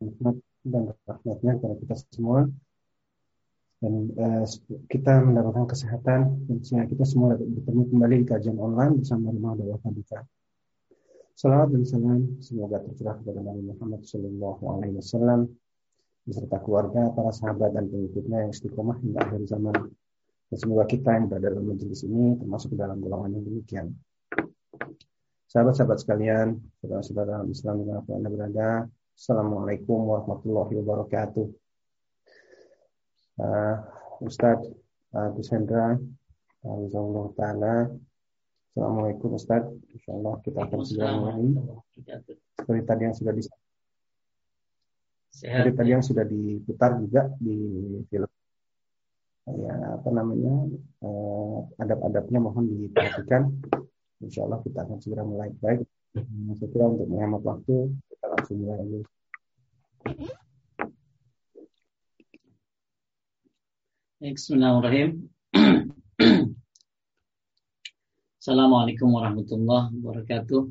rahmat dan rahmatnya kepada kita semua dan uh, kita mendapatkan kesehatan dan sehingga kita semua dapat bertemu kembali di kajian online bersama Rumah Dakwah Hadika. Salawat dan salam semoga tercurah kepada Nabi Muhammad Shallallahu Alaihi Wasallam beserta keluarga, para sahabat dan pengikutnya yang istiqomah hingga akhir zaman. Dan semoga kita yang berada dalam majelis ini termasuk dalam golongan yang demikian. Sahabat-sahabat sekalian, saudara-saudara Islam yang Anda berada, Assalamualaikum warahmatullahi wabarakatuh. Uh, Ustadz uh, Gus Hendra, uh, Ta'ala, Assalamualaikum Ustaz. Insya Allah kita akan segera mulai. Seperti tadi yang sudah di Seperti tadi yang sudah diputar juga di film. Ya apa namanya eh, adab-adabnya mohon diperhatikan. Insya Allah kita akan segera mulai. Baik, saya kira untuk menghemat waktu kita langsung mulai. Bismillahirrahmanirrahim. Assalamualaikum warahmatullahi wabarakatuh.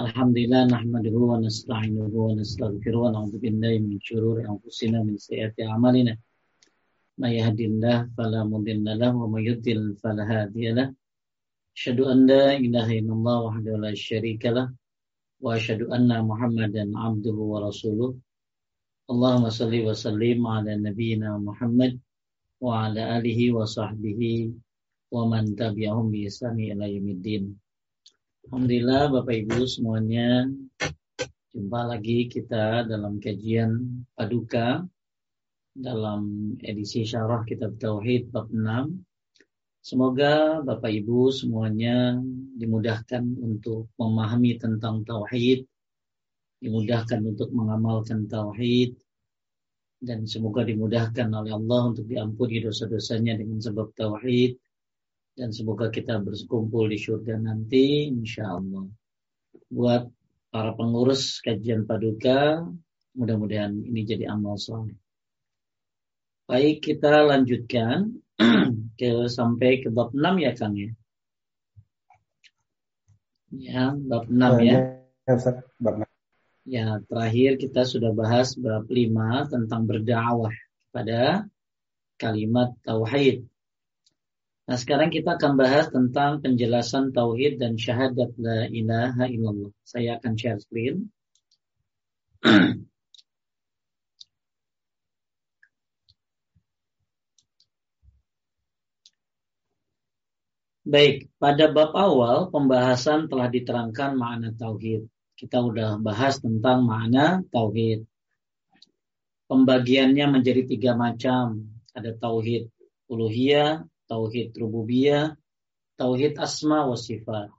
Alhamdulillah nahmaduhu wa nasta'inuhu wa nastaghfiruh wa na'udzu billahi min syururi anfusina min sayyiati a'malina. May yahdihillahu fala mudilla lahu wa may yudlil fala hadiya lahu. Asyhadu an la ilaha illallah wahdahu la syarika wa asyhadu anna Muhammadan 'abduhu wa rasuluh. Allahumma salli wa sallim ala nabiyyina Muhammad wa ala alihi wa sahbihi wa man tabi'ahum bi ihsani ila yaumiddin. Alhamdulillah Bapak Ibu semuanya jumpa lagi kita dalam kajian Paduka dalam edisi Syarah Kitab Tauhid bab 6. Semoga Bapak Ibu semuanya dimudahkan untuk memahami tentang tauhid, dimudahkan untuk mengamalkan tauhid dan semoga dimudahkan oleh Allah untuk diampuni dosa-dosanya dengan sebab tauhid dan semoga kita berkumpul di surga nanti insya Allah. Buat para pengurus kajian paduka, mudah-mudahan ini jadi amal soleh. Baik, kita lanjutkan ke sampai ke bab 6 ya Kang ya. Ya, bab 6 ya. Ya, bab 6. Ya, terakhir kita sudah bahas bab 5 tentang berdakwah pada kalimat tauhid. Nah sekarang kita akan bahas tentang penjelasan tauhid dan syahadat la ilaha illallah. Saya akan share screen. Baik, pada bab awal pembahasan telah diterangkan makna tauhid. Kita sudah bahas tentang makna tauhid. Pembagiannya menjadi tiga macam. Ada tauhid uluhiyah, tauhid rububiyah, tauhid asma wa sifat.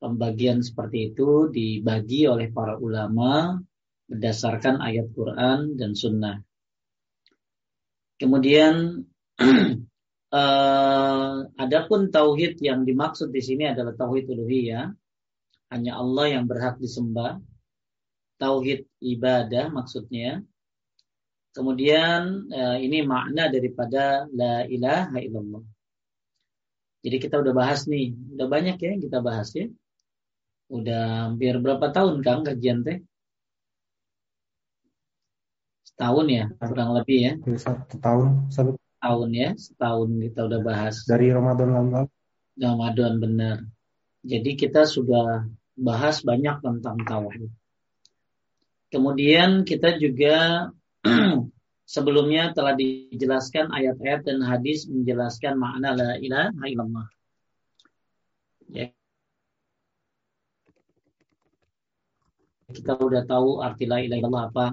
Pembagian seperti itu dibagi oleh para ulama berdasarkan ayat Quran dan sunnah. Kemudian uh, adapun tauhid yang dimaksud di sini adalah tauhid uluhiyah, hanya Allah yang berhak disembah. Tauhid ibadah maksudnya Kemudian eh, ini makna daripada la ilaha illallah. Jadi kita udah bahas nih, udah banyak ya yang kita bahas ya. Udah hampir berapa tahun Kang kajian teh? Setahun ya, kurang lebih ya. Satu tahun, satu tahun ya, setahun kita udah bahas. Dari Ramadan lalu. Ramadan benar. Jadi kita sudah bahas banyak tentang tauhid. Kemudian kita juga Sebelumnya telah dijelaskan ayat-ayat dan hadis menjelaskan makna la ilaha illallah. Ya. Kita sudah tahu arti la ilaha illallah apa.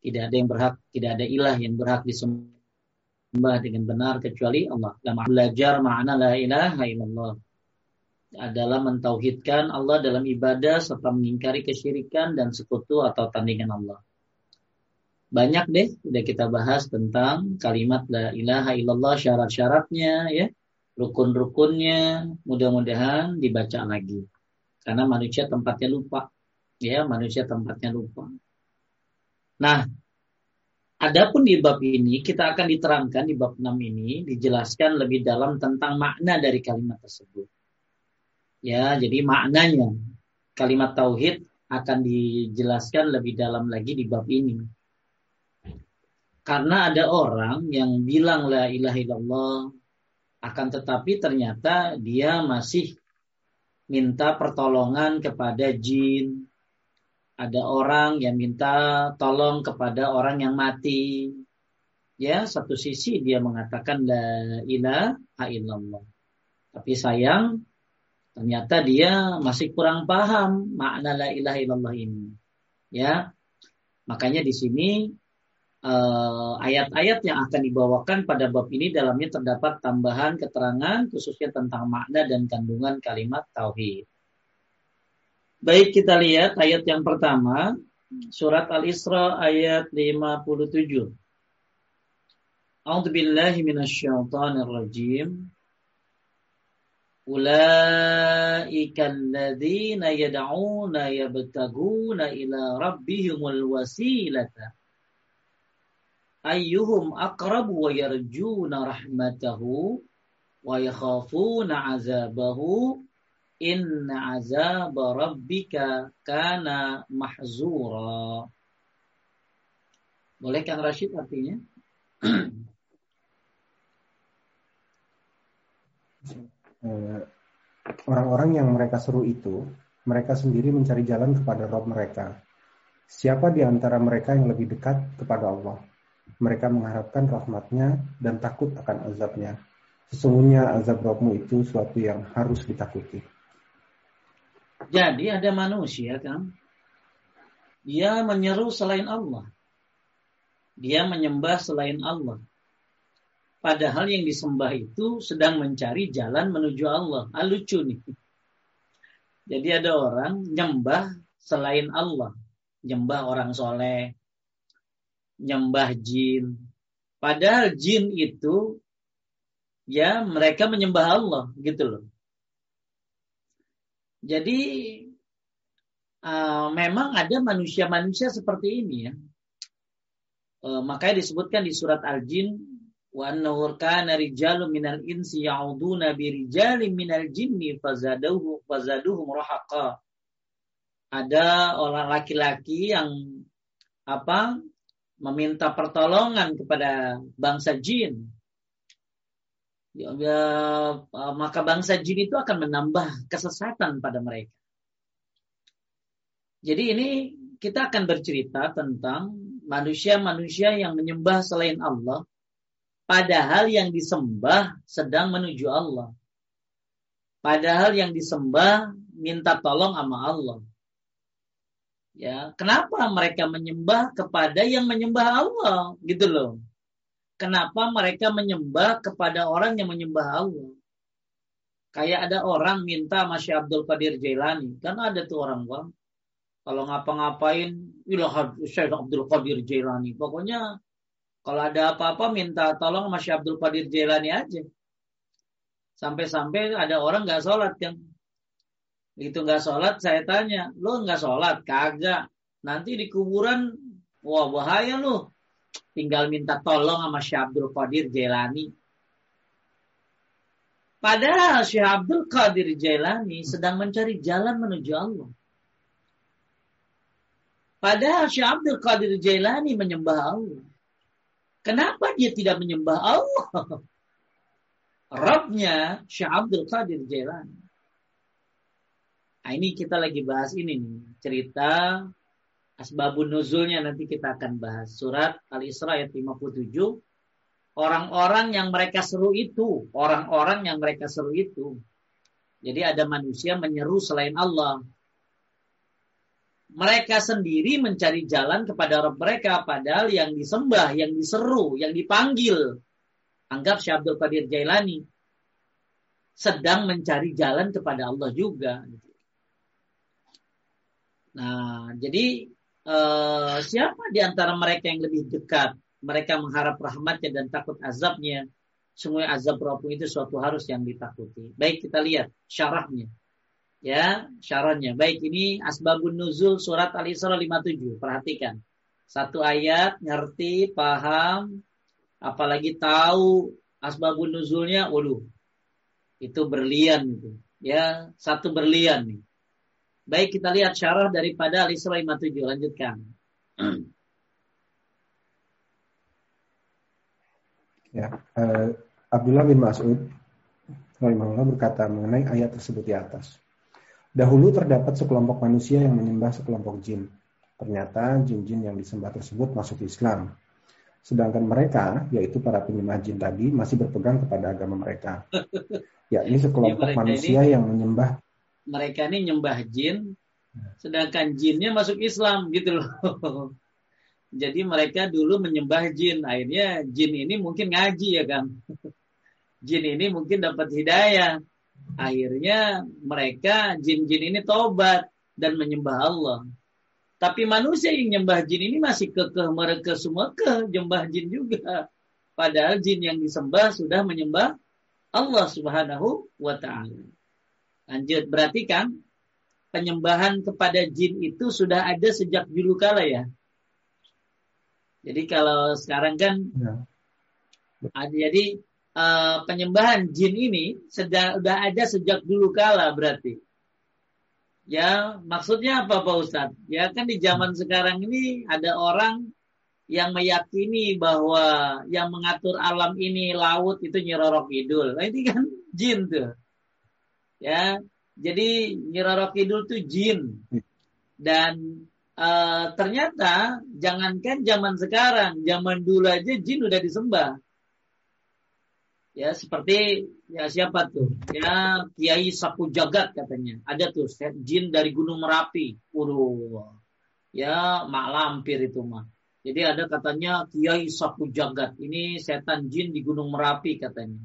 Tidak ada yang berhak, tidak ada ilah yang berhak disembah dengan benar kecuali Allah. Dan belajar makna la ilaha illallah adalah mentauhidkan Allah dalam ibadah serta mengingkari kesyirikan dan sekutu atau tandingan Allah. Banyak deh udah kita bahas tentang kalimat la ilaha illallah syarat-syaratnya ya, rukun-rukunnya, mudah-mudahan dibaca lagi. Karena manusia tempatnya lupa. Ya, manusia tempatnya lupa. Nah, Adapun di bab ini kita akan diterangkan di bab 6 ini dijelaskan lebih dalam tentang makna dari kalimat tersebut. Ya, jadi maknanya kalimat tauhid akan dijelaskan lebih dalam lagi di bab ini. Karena ada orang yang bilang la ilaha illallah akan tetapi ternyata dia masih minta pertolongan kepada jin. Ada orang yang minta tolong kepada orang yang mati. Ya, satu sisi dia mengatakan la ilaha illallah. Tapi sayang ternyata dia masih kurang paham makna la ilaha illallah ini. Ya. Makanya di sini eh, ayat-ayat yang akan dibawakan pada bab ini dalamnya terdapat tambahan keterangan khususnya tentang makna dan kandungan kalimat tauhid. Baik kita lihat ayat yang pertama surat Al-Isra ayat 57. A'udzu billahi minasyaitonir rajim. Ulaika alladzina yad'una yabtaguna ila rabbihimul wasilata ayyuhum aqrabu wa yarjuna rahmatahu wa yakhafuna azabahu Inna azab rabbika kana mahzura. Boleh Kang Rashid artinya? Eh, orang-orang yang mereka seru itu, mereka sendiri mencari jalan kepada Rob mereka. Siapa di antara mereka yang lebih dekat kepada Allah? Mereka mengharapkan rahmatnya dan takut akan azabnya. Sesungguhnya azab Robmu itu suatu yang harus ditakuti. Jadi ada manusia kan, dia menyeru selain Allah. Dia menyembah selain Allah. Padahal yang disembah itu sedang mencari jalan menuju Allah. Ah, lucu nih. Jadi ada orang nyembah selain Allah. Nyembah orang soleh. Nyembah jin. Padahal jin itu ya mereka menyembah Allah gitu loh. Jadi uh, memang ada manusia-manusia seperti ini ya. Uh, makanya disebutkan di surat Al-Jin wa annahu kana rijalun minal insi ya'uduna bi minal jinni fazaduhu fazaduhum rahaqa. Ada orang laki-laki yang apa meminta pertolongan kepada bangsa jin ya, ya, maka bangsa jin itu akan menambah kesesatan pada mereka. Jadi ini kita akan bercerita tentang manusia-manusia yang menyembah selain Allah, padahal yang disembah sedang menuju Allah. Padahal yang disembah minta tolong sama Allah. Ya, kenapa mereka menyembah kepada yang menyembah Allah gitu loh? Kenapa mereka menyembah kepada orang yang menyembah Allah. Kayak ada orang minta Masya Abdul Qadir Jailani. Kan ada tuh orang bang. Kalau ngapa-ngapain, ilah Syekh Abdul Qadir Jailani. Pokoknya kalau ada apa-apa minta tolong Masya Abdul Qadir Jailani aja. Sampai-sampai ada orang nggak sholat yang itu nggak sholat, saya tanya, lo nggak sholat? Kagak. Nanti di kuburan, wah bahaya lo tinggal minta tolong sama Syekh Abdul Qadir Jailani. Padahal Syekh Abdul Qadir Jailani sedang mencari jalan menuju Allah. Padahal Syekh Abdul Qadir Jailani menyembah Allah. Kenapa dia tidak menyembah Allah? Robnya Syekh Abdul Qadir Jailani. Nah, ini kita lagi bahas ini nih, cerita Asbabun nuzulnya nanti kita akan bahas. Surat Al-Isra ayat 57. Orang-orang yang mereka seru itu. Orang-orang yang mereka seru itu. Jadi ada manusia menyeru selain Allah. Mereka sendiri mencari jalan kepada Rabb mereka. Padahal yang disembah, yang diseru, yang dipanggil. Anggap Syekh Qadir Jailani. Sedang mencari jalan kepada Allah juga. Nah, jadi uh, siapa di antara mereka yang lebih dekat? Mereka mengharap rahmatnya dan takut azabnya. Semua azab Rabbmu itu suatu harus yang ditakuti. Baik kita lihat syarahnya. Ya, syarahnya. Baik ini asbabun nuzul surat Al-Isra 57. Perhatikan. Satu ayat ngerti, paham, apalagi tahu asbabun nuzulnya, waduh. Itu berlian itu. Ya, satu berlian nih. Baik kita lihat syarah daripada Al-Isra 57. Lanjutkan. Ya, uh, Abdullah bin Mas'ud rahimahullah berkata mengenai ayat tersebut di atas. Dahulu terdapat sekelompok manusia yang menyembah sekelompok jin. Ternyata jin-jin yang disembah tersebut masuk Islam. Sedangkan mereka, yaitu para penyembah jin tadi, masih berpegang kepada agama mereka. Ya, ini sekelompok ya, manusia ini, yang menyembah. Mereka ini nyembah jin, sedangkan jinnya masuk Islam gitu loh. Jadi mereka dulu menyembah jin. Akhirnya jin ini mungkin ngaji ya kan. Jin ini mungkin dapat hidayah. Akhirnya mereka jin-jin ini tobat dan menyembah Allah. Tapi manusia yang menyembah jin ini masih kekeh mereka semua ke jembah jin juga. Padahal jin yang disembah sudah menyembah Allah Subhanahu wa taala. Lanjut, berarti kan penyembahan kepada jin itu sudah ada sejak dulu kala ya. Jadi kalau sekarang kan ya. jadi uh, penyembahan jin ini sudah, ada sejak dulu kala berarti. Ya, maksudnya apa Pak Ustadz? Ya kan di zaman sekarang ini ada orang yang meyakini bahwa yang mengatur alam ini laut itu Nyirorok Kidul. Nah, ini kan jin tuh. Ya, jadi Nyirorok Kidul tuh jin. Dan uh, ternyata jangankan zaman sekarang, zaman dulu aja jin udah disembah. Ya seperti ya siapa tuh? Ya Kiai Sapu Jagat katanya. Ada tuh jin dari Gunung Merapi. Waduh. Ya mak lampir itu mah. Jadi ada katanya Kiai Sapu Jagat. Ini setan jin di Gunung Merapi katanya.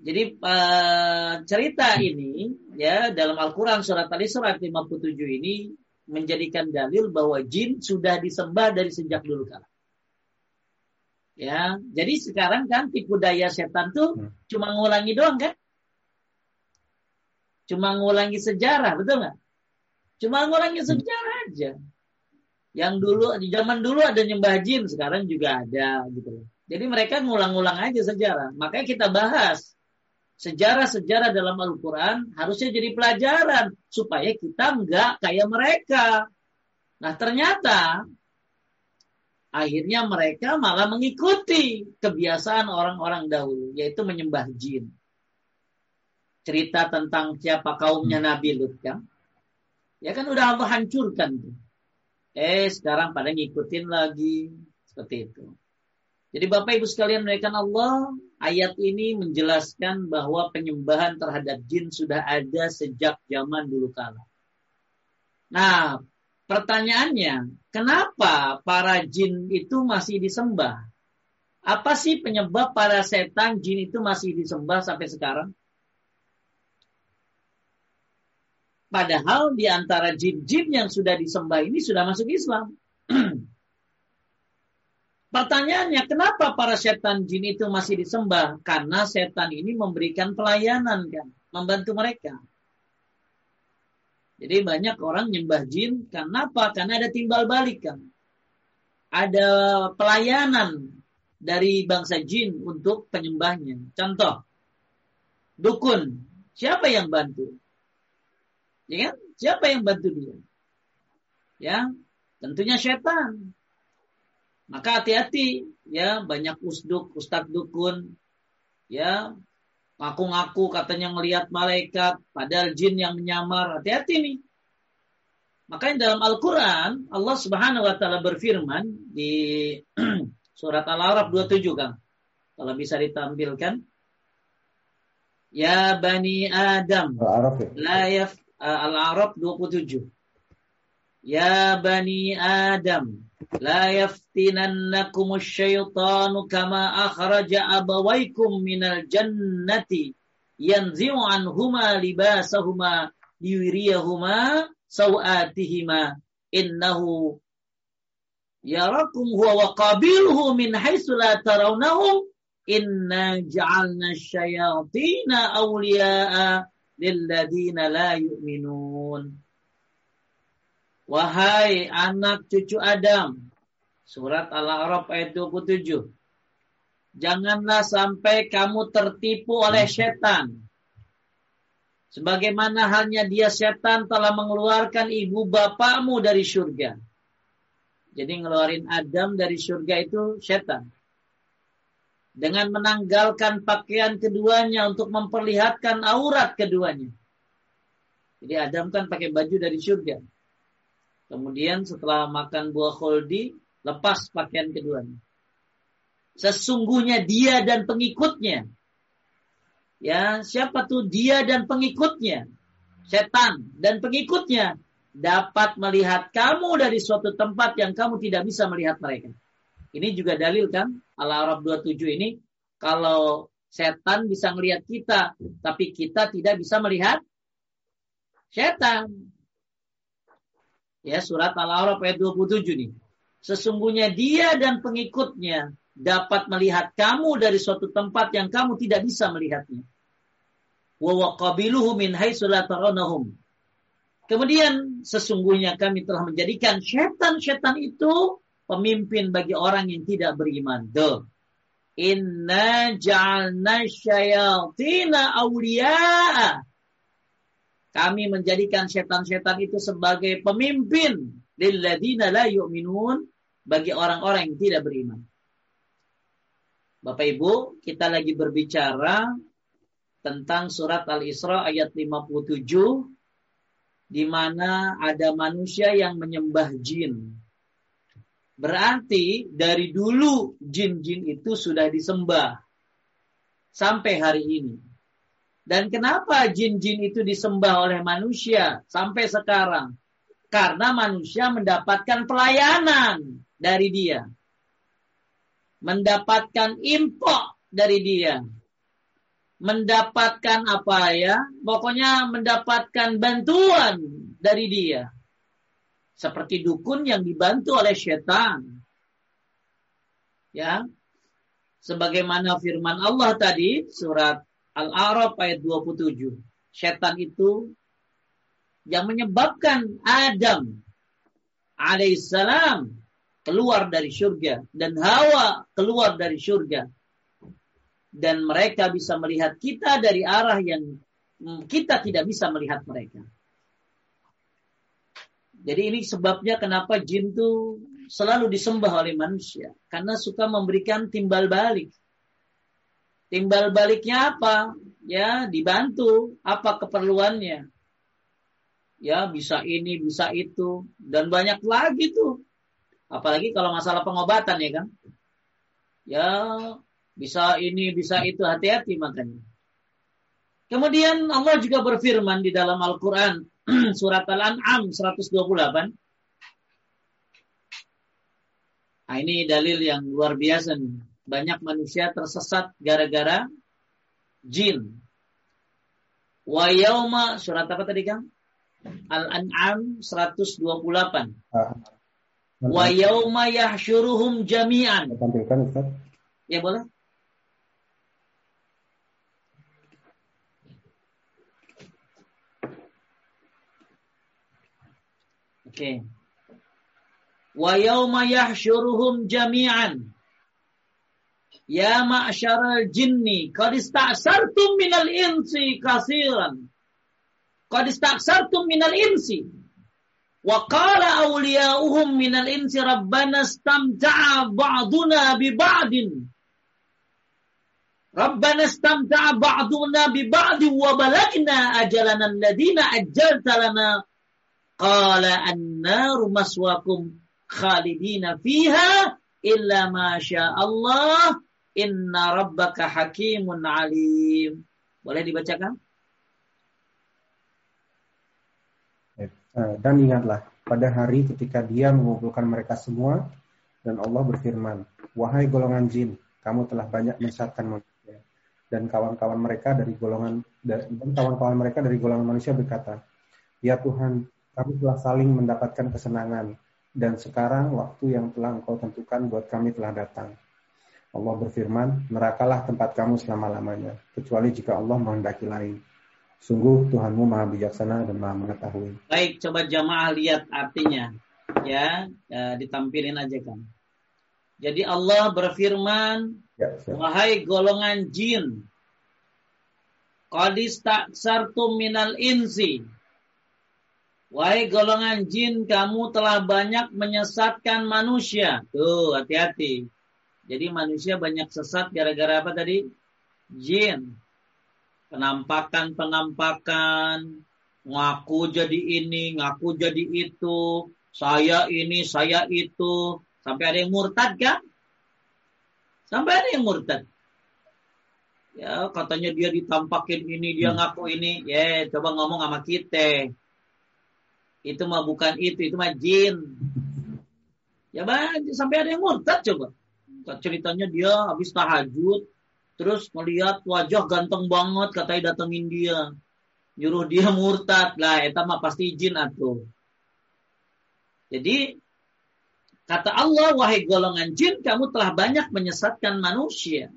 Jadi uh, cerita ini ya dalam Al-Qur'an surat Al-Isra 57 ini menjadikan dalil bahwa jin sudah disembah dari sejak dulu kala. Ya, jadi sekarang kan tipu daya setan tuh hmm. cuma ngulangi doang kan? Cuma ngulangi sejarah, betul nggak? Cuma ngulangi sejarah aja. Yang dulu di zaman dulu ada nyembah jin, sekarang juga ada gitu Jadi mereka ngulang-ngulang aja sejarah. Makanya kita bahas sejarah-sejarah dalam Al-Quran harusnya jadi pelajaran supaya kita nggak kayak mereka. Nah ternyata akhirnya mereka malah mengikuti kebiasaan orang-orang dahulu, yaitu menyembah jin. Cerita tentang siapa kaumnya Nabi Lut kan? Ya kan udah Allah hancurkan tuh. Eh sekarang pada ngikutin lagi seperti itu. Jadi Bapak Ibu sekalian menaikkan Allah, ayat ini menjelaskan bahwa penyembahan terhadap jin sudah ada sejak zaman dulu kala. Nah, pertanyaannya, kenapa para jin itu masih disembah? Apa sih penyebab para setan jin itu masih disembah sampai sekarang? Padahal di antara jin-jin yang sudah disembah ini sudah masuk Islam. Pertanyaannya, kenapa para setan jin itu masih disembah? Karena setan ini memberikan pelayanan kan, membantu mereka. Jadi banyak orang nyembah jin, kenapa? Karena ada timbal balik kan. Ada pelayanan dari bangsa jin untuk penyembahnya. Contoh, dukun, siapa yang bantu? Ya kan? Siapa yang bantu dia? Ya, tentunya setan. Maka hati-hati ya banyak usduk, ustad dukun ya ngaku-ngaku katanya ngelihat malaikat padahal jin yang menyamar. Hati-hati nih. Makanya dalam Al-Qur'an Allah Subhanahu wa taala berfirman di surat Al-A'raf 27 Kang. Kalau bisa ditampilkan Ya Bani Adam. Al-A'raf ya. La yaf Al-A'raf 27. Ya Bani Adam لا يفتننكم الشيطان كما أخرج أبويكم من الجنة ينزع عنهما لباسهما ليريهما سوآتهما. إنه يراكم هو وقابله من حيث لا ترونهم إنا جعلنا الشياطين أولياء للذين لا يؤمنون. Wahai anak cucu Adam. Surat Al-A'raf ayat 27. Janganlah sampai kamu tertipu oleh setan. Sebagaimana halnya dia setan telah mengeluarkan ibu bapakmu dari surga. Jadi ngeluarin Adam dari surga itu setan. Dengan menanggalkan pakaian keduanya untuk memperlihatkan aurat keduanya. Jadi Adam kan pakai baju dari surga. Kemudian setelah makan buah kholdi, lepas pakaian keduanya. Sesungguhnya dia dan pengikutnya Ya, siapa tuh dia dan pengikutnya? Setan dan pengikutnya dapat melihat kamu dari suatu tempat yang kamu tidak bisa melihat mereka. Ini juga dalil kan? Al-Arab 27 ini kalau setan bisa melihat kita, tapi kita tidak bisa melihat setan. Ya, surat Al-Arab ayat 27 nih. Sesungguhnya dia dan pengikutnya dapat melihat kamu dari suatu tempat yang kamu tidak bisa melihatnya. Wa min Kemudian sesungguhnya kami telah menjadikan setan-setan itu pemimpin bagi orang yang tidak beriman. Duh. Inna ja'alna syayatina awliya'a. Kami menjadikan setan-setan itu sebagai pemimpin lilladina la yu'minun bagi orang-orang yang tidak beriman. Bapak Ibu, kita lagi berbicara tentang surat Al-Isra ayat 57 di mana ada manusia yang menyembah jin. Berarti dari dulu jin-jin itu sudah disembah sampai hari ini. Dan kenapa jin-jin itu disembah oleh manusia sampai sekarang? Karena manusia mendapatkan pelayanan dari dia mendapatkan impok dari dia. Mendapatkan apa ya? Pokoknya mendapatkan bantuan dari dia. Seperti dukun yang dibantu oleh setan. Ya. Sebagaimana firman Allah tadi surat Al-A'raf ayat 27. Setan itu yang menyebabkan Adam alaihissalam keluar dari surga dan Hawa keluar dari surga dan mereka bisa melihat kita dari arah yang kita tidak bisa melihat mereka. Jadi ini sebabnya kenapa jin itu selalu disembah oleh manusia karena suka memberikan timbal balik. Timbal baliknya apa? Ya, dibantu apa keperluannya. Ya, bisa ini, bisa itu dan banyak lagi tuh Apalagi kalau masalah pengobatan ya kan. Ya bisa ini, bisa itu, hati-hati makanya. Kemudian Allah juga berfirman di dalam Al-Quran surat Al-An'am 128. Nah, ini dalil yang luar biasa nih. Banyak manusia tersesat gara-gara jin. Wa yauma surat apa tadi Kang? Al-An'am 128. Wa yauma yahsyuruhum jami'an. Tampilkan Ustaz. Ya boleh. Oke. Okay. Wa yauma yahsyuruhum jami'an. Ya ma'syaral jinni qad ista'sartum minal insi kasiran. Qad ista'sartum minal insi Wa qala awliya'uhum minal insi rabbana istamta'a ba'duna bi ba'din. Rabbana istamta'a ba'duna bi ba'din wa balagna ajalana alladhina ajjalta lana. Qala an-naru maswakum khalidina fiha inna rabbaka hakimun alim. Boleh dibacakan? Eh, dan ingatlah, pada hari ketika dia mengumpulkan mereka semua, dan Allah berfirman, Wahai golongan jin, kamu telah banyak menyesatkan manusia. Dan kawan-kawan mereka dari golongan dan kawan-kawan mereka dari golongan manusia berkata, Ya Tuhan, kami telah saling mendapatkan kesenangan, dan sekarang waktu yang telah engkau tentukan buat kami telah datang. Allah berfirman, nerakalah tempat kamu selama-lamanya, kecuali jika Allah menghendaki lain. Sungguh Tuhanmu maha bijaksana dan maha mengetahui. Baik, coba jamaah lihat artinya. Ya, ya ditampilin aja kan. Jadi Allah berfirman, ya, Wahai golongan jin. Qadis taksartum minal insi. Wahai golongan jin, kamu telah banyak menyesatkan manusia. Tuh, hati-hati. Jadi manusia banyak sesat gara-gara apa tadi? Jin. Penampakan-penampakan, ngaku jadi ini, ngaku jadi itu, saya ini, saya itu, sampai ada yang murtad kan? Sampai ada yang murtad. Ya, katanya dia ditampakin ini, dia hmm. ngaku ini. Ya, coba ngomong sama kita. Itu mah bukan itu, itu mah jin. Ya, bang, sampai ada yang murtad coba. Ceritanya dia habis tahajud, terus melihat wajah ganteng banget, katanya datengin dia. Nyuruh dia murtad. Lah, itu mah pasti jin atuh. Jadi Kata Allah, wahai golongan jin, kamu telah banyak menyesatkan manusia.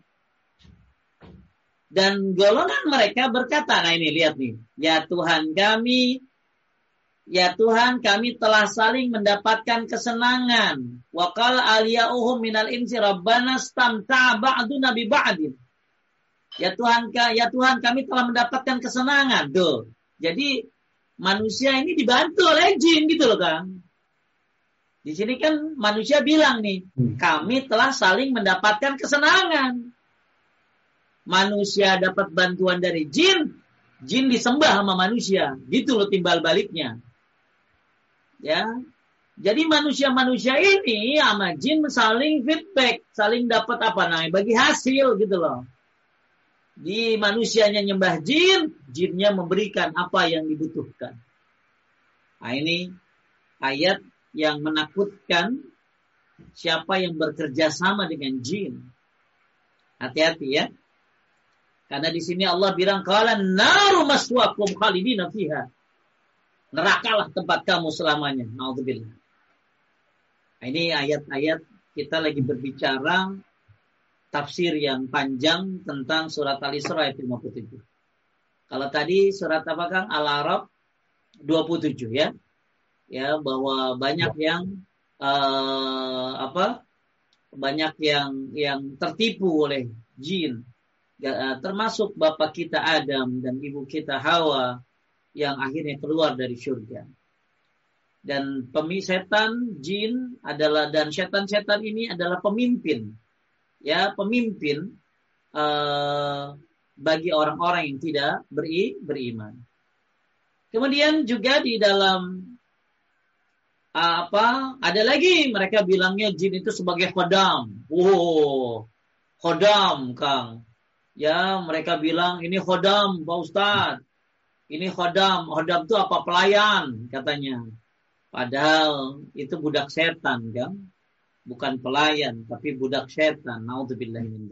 Dan golongan mereka berkata, nah ini lihat nih, ya Tuhan kami, ya Tuhan kami telah saling mendapatkan kesenangan. Wakal aliyauhum minal insi rabbana stamta'a ba'duna bi ba'din. Ya Tuhan, ya Tuhan kami telah mendapatkan kesenangan. Tuh. Jadi manusia ini dibantu oleh jin gitu loh Kang. Di sini kan manusia bilang nih, hmm. kami telah saling mendapatkan kesenangan. Manusia dapat bantuan dari jin, jin disembah sama manusia. Gitu loh timbal baliknya. Ya. Jadi manusia-manusia ini sama jin saling feedback, saling dapat apa namanya, bagi hasil gitu loh. Di manusianya nyembah jin, jinnya memberikan apa yang dibutuhkan. Nah ini ayat yang menakutkan siapa yang bekerja sama dengan jin. Hati-hati ya. Karena di sini Allah bilang kala naru maswakum khalidina fiha. Nerakalah tempat kamu selamanya. Nauzubillah. Nah, ini ayat-ayat kita lagi berbicara tafsir yang panjang tentang surat Al-Isra ayat 57. Kalau tadi surat apa Kang? Al-Arab 27 ya ya bahwa banyak yang uh, apa banyak yang yang tertipu oleh jin ya, termasuk bapak kita Adam dan ibu kita Hawa yang akhirnya keluar dari surga dan pemisetan jin adalah dan setan-setan ini adalah pemimpin ya pemimpin uh, bagi orang-orang yang tidak beri, beriman kemudian juga di dalam apa ada lagi mereka bilangnya jin itu sebagai khodam. Oh, khodam Kang. Ya, mereka bilang ini khodam Pak Ustaz. Ini khodam. Khodam itu apa? Pelayan katanya. Padahal itu budak setan kan. Bukan pelayan, tapi budak setan. Naudzubillah min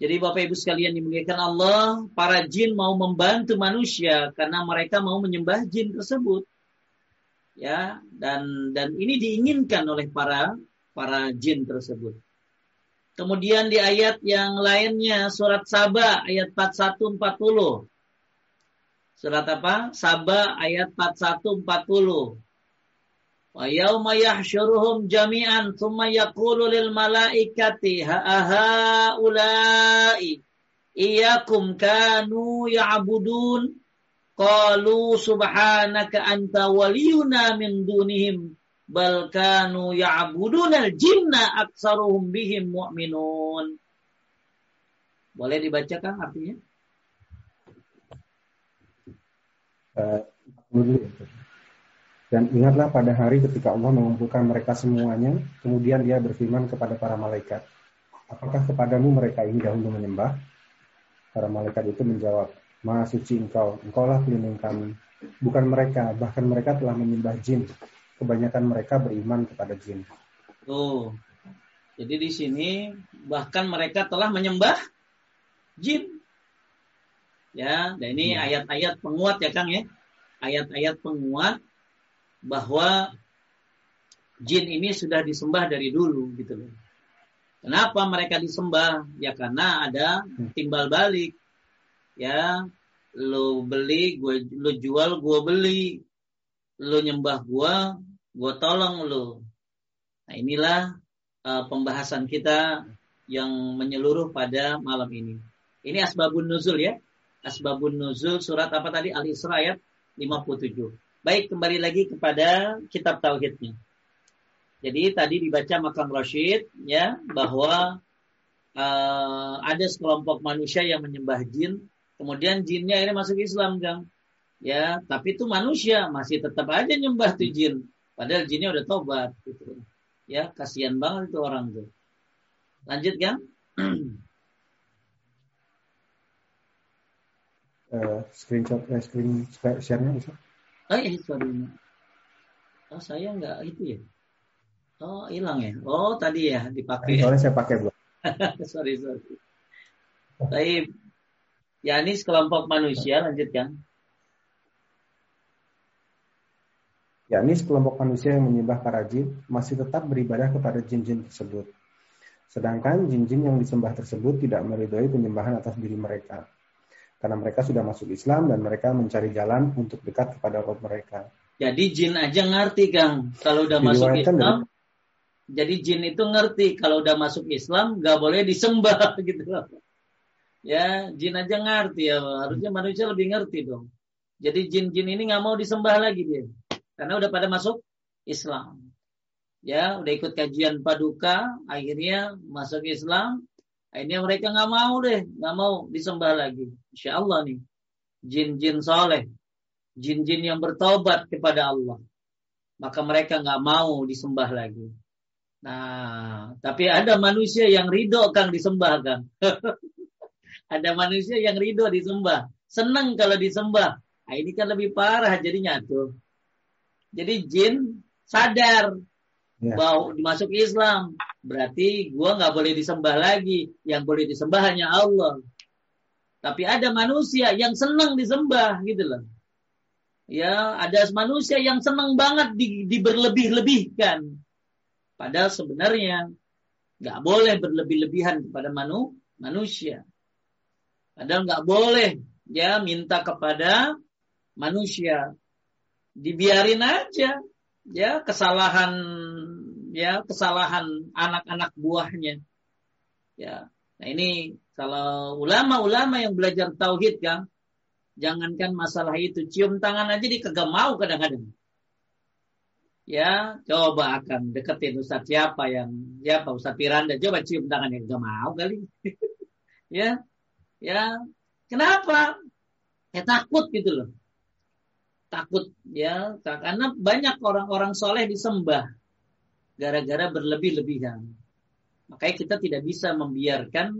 Jadi Bapak Ibu sekalian dimuliakan Allah, para jin mau membantu manusia karena mereka mau menyembah jin tersebut ya dan dan ini diinginkan oleh para para jin tersebut. Kemudian di ayat yang lainnya surat Saba ayat 41 40. Surat apa? Saba ayat 41 40. Wa yauma yahsyuruhum jami'an thumma yaqulu lil malaikati ha ulai iyyakum kanu ya'budun Qalu subhanaka anta waliyuna min dunihim bal kanu ya'buduna al-jinna aktsaruhum bihim mu'minun. Boleh dibacakan artinya? Uh, dan ingatlah pada hari ketika Allah mengumpulkan mereka semuanya, kemudian dia berfirman kepada para malaikat, apakah kepadamu mereka ini dahulu menyembah? Para malaikat itu menjawab, Maha suci engkau, engkaulah pelindung kami. Bukan mereka, bahkan mereka telah menyembah jin. Kebanyakan mereka beriman kepada jin. Tuh. Jadi di sini bahkan mereka telah menyembah jin. Ya, dan ini hmm. ayat-ayat penguat ya Kang ya. Ayat-ayat penguat bahwa jin ini sudah disembah dari dulu gitu loh. Kenapa mereka disembah? Ya karena ada hmm. timbal balik ya lo beli gue lo jual gue beli lo nyembah gue gue tolong lo nah inilah uh, pembahasan kita yang menyeluruh pada malam ini Ini asbabun nuzul ya. Asbabun nuzul surat apa tadi? Al-Isra ayat 57. Baik, kembali lagi kepada kitab tauhidnya. Jadi tadi dibaca makam Rashid ya bahwa uh, ada sekelompok manusia yang menyembah jin, kemudian jinnya ini masuk Islam, Kang. Ya, tapi itu manusia masih tetap aja nyembah tuh jin. Padahal jinnya udah tobat gitu. Ya, kasihan banget itu orang tuh. Lanjut, Kang. uh, screenshot uh, screen share-nya bisa? Oh iya, sorry. Oh, saya nggak itu ya. Oh, hilang ya. Oh, tadi ya dipakai. Soalnya saya pakai belum. sorry, sorry. Baik. Ya, ini sekelompok manusia, lanjutkan. Ya, ini sekelompok manusia yang menyembah para jin masih tetap beribadah kepada jin-jin tersebut. Sedangkan jin-jin yang disembah tersebut tidak meridhoi penyembahan atas diri mereka karena mereka sudah masuk Islam dan mereka mencari jalan untuk dekat kepada Rob mereka. Jadi jin aja ngerti Kang, kalau udah masuk Islam, dari... jadi jin itu ngerti. Kalau udah masuk Islam nggak boleh disembah gitu Ya, jin aja ngerti ya, harusnya manusia lebih ngerti dong. Jadi jin-jin ini nggak mau disembah lagi dia, karena udah pada masuk Islam. Ya, udah ikut kajian paduka, akhirnya masuk Islam, Akhirnya mereka nggak mau deh, nggak mau disembah lagi. Insya Allah nih, jin-jin soleh, jin-jin yang bertobat kepada Allah, maka mereka nggak mau disembah lagi. Nah, tapi ada manusia yang ridho kang disembah kang. ada manusia yang ridho disembah, seneng kalau disembah. Nah, ini kan lebih parah jadinya tuh. Jadi jin sadar ya. bahwa dimasuk Islam, Berarti gua nggak boleh disembah lagi. Yang boleh disembah hanya Allah. Tapi ada manusia yang senang disembah gitu loh. Ya, ada manusia yang senang banget di, diberlebih-lebihkan. Padahal sebenarnya nggak boleh berlebih-lebihan kepada manu, manusia. Padahal nggak boleh ya minta kepada manusia. Dibiarin aja ya kesalahan ya kesalahan anak-anak buahnya. Ya. Nah, ini kalau ulama-ulama yang belajar tauhid kan jangankan masalah itu cium tangan aja dia kagak mau kadang-kadang. Ya, coba akan deketin Ustaz siapa yang ya Pak Ustaz Piranda coba cium tangannya kagak mau kali. ya. Ya. Kenapa? Ya takut gitu loh. Takut ya karena banyak orang-orang soleh disembah gara-gara berlebih-lebihan. Makanya kita tidak bisa membiarkan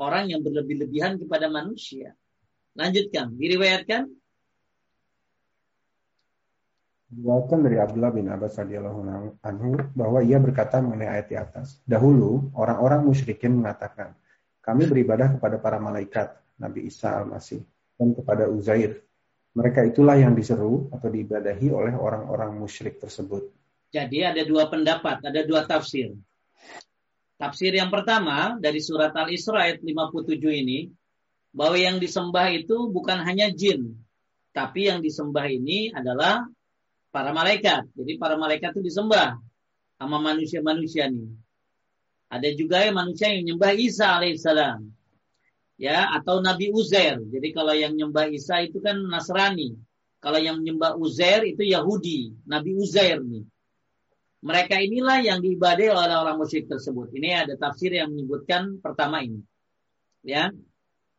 orang yang berlebih-lebihan kepada manusia. Lanjutkan, diriwayatkan. Diriwayatkan dari Abdullah bin Abbas radhiyallahu anhu bahwa ia berkata mengenai ayat di atas. Dahulu orang-orang musyrikin mengatakan, kami beribadah kepada para malaikat, Nabi Isa al-Masih, dan kepada Uzair. Mereka itulah yang diseru atau diibadahi oleh orang-orang musyrik tersebut. Jadi ada dua pendapat, ada dua tafsir. Tafsir yang pertama dari surat Al-Isra ayat 57 ini bahwa yang disembah itu bukan hanya jin, tapi yang disembah ini adalah para malaikat. Jadi para malaikat itu disembah sama manusia-manusia nih. Ada juga yang manusia yang menyembah Isa alaihissalam. Ya, atau Nabi Uzair. Jadi kalau yang menyembah Isa itu kan Nasrani. Kalau yang menyembah Uzair itu Yahudi, Nabi Uzair nih. Mereka inilah yang diibadai oleh orang musyrik tersebut. Ini ada tafsir yang menyebutkan pertama ini. Ya.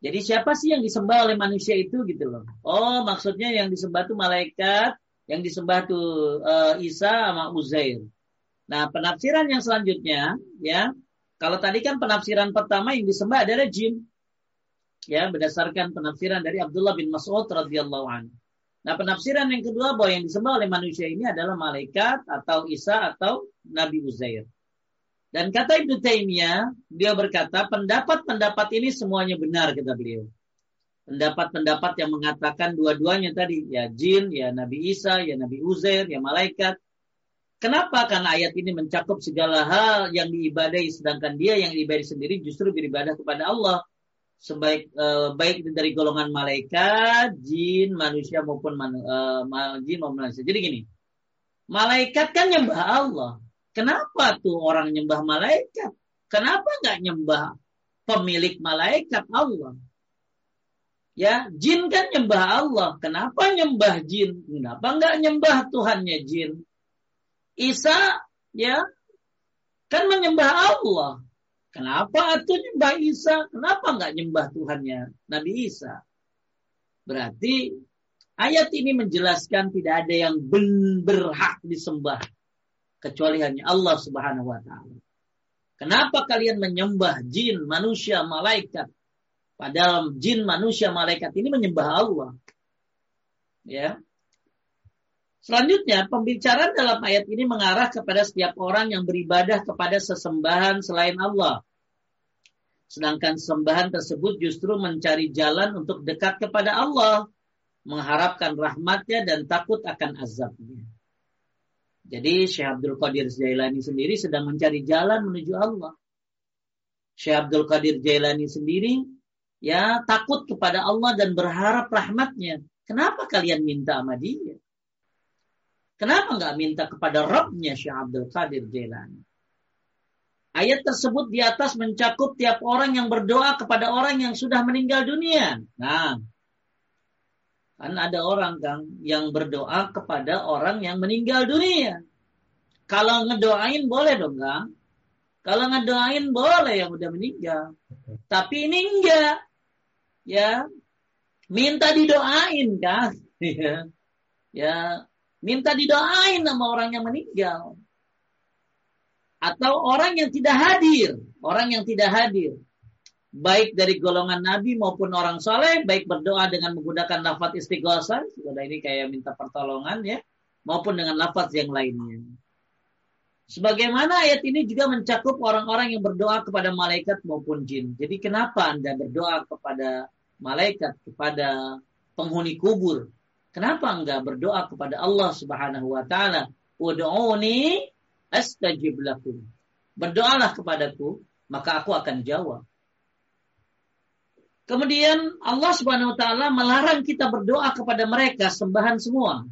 Jadi siapa sih yang disembah oleh manusia itu gitu loh. Oh, maksudnya yang disembah itu malaikat, yang disembah itu uh, Isa sama Uzair. Nah, penafsiran yang selanjutnya ya, kalau tadi kan penafsiran pertama yang disembah adalah jin. Ya, berdasarkan penafsiran dari Abdullah bin Mas'ud radhiyallahu anhu. Nah penafsiran yang kedua bahwa yang disembah oleh manusia ini adalah malaikat atau Isa atau Nabi Uzair. Dan kata Ibnu Taimiyah, dia berkata pendapat-pendapat ini semuanya benar kata beliau. Pendapat-pendapat yang mengatakan dua-duanya tadi, ya jin, ya Nabi Isa, ya Nabi Uzair, ya malaikat. Kenapa? Karena ayat ini mencakup segala hal yang diibadai, sedangkan dia yang diibadai sendiri justru beribadah kepada Allah sebaik uh, baik dari golongan malaikat, jin, manusia maupun man, uh, jin maupun manusia. Jadi gini, malaikat kan nyembah Allah. Kenapa tuh orang nyembah malaikat? Kenapa nggak nyembah pemilik malaikat Allah? Ya, jin kan nyembah Allah. Kenapa nyembah jin? Kenapa enggak nyembah Tuhannya jin? Isa ya kan menyembah Allah. Kenapa itu nyembah Isa? Kenapa enggak nyembah Tuhannya Nabi Isa? Berarti ayat ini menjelaskan tidak ada yang berhak disembah kecuali hanya Allah Subhanahu wa taala. Kenapa kalian menyembah jin, manusia, malaikat? Padahal jin, manusia, malaikat ini menyembah Allah. Ya. Selanjutnya, pembicaraan dalam ayat ini mengarah kepada setiap orang yang beribadah kepada sesembahan selain Allah. Sedangkan sembahan tersebut justru mencari jalan untuk dekat kepada Allah, mengharapkan rahmatnya dan takut akan azabnya. Jadi Syekh Abdul Qadir Jailani sendiri sedang mencari jalan menuju Allah. Syekh Abdul Qadir Jailani sendiri ya takut kepada Allah dan berharap rahmatnya. Kenapa kalian minta sama dia? Kenapa nggak minta kepada Rabbnya Syekh Abdul Qadir Jailani? Ayat tersebut di atas mencakup tiap orang yang berdoa kepada orang yang sudah meninggal dunia. Nah, Kan ada orang Kang yang berdoa kepada orang yang meninggal dunia. Kalau ngedoain boleh dong Kang. Kalau ngedoain boleh yang udah meninggal. Tapi ini enggak. Ya. Minta didoain Kang. Ya. ya. Minta didoain sama orang yang meninggal. Atau orang yang tidak hadir. Orang yang tidak hadir baik dari golongan nabi maupun orang soleh, baik berdoa dengan menggunakan lafaz istighosah, sudah ini kayak minta pertolongan ya, maupun dengan lafaz yang lainnya. Sebagaimana ayat ini juga mencakup orang-orang yang berdoa kepada malaikat maupun jin. Jadi kenapa Anda berdoa kepada malaikat, kepada penghuni kubur? Kenapa enggak berdoa kepada Allah Subhanahu wa taala? Ud'uni astajib lakum. Berdoalah kepadaku, maka aku akan jawab. Kemudian Allah Subhanahu wa taala melarang kita berdoa kepada mereka sembahan semua.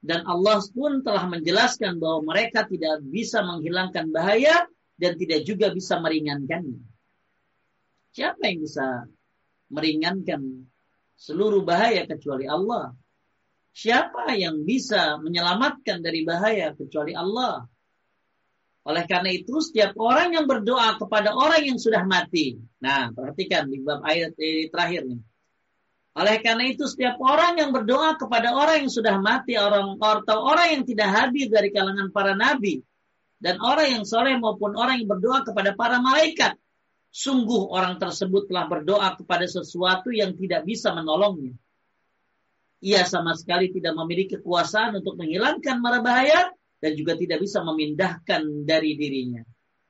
Dan Allah pun telah menjelaskan bahwa mereka tidak bisa menghilangkan bahaya dan tidak juga bisa meringankannya. Siapa yang bisa meringankan seluruh bahaya kecuali Allah? Siapa yang bisa menyelamatkan dari bahaya kecuali Allah? Oleh karena itu setiap orang yang berdoa kepada orang yang sudah mati. Nah, perhatikan di bab ayat ini terakhir nih. Oleh karena itu setiap orang yang berdoa kepada orang yang sudah mati, orang atau orang yang tidak hadir dari kalangan para nabi dan orang yang soleh maupun orang yang berdoa kepada para malaikat, sungguh orang tersebut telah berdoa kepada sesuatu yang tidak bisa menolongnya. Ia sama sekali tidak memiliki kekuasaan untuk menghilangkan mara bahaya dan juga tidak bisa memindahkan dari dirinya.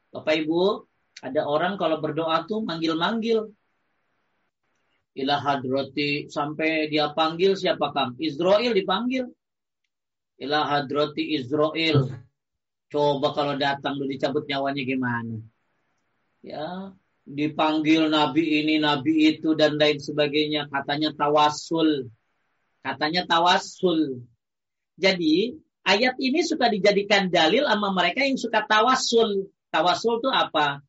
Bapak Ibu, ada orang kalau berdoa tuh manggil-manggil. Ilah hadrati sampai dia panggil siapa kang? Israel dipanggil. Ilah hadrati Israel. Coba kalau datang lu dicabut nyawanya gimana? Ya, dipanggil nabi ini, nabi itu dan lain sebagainya. Katanya tawasul. Katanya tawasul. Jadi ayat ini suka dijadikan dalil sama mereka yang suka tawasul. Tawasul itu apa?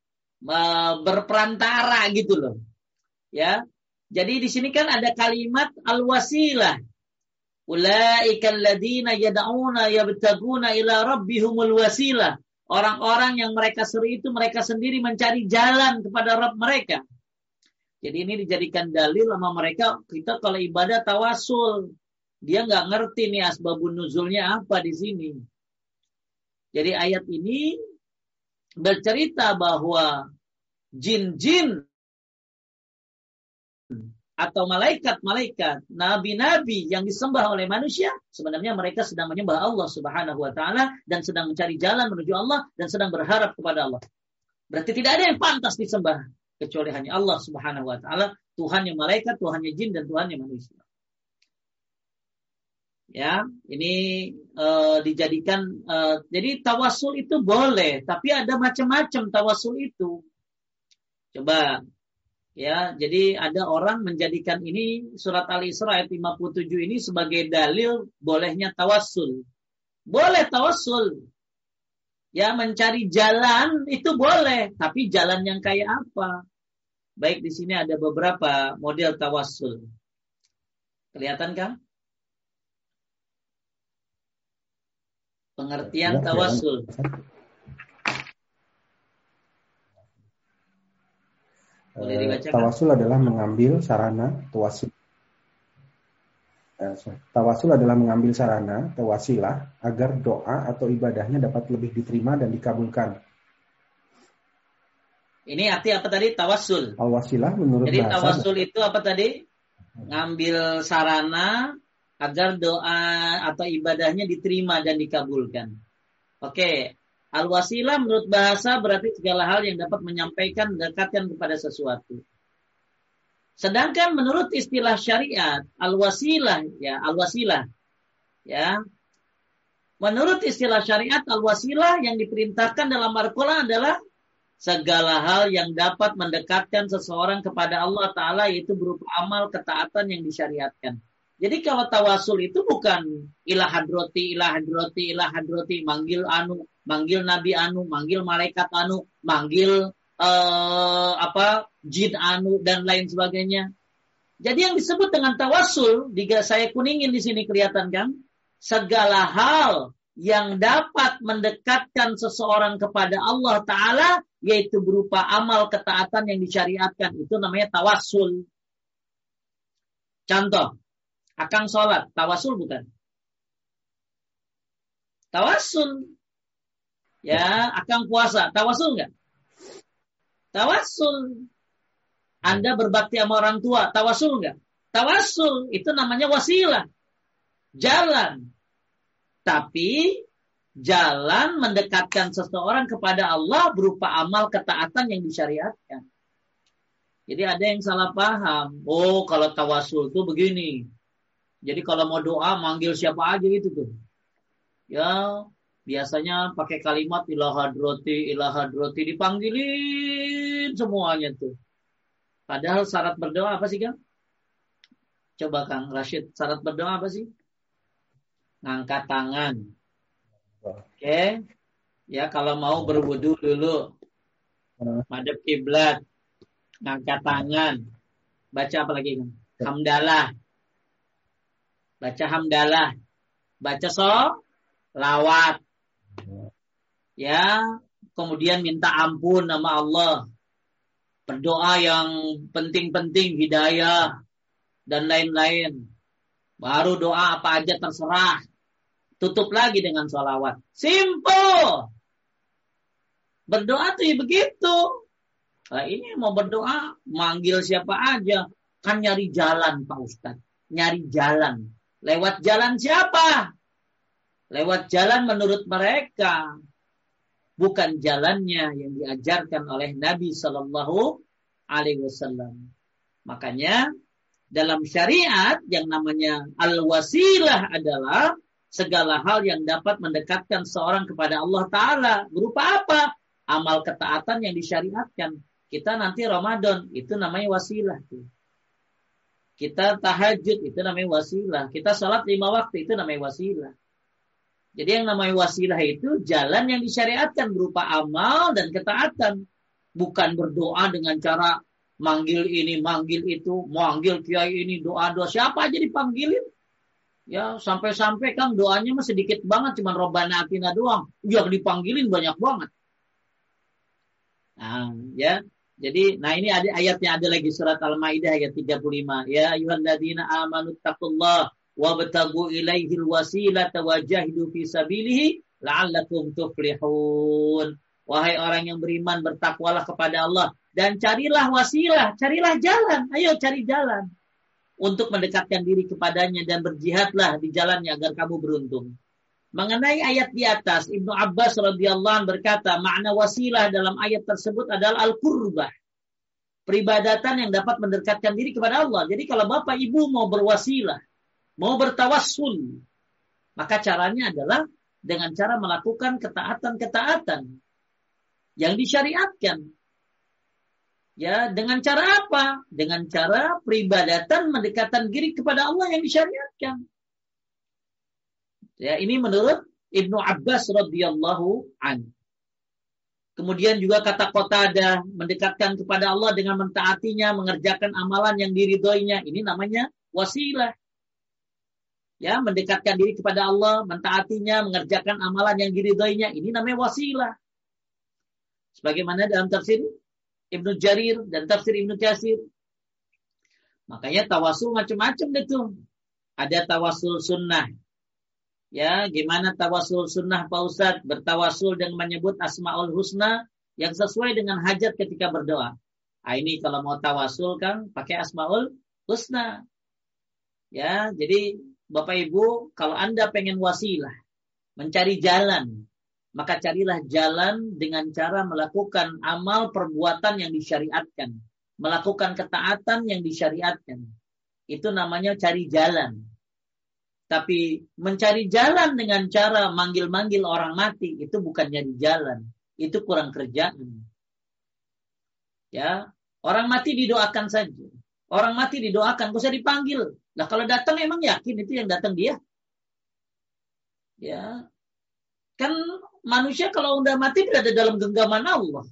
Berperantara gitu loh. Ya. Jadi di sini kan ada kalimat al-wasilah. Ulaika alladziina yad'una yabtaguna ila rabbihumul wasilah. Orang-orang yang mereka seru itu mereka sendiri mencari jalan kepada Rabb mereka. Jadi ini dijadikan dalil sama mereka kita kalau ibadah tawasul. Dia nggak ngerti nih asbabun nuzulnya apa di sini. Jadi ayat ini bercerita bahwa jin-jin atau malaikat-malaikat, nabi-nabi yang disembah oleh manusia, sebenarnya mereka sedang menyembah Allah Subhanahu wa taala dan sedang mencari jalan menuju Allah dan sedang berharap kepada Allah. Berarti tidak ada yang pantas disembah kecuali hanya Allah Subhanahu wa taala, Tuhannya malaikat, Tuhannya jin dan Tuhannya manusia ya ini uh, dijadikan uh, jadi tawasul itu boleh tapi ada macam-macam tawasul itu coba ya jadi ada orang menjadikan ini surat al isra ayat 57 ini sebagai dalil bolehnya tawasul boleh tawasul ya mencari jalan itu boleh tapi jalan yang kayak apa Baik di sini ada beberapa model tawassul. Kelihatan kan? Pengertian ya, tawassul. Boleh eh? Tawasul adalah mengambil sarana tawasul. Eh, tawasul adalah mengambil sarana tawasilah agar doa atau ibadahnya dapat lebih diterima dan dikabulkan. Ini arti apa tadi? Tawasul. Tawasilah menurut Jadi bahasa tawasul itu apa tadi? Ngambil sarana agar doa atau ibadahnya diterima dan dikabulkan. Oke, Al-wasilah menurut bahasa berarti segala hal yang dapat menyampaikan dekatkan kepada sesuatu. Sedangkan menurut istilah syariat, al-wasilah ya, al-wasilah ya. Menurut istilah syariat, al-wasilah yang diperintahkan dalam Al-Qur'an adalah segala hal yang dapat mendekatkan seseorang kepada Allah taala yaitu berupa amal ketaatan yang disyariatkan. Jadi kalau tawasul itu bukan ilah hadroti, ilah hadroti, ilah hadroti, manggil anu, manggil nabi anu, manggil malaikat anu, manggil uh, apa jin anu dan lain sebagainya. Jadi yang disebut dengan tawasul, jika saya kuningin di sini kelihatan kan, segala hal yang dapat mendekatkan seseorang kepada Allah Ta'ala, yaitu berupa amal ketaatan yang disyariatkan. Itu namanya tawasul. Contoh, Akang sholat, tawasul bukan? Tawasul. Ya, akang puasa, tawasul enggak? Tawasul. Anda berbakti sama orang tua, tawasul enggak? Tawasul, itu namanya wasilah. Jalan. Tapi jalan mendekatkan seseorang kepada Allah berupa amal ketaatan yang disyariatkan. Jadi ada yang salah paham. Oh, kalau tawasul itu begini. Jadi kalau mau doa manggil siapa aja gitu tuh. Ya biasanya pakai kalimat ilah hadroti, ilah hadroti dipanggilin semuanya tuh. Padahal syarat berdoa apa sih Kang? Coba Kang Rashid, syarat berdoa apa sih? Ngangkat tangan. Oke. Okay. Ya kalau mau berwudu dulu. Madep kiblat. Ngangkat tangan. Baca apa lagi Kang? Hamdalah baca hamdalah, baca so, lawat. Ya, kemudian minta ampun nama Allah. Berdoa yang penting-penting hidayah dan lain-lain. Baru doa apa aja terserah. Tutup lagi dengan sholawat. Simple. Berdoa tuh ya begitu. Nah, ini mau berdoa, manggil siapa aja. Kan nyari jalan Pak Ustadz. Nyari jalan. Lewat jalan siapa? Lewat jalan menurut mereka. Bukan jalannya yang diajarkan oleh Nabi Shallallahu Alaihi Wasallam. Makanya dalam syariat yang namanya al-wasilah adalah segala hal yang dapat mendekatkan seorang kepada Allah Ta'ala. Berupa apa? Amal ketaatan yang disyariatkan. Kita nanti Ramadan, itu namanya wasilah. Tuh. Kita tahajud itu namanya wasilah. Kita sholat lima waktu itu namanya wasilah. Jadi yang namanya wasilah itu jalan yang disyariatkan berupa amal dan ketaatan. Bukan berdoa dengan cara manggil ini, manggil itu, manggil kiai ini, doa-doa. Siapa aja dipanggilin. Ya sampai-sampai kan doanya mah sedikit banget. Cuman robana atina doang. Yang dipanggilin banyak banget. Nah, ya jadi, nah ini ada ayatnya ada lagi surat Al-Maidah ayat 35. Ya ayyuhalladzina amanu wa batagu ilaihi alwasilata wajahidu fi sabilihi la'allakum tuflihun. Wahai orang yang beriman bertakwalah kepada Allah dan carilah wasilah, carilah jalan. Ayo cari jalan untuk mendekatkan diri kepadanya dan berjihadlah di jalannya agar kamu beruntung. Mengenai ayat di atas, Ibnu Abbas radhiyallahu anh berkata, makna wasilah dalam ayat tersebut adalah al-qurbah. Peribadatan yang dapat mendekatkan diri kepada Allah. Jadi kalau Bapak Ibu mau berwasilah, mau bertawassul, maka caranya adalah dengan cara melakukan ketaatan-ketaatan yang disyariatkan. Ya, dengan cara apa? Dengan cara peribadatan mendekatkan diri kepada Allah yang disyariatkan. Ya, ini menurut Ibnu Abbas radhiyallahu an. Kemudian juga kata kota ada mendekatkan kepada Allah dengan mentaatinya, mengerjakan amalan yang diridhoinya. Ini namanya wasilah. Ya, mendekatkan diri kepada Allah, mentaatinya, mengerjakan amalan yang diridhoinya. Ini namanya wasilah. Sebagaimana dalam tafsir Ibnu Jarir dan tafsir Ibnu Kasir. Makanya tawasul macam-macam itu. Ada tawasul sunnah, Ya, gimana tawasul sunnah Pak Ustadz? Bertawasul dengan menyebut Asma'ul Husna yang sesuai dengan hajat ketika berdoa. Nah, ini kalau mau tawasul kan pakai Asma'ul Husna. Ya, jadi Bapak Ibu, kalau Anda pengen wasilah, mencari jalan, maka carilah jalan dengan cara melakukan amal perbuatan yang disyariatkan, melakukan ketaatan yang disyariatkan. Itu namanya cari jalan. Tapi mencari jalan dengan cara manggil-manggil orang mati itu bukan jadi jalan. Itu kurang kerjaan. Ya, orang mati didoakan saja. Orang mati didoakan, usah dipanggil. Nah kalau datang emang yakin itu yang datang dia. Ya, kan manusia kalau udah mati berada dalam genggaman Allah.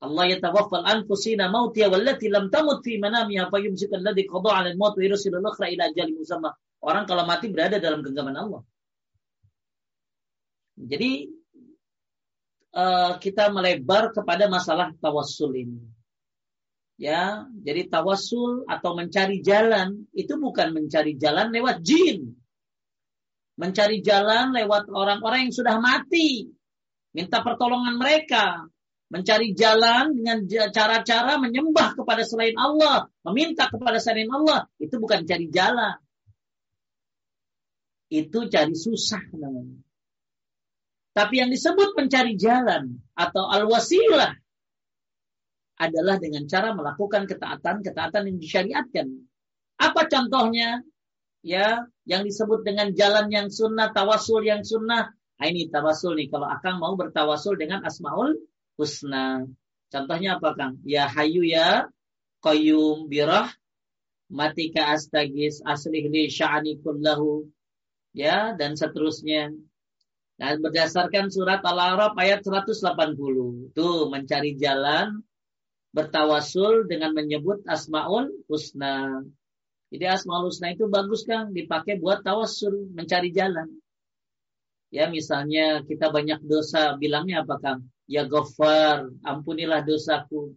Allah yatawaffal anfusina mautiya wallati lam tamut fi manamiha fayumsiku alladhi qada 'ala al-maut wa yursilu al-ukhra ila ajalin musamma. Orang kalau mati berada dalam genggaman Allah. Jadi uh, kita melebar kepada masalah tawassul ini. Ya, jadi tawassul atau mencari jalan itu bukan mencari jalan lewat jin. Mencari jalan lewat orang-orang yang sudah mati. Minta pertolongan mereka. Mencari jalan dengan cara-cara menyembah kepada selain Allah. Meminta kepada selain Allah. Itu bukan cari jalan itu cari susah namanya. Tapi yang disebut mencari jalan atau al-wasilah adalah dengan cara melakukan ketaatan-ketaatan yang disyariatkan. Apa contohnya? Ya, yang disebut dengan jalan yang sunnah, tawasul yang sunnah. Nah, ini tawasul nih. Kalau akan mau bertawasul dengan asmaul husna. Contohnya apa Kang? Ya hayu ya qayyum birah matika astagis aslih li sya'ani kullahu ya dan seterusnya. Dan berdasarkan surat Al-A'raf ayat 180. Tuh mencari jalan bertawasul dengan menyebut Asmaul Husna. Jadi Asmaul Husna itu bagus kan dipakai buat tawasul, mencari jalan. Ya misalnya kita banyak dosa, bilangnya apa Kang? Ya Ghaffar, ampunilah dosaku.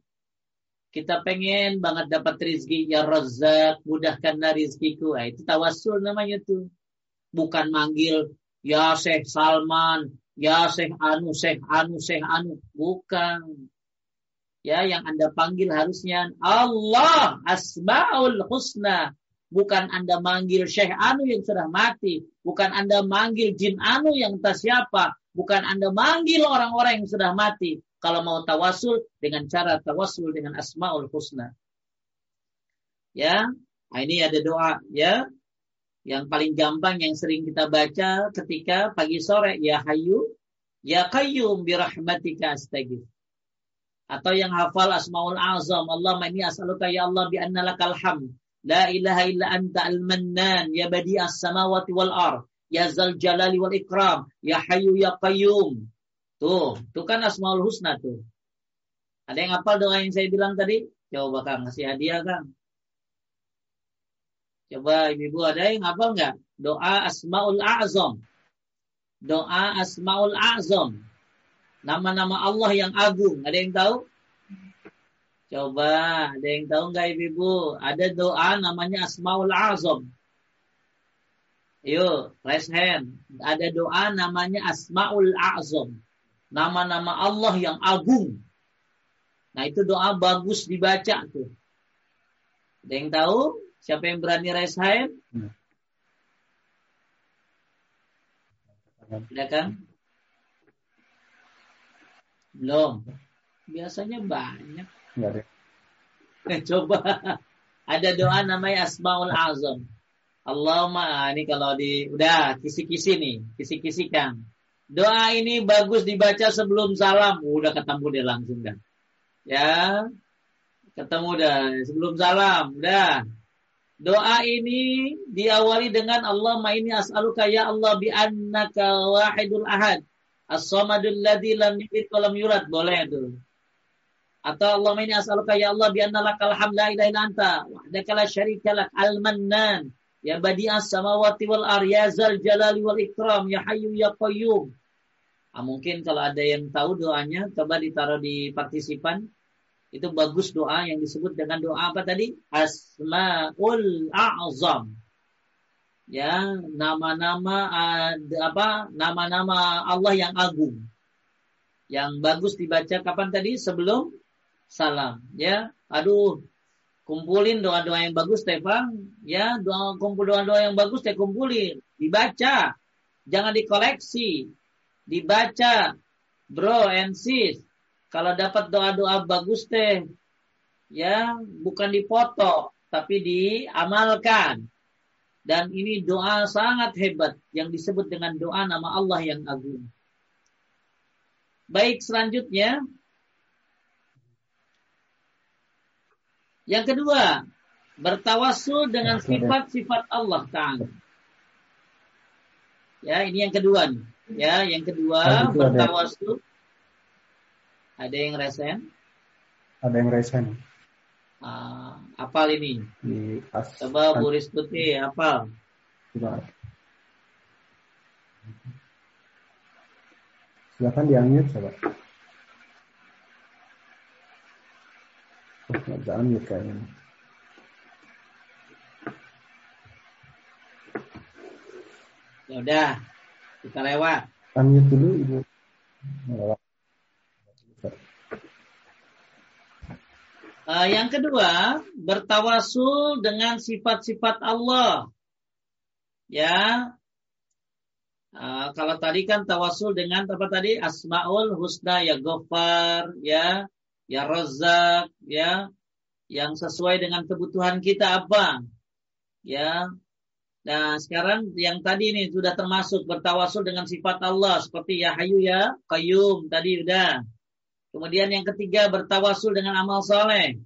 Kita pengen banget dapat rizki, ya Razak, mudahkanlah rizkiku. Nah, itu tawasul namanya tuh bukan manggil ya Syekh Salman, ya Syekh Anu, Syekh Anu, Syekh Anu, bukan. Ya, yang Anda panggil harusnya Allah Asmaul Husna. Bukan Anda manggil Syekh Anu yang sudah mati. Bukan Anda manggil Jin Anu yang entah siapa. Bukan Anda manggil orang-orang yang sudah mati. Kalau mau tawasul dengan cara tawasul dengan Asmaul Husna. Ya, nah ini ada doa ya yang paling gampang yang sering kita baca ketika pagi sore ya hayu ya qayyum bi rahmatika atau yang hafal asmaul azam Allah ini as'aluka ya Allah bi anna lakal la ilaha illa anta al mannan ya badi as samawati wal ard ya zal jalali wal ikram ya hayu ya qayyum. Tuh tuh kan asmaul husna tuh. Ada yang hafal doa yang saya bilang tadi? Coba Kang ngasih hadiah Kang Coba ibu-ibu ada yang apa enggak? Doa Asmaul A'zam. Doa Asmaul A'zam. Nama-nama Allah yang agung. Ada yang tahu? Coba, ada yang tahu enggak ibu-ibu? Ada doa namanya Asmaul A'zam. Yuk, raise hand. Ada doa namanya Asmaul A'zam. Nama-nama Allah yang agung. Nah itu doa bagus dibaca tuh. Ada yang tahu? Siapa yang berani raise hand? Hmm. kan? Belum. Biasanya banyak. Eh, coba. Ada doa namanya Asmaul Azam. Allahumma, ah, ini kalau di, udah kisi-kisi nih, kisi-kisikan. Doa ini bagus dibaca sebelum salam. Udah ketemu dia langsung kan. Ya, ketemu dah sebelum salam. Udah. Doa ini diawali dengan Allah ini as'aluka ya Allah bi annaka wahidul ahad. As-samadul ladzi lam yalid wa lam yulad boleh itu. Atau Allah ini as'aluka ya Allah bi anna lakal hamd la ilaha illa anta wahdaka la syarika lak al-mannan ya badi'as samawati wal arya zal jalali wal ikram ya hayyu ya qayyum. Nah, mungkin kalau ada yang tahu doanya coba ditaruh di partisipan. Itu bagus doa yang disebut dengan doa apa tadi? Asmaul A'zam. Ya, nama-nama apa? Nama-nama Allah yang agung. Yang bagus dibaca kapan tadi? Sebelum salam ya aduh kumpulin doa-doa yang bagus Stefan ya doa kumpul doa-doa yang bagus teh kumpulin dibaca jangan dikoleksi dibaca bro and sis kalau dapat doa-doa bagus teh ya bukan dipoto tapi diamalkan dan ini doa sangat hebat yang disebut dengan doa nama Allah yang agung baik selanjutnya Yang kedua, bertawasul dengan sifat-sifat Allah Ta'ala. Ya, ini yang kedua nih. Ya, yang kedua bertawasul. Ada yang resen? Ada yang resen. Uh, apal ini? Di as, Coba Bu Rizkuti, apal. Coba. Silakan di coba. Nggak unmute kayaknya. Ya udah, kita lewat. Unmute dulu Ibu. Uh, yang kedua, bertawasul dengan sifat-sifat Allah. Ya. Uh, kalau tadi kan tawasul dengan apa tadi? Asmaul Husna ya Gofar, ya ya Razak, ya, yang sesuai dengan kebutuhan kita apa, ya. Nah sekarang yang tadi ini sudah termasuk bertawasul dengan sifat Allah seperti ya Hayu ya Qayyum tadi udah. Kemudian yang ketiga bertawasul dengan amal soleh.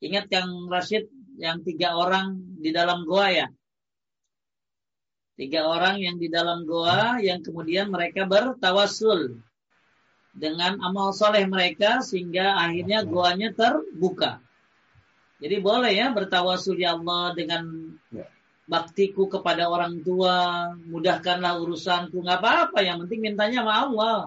Ingat yang Rashid yang tiga orang di dalam goa ya. Tiga orang yang di dalam goa yang kemudian mereka bertawasul dengan amal soleh mereka sehingga akhirnya goanya terbuka. Jadi boleh ya bertawasul ya Allah dengan ya. baktiku kepada orang tua, mudahkanlah urusanku, nggak apa-apa. Yang penting mintanya sama Allah.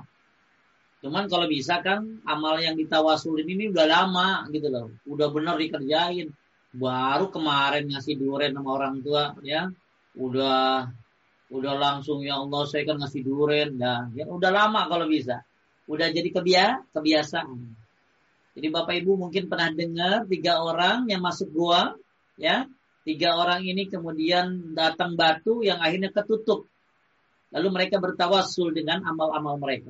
Cuman kalau bisa kan amal yang ditawasulin ini udah lama gitu loh, udah benar dikerjain. Baru kemarin ngasih duren sama orang tua ya, udah udah langsung ya Allah saya kan ngasih duren, dah ya udah lama kalau bisa udah jadi kebia kebiasaan. Jadi Bapak Ibu mungkin pernah dengar tiga orang yang masuk gua, ya. Tiga orang ini kemudian datang batu yang akhirnya ketutup. Lalu mereka bertawasul dengan amal-amal mereka.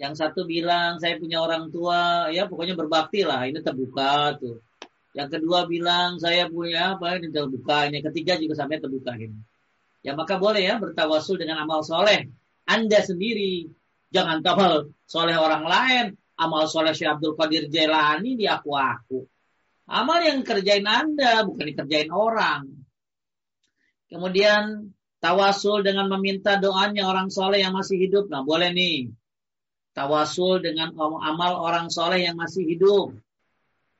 Yang satu bilang saya punya orang tua, ya pokoknya berbakti lah, ini terbuka tuh. Yang kedua bilang saya punya apa ini terbuka, ini ketiga juga sampai terbuka ini. Ya maka boleh ya bertawasul dengan amal soleh. Anda sendiri Jangan amal soleh orang lain. Amal soleh Syekh Abdul Qadir Jailani di aku-aku. Amal yang kerjain Anda, bukan dikerjain orang. Kemudian tawasul dengan meminta doanya orang soleh yang masih hidup. Nah boleh nih. Tawasul dengan amal orang soleh yang masih hidup.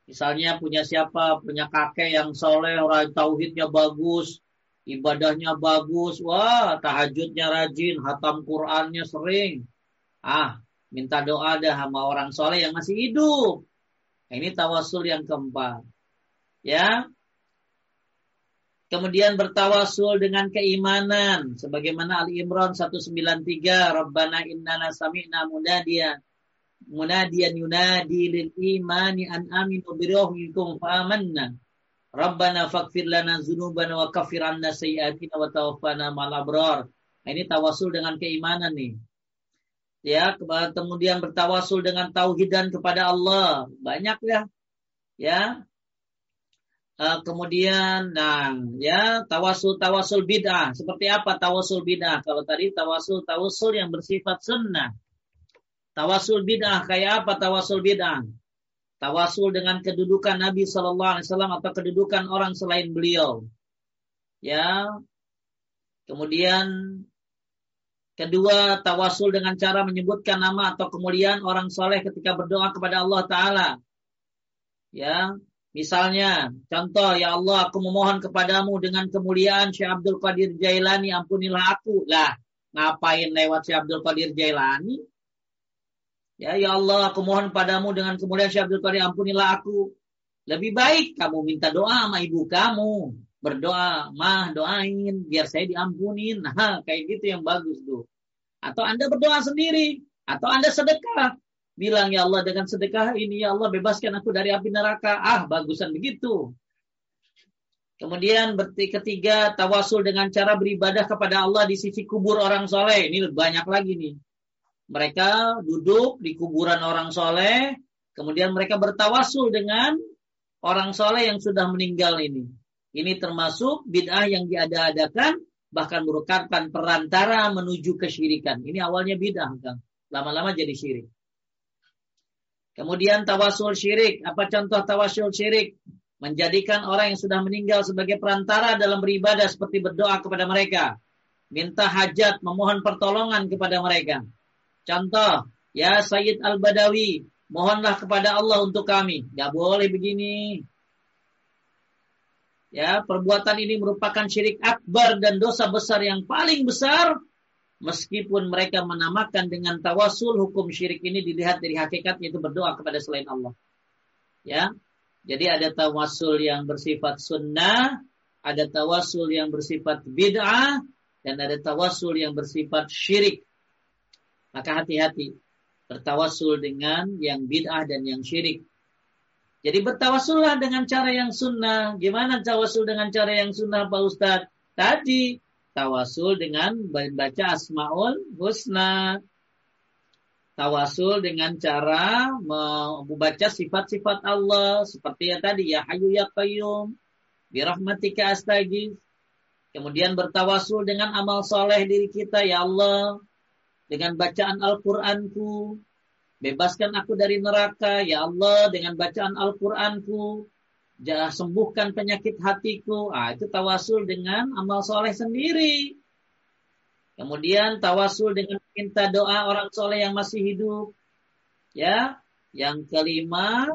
Misalnya punya siapa, punya kakek yang soleh, orang tauhidnya bagus, ibadahnya bagus, wah tahajudnya rajin, hatam Qurannya sering, Ah, minta doa dah sama orang soleh yang masih hidup. Nah, ini tawasul yang keempat. Ya. Kemudian bertawasul dengan keimanan. Sebagaimana Ali Imran 193. Rabbana innana sami'na munadiyan. Munadiyan yunadi lil imani an aminu birohmikum fa'amanna. Rabbana fakfir lana zunubana wa kafir anna sayyatina wa tawaffana mal abrar. Nah, ini tawasul dengan keimanan nih ya kemudian bertawasul dengan tauhidan kepada Allah banyak ya ya uh, kemudian nah ya tawasul tawasul bid'ah. Seperti apa tawasul bid'ah? Kalau tadi tawasul tawasul yang bersifat sunnah. Tawasul bid'ah kayak apa tawasul bid'ah? Tawasul dengan kedudukan Nabi Shallallahu Alaihi Wasallam atau kedudukan orang selain beliau. Ya. Kemudian Kedua, tawasul dengan cara menyebutkan nama atau kemuliaan orang soleh ketika berdoa kepada Allah Ta'ala. Ya, misalnya, contoh, ya Allah, aku memohon kepadamu dengan kemuliaan Syekh Abdul Qadir Jailani, ampunilah aku. Lah, ngapain lewat Syekh Abdul Qadir Jailani? Ya, ya Allah, aku mohon padamu dengan kemuliaan Syekh Abdul Qadir, ampunilah aku. Lebih baik kamu minta doa sama ibu kamu berdoa, mah doain biar saya diampunin. Nah, kayak gitu yang bagus tuh. Atau Anda berdoa sendiri, atau Anda sedekah. Bilang ya Allah dengan sedekah ini ya Allah bebaskan aku dari api neraka. Ah, bagusan begitu. Kemudian ketiga tawasul dengan cara beribadah kepada Allah di sisi kubur orang soleh. Ini banyak lagi nih. Mereka duduk di kuburan orang soleh, kemudian mereka bertawasul dengan orang soleh yang sudah meninggal ini. Ini termasuk bid'ah yang diada-adakan bahkan merupakan perantara menuju kesyirikan. Ini awalnya bid'ah, kan? Lama-lama jadi syirik. Kemudian tawasul syirik. Apa contoh tawasul syirik? Menjadikan orang yang sudah meninggal sebagai perantara dalam beribadah seperti berdoa kepada mereka. Minta hajat, memohon pertolongan kepada mereka. Contoh, ya Sayyid Al-Badawi, mohonlah kepada Allah untuk kami. Gak boleh begini. Ya, perbuatan ini merupakan syirik akbar dan dosa besar yang paling besar meskipun mereka menamakan dengan tawasul hukum syirik ini dilihat dari hakikat yaitu berdoa kepada selain Allah. Ya. Jadi ada tawasul yang bersifat sunnah, ada tawasul yang bersifat bid'ah dan ada tawasul yang bersifat syirik. Maka hati-hati bertawasul dengan yang bid'ah dan yang syirik. Jadi bertawasullah dengan cara yang sunnah. Gimana tawasul dengan cara yang sunnah Pak Ustadz? Tadi tawasul dengan membaca Asmaul Husna. Tawasul dengan cara membaca sifat-sifat Allah. Seperti yang tadi ya Hayu ya Qayyum. Birahmatika. Kemudian bertawasul dengan amal soleh diri kita ya Allah. Dengan bacaan Al-Quranku Bebaskan aku dari neraka, ya Allah, dengan bacaan Al-Quranku. Jangan sembuhkan penyakit hatiku. Ah, itu tawasul dengan amal soleh sendiri. Kemudian tawasul dengan minta doa orang soleh yang masih hidup. Ya, yang kelima,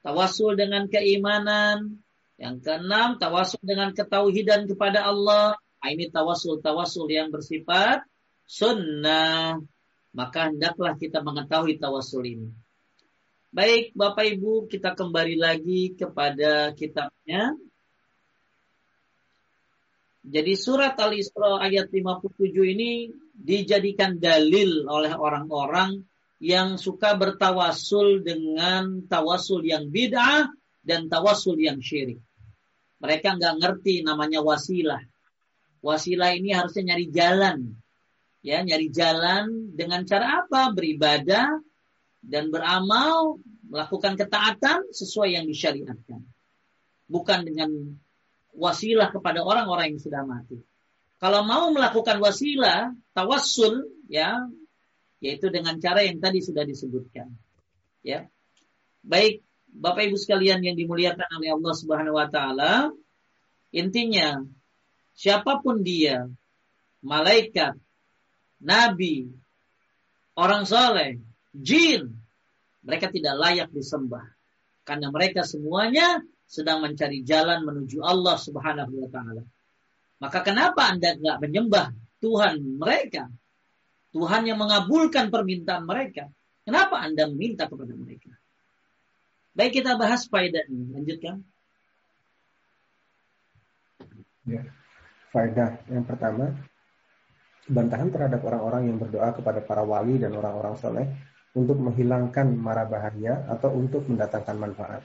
tawasul dengan keimanan. Yang keenam, tawasul dengan ketauhidan kepada Allah. Ah, ini tawasul-tawasul yang bersifat sunnah maka hendaklah kita mengetahui tawasul ini. Baik, Bapak Ibu, kita kembali lagi kepada kitabnya. Jadi surat Al-Isra ayat 57 ini dijadikan dalil oleh orang-orang yang suka bertawasul dengan tawasul yang bid'ah dan tawasul yang syirik. Mereka nggak ngerti namanya wasilah. Wasilah ini harusnya nyari jalan ya nyari jalan dengan cara apa beribadah dan beramal melakukan ketaatan sesuai yang disyariatkan. Bukan dengan wasilah kepada orang-orang yang sudah mati. Kalau mau melakukan wasilah tawassul ya yaitu dengan cara yang tadi sudah disebutkan ya. Baik Bapak Ibu sekalian yang dimuliakan oleh Allah Subhanahu wa taala intinya siapa pun dia malaikat nabi, orang soleh, jin, mereka tidak layak disembah. Karena mereka semuanya sedang mencari jalan menuju Allah subhanahu wa ta'ala. Maka kenapa Anda nggak menyembah Tuhan mereka? Tuhan yang mengabulkan permintaan mereka. Kenapa Anda meminta kepada mereka? Baik kita bahas faedah. Lanjutkan. Ya. Faedah yang pertama, bantahan terhadap orang-orang yang berdoa kepada para wali dan orang-orang soleh untuk menghilangkan mara bahaya atau untuk mendatangkan manfaat.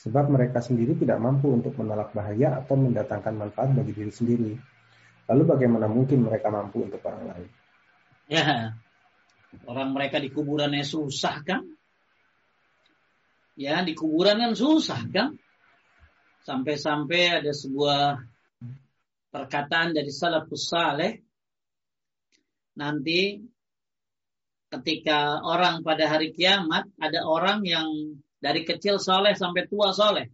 Sebab mereka sendiri tidak mampu untuk menolak bahaya atau mendatangkan manfaat bagi diri sendiri. Lalu bagaimana mungkin mereka mampu untuk orang lain? Ya, orang mereka di kuburannya susah kan? Ya, di kuburan kan susah kan? Sampai-sampai ada sebuah perkataan dari salafus saleh nanti ketika orang pada hari kiamat ada orang yang dari kecil soleh sampai tua soleh.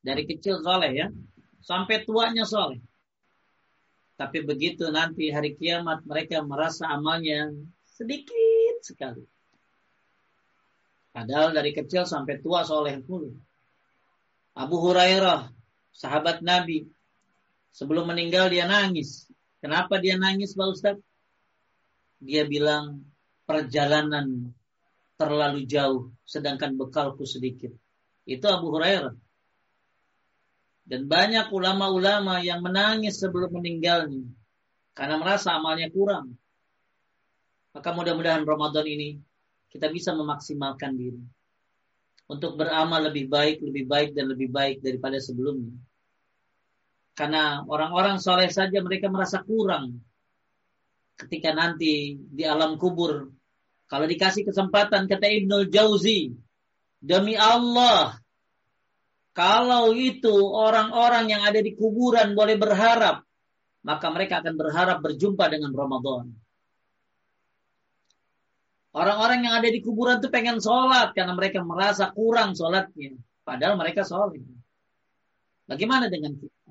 Dari kecil soleh ya. Sampai tuanya soleh. Tapi begitu nanti hari kiamat mereka merasa amalnya sedikit sekali. Padahal dari kecil sampai tua soleh pun. Abu Hurairah, sahabat Nabi, sebelum meninggal dia nangis. Kenapa dia nangis Pak Ustaz? Dia bilang perjalanan terlalu jauh sedangkan bekalku sedikit. Itu Abu Hurairah. Dan banyak ulama-ulama yang menangis sebelum meninggalnya karena merasa amalnya kurang. Maka mudah-mudahan Ramadan ini kita bisa memaksimalkan diri untuk beramal lebih baik, lebih baik dan lebih baik daripada sebelumnya. Karena orang-orang soleh saja mereka merasa kurang ketika nanti di alam kubur. Kalau dikasih kesempatan kata Ibnul Jauzi, demi Allah kalau itu orang-orang yang ada di kuburan boleh berharap, maka mereka akan berharap berjumpa dengan Ramadan. Orang-orang yang ada di kuburan itu pengen sholat karena mereka merasa kurang sholatnya. Padahal mereka sholat. Bagaimana dengan kita?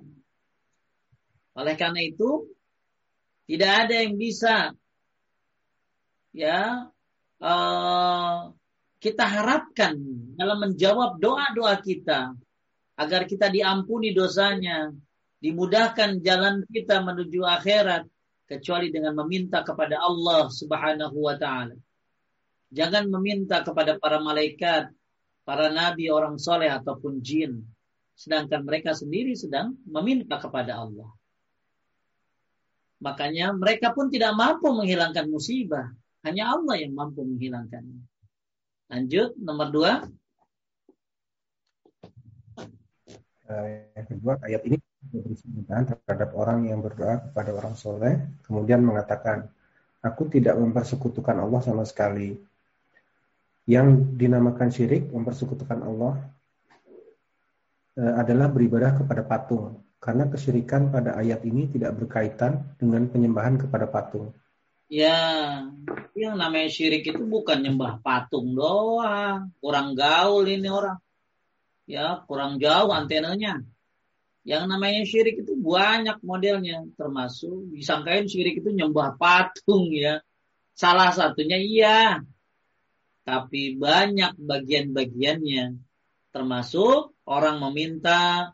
Oleh karena itu, tidak ada yang bisa ya uh, kita harapkan dalam menjawab doa-doa kita agar kita diampuni dosanya, dimudahkan jalan kita menuju akhirat kecuali dengan meminta kepada Allah Subhanahu wa taala. Jangan meminta kepada para malaikat, para nabi, orang soleh ataupun jin, sedangkan mereka sendiri sedang meminta kepada Allah. Makanya mereka pun tidak mampu menghilangkan musibah, hanya Allah yang mampu menghilangkannya. Lanjut nomor dua. Eh, yang kedua, ayat ini terhadap orang yang berdoa kepada orang soleh, kemudian mengatakan, aku tidak mempersekutukan Allah sama sekali. Yang dinamakan syirik, mempersekutukan Allah, eh, adalah beribadah kepada patung. Karena kesyirikan pada ayat ini tidak berkaitan dengan penyembahan kepada patung. Ya, yang namanya syirik itu bukan nyembah patung doang. Kurang gaul ini orang ya kurang jauh antenanya. Yang namanya syirik itu banyak modelnya, termasuk disangkain syirik itu nyembah patung ya. Salah satunya iya. Tapi banyak bagian-bagiannya. Termasuk orang meminta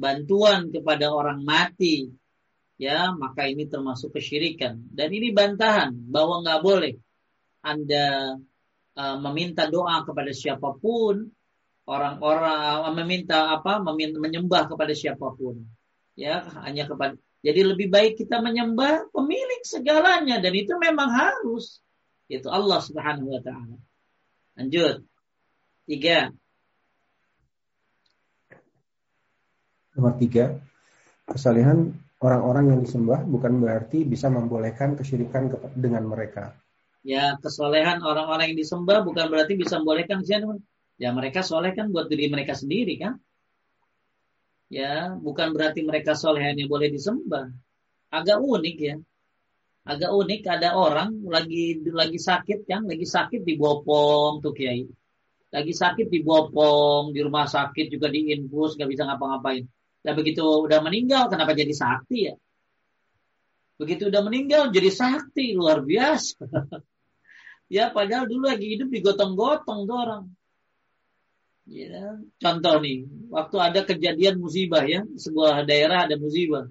bantuan kepada orang mati. Ya, maka ini termasuk kesyirikan. Dan ini bantahan bahwa nggak boleh Anda uh, meminta doa kepada siapa pun orang-orang uh, meminta apa meminta, menyembah kepada siapa pun. Ya hanya kepada jadi lebih baik kita menyembah pemilik segalanya dan itu memang harus. Itu Allah Subhanahu wa taala. Lanjut. Tiga nomor tiga kesalehan orang-orang yang disembah bukan berarti bisa membolehkan kesyirikan dengan mereka ya kesolehan orang-orang yang disembah bukan berarti bisa membolehkan kesyirikan Ya mereka soleh kan buat diri mereka sendiri kan. Ya bukan berarti mereka soleh hanya boleh disembah. Agak unik ya. Agak unik ada orang lagi lagi sakit kan, lagi sakit di Bopong tuh kiai. Lagi sakit di Bopong di rumah sakit juga di infus nggak bisa ngapa-ngapain. Dan begitu udah meninggal kenapa jadi sakti ya? Begitu udah meninggal jadi sakti luar biasa. ya padahal dulu lagi hidup digotong-gotong tuh orang. Ya, contoh nih, waktu ada kejadian musibah ya, sebuah daerah ada musibah.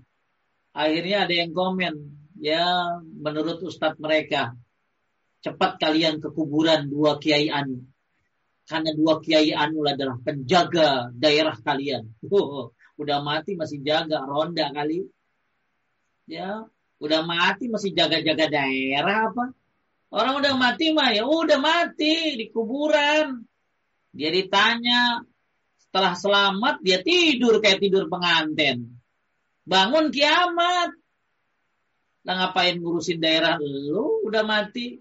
Akhirnya ada yang komen, ya menurut ustadz mereka, cepat kalian ke kuburan dua kiai anu. Karena dua kiai anu adalah penjaga daerah kalian. Oh, udah mati masih jaga ronda kali. Ya, udah mati masih jaga-jaga daerah apa? Orang udah mati mah ya udah mati di kuburan dia ditanya, setelah selamat dia tidur kayak tidur pengantin. Bangun kiamat. Lah ngapain ngurusin daerah lu udah mati?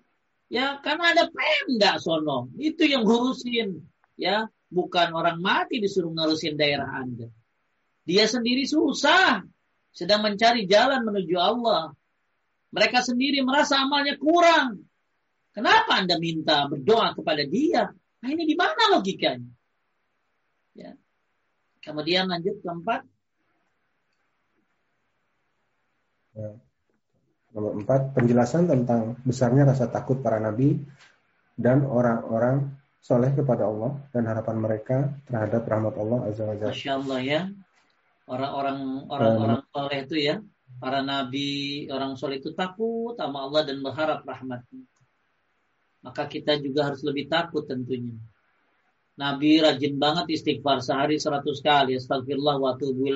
Ya karena ada pemda sono. Itu yang ngurusin. Ya, bukan orang mati disuruh ngurusin daerah Anda. Dia sendiri susah, sedang mencari jalan menuju Allah. Mereka sendiri merasa amalnya kurang. Kenapa Anda minta berdoa kepada dia? Nah ini di mana logikanya? Ya. Kemudian lanjut keempat. Ya. Nomor empat, penjelasan tentang besarnya rasa takut para nabi dan orang-orang soleh kepada Allah dan harapan mereka terhadap rahmat Allah Azza wa Jalla. Masya Allah ya. Orang-orang orang-orang soleh itu ya, para nabi, orang soleh itu takut sama Allah dan berharap rahmatnya. Maka kita juga harus lebih takut tentunya. Nabi rajin banget istighfar sehari seratus kali. Astagfirullah wa atubu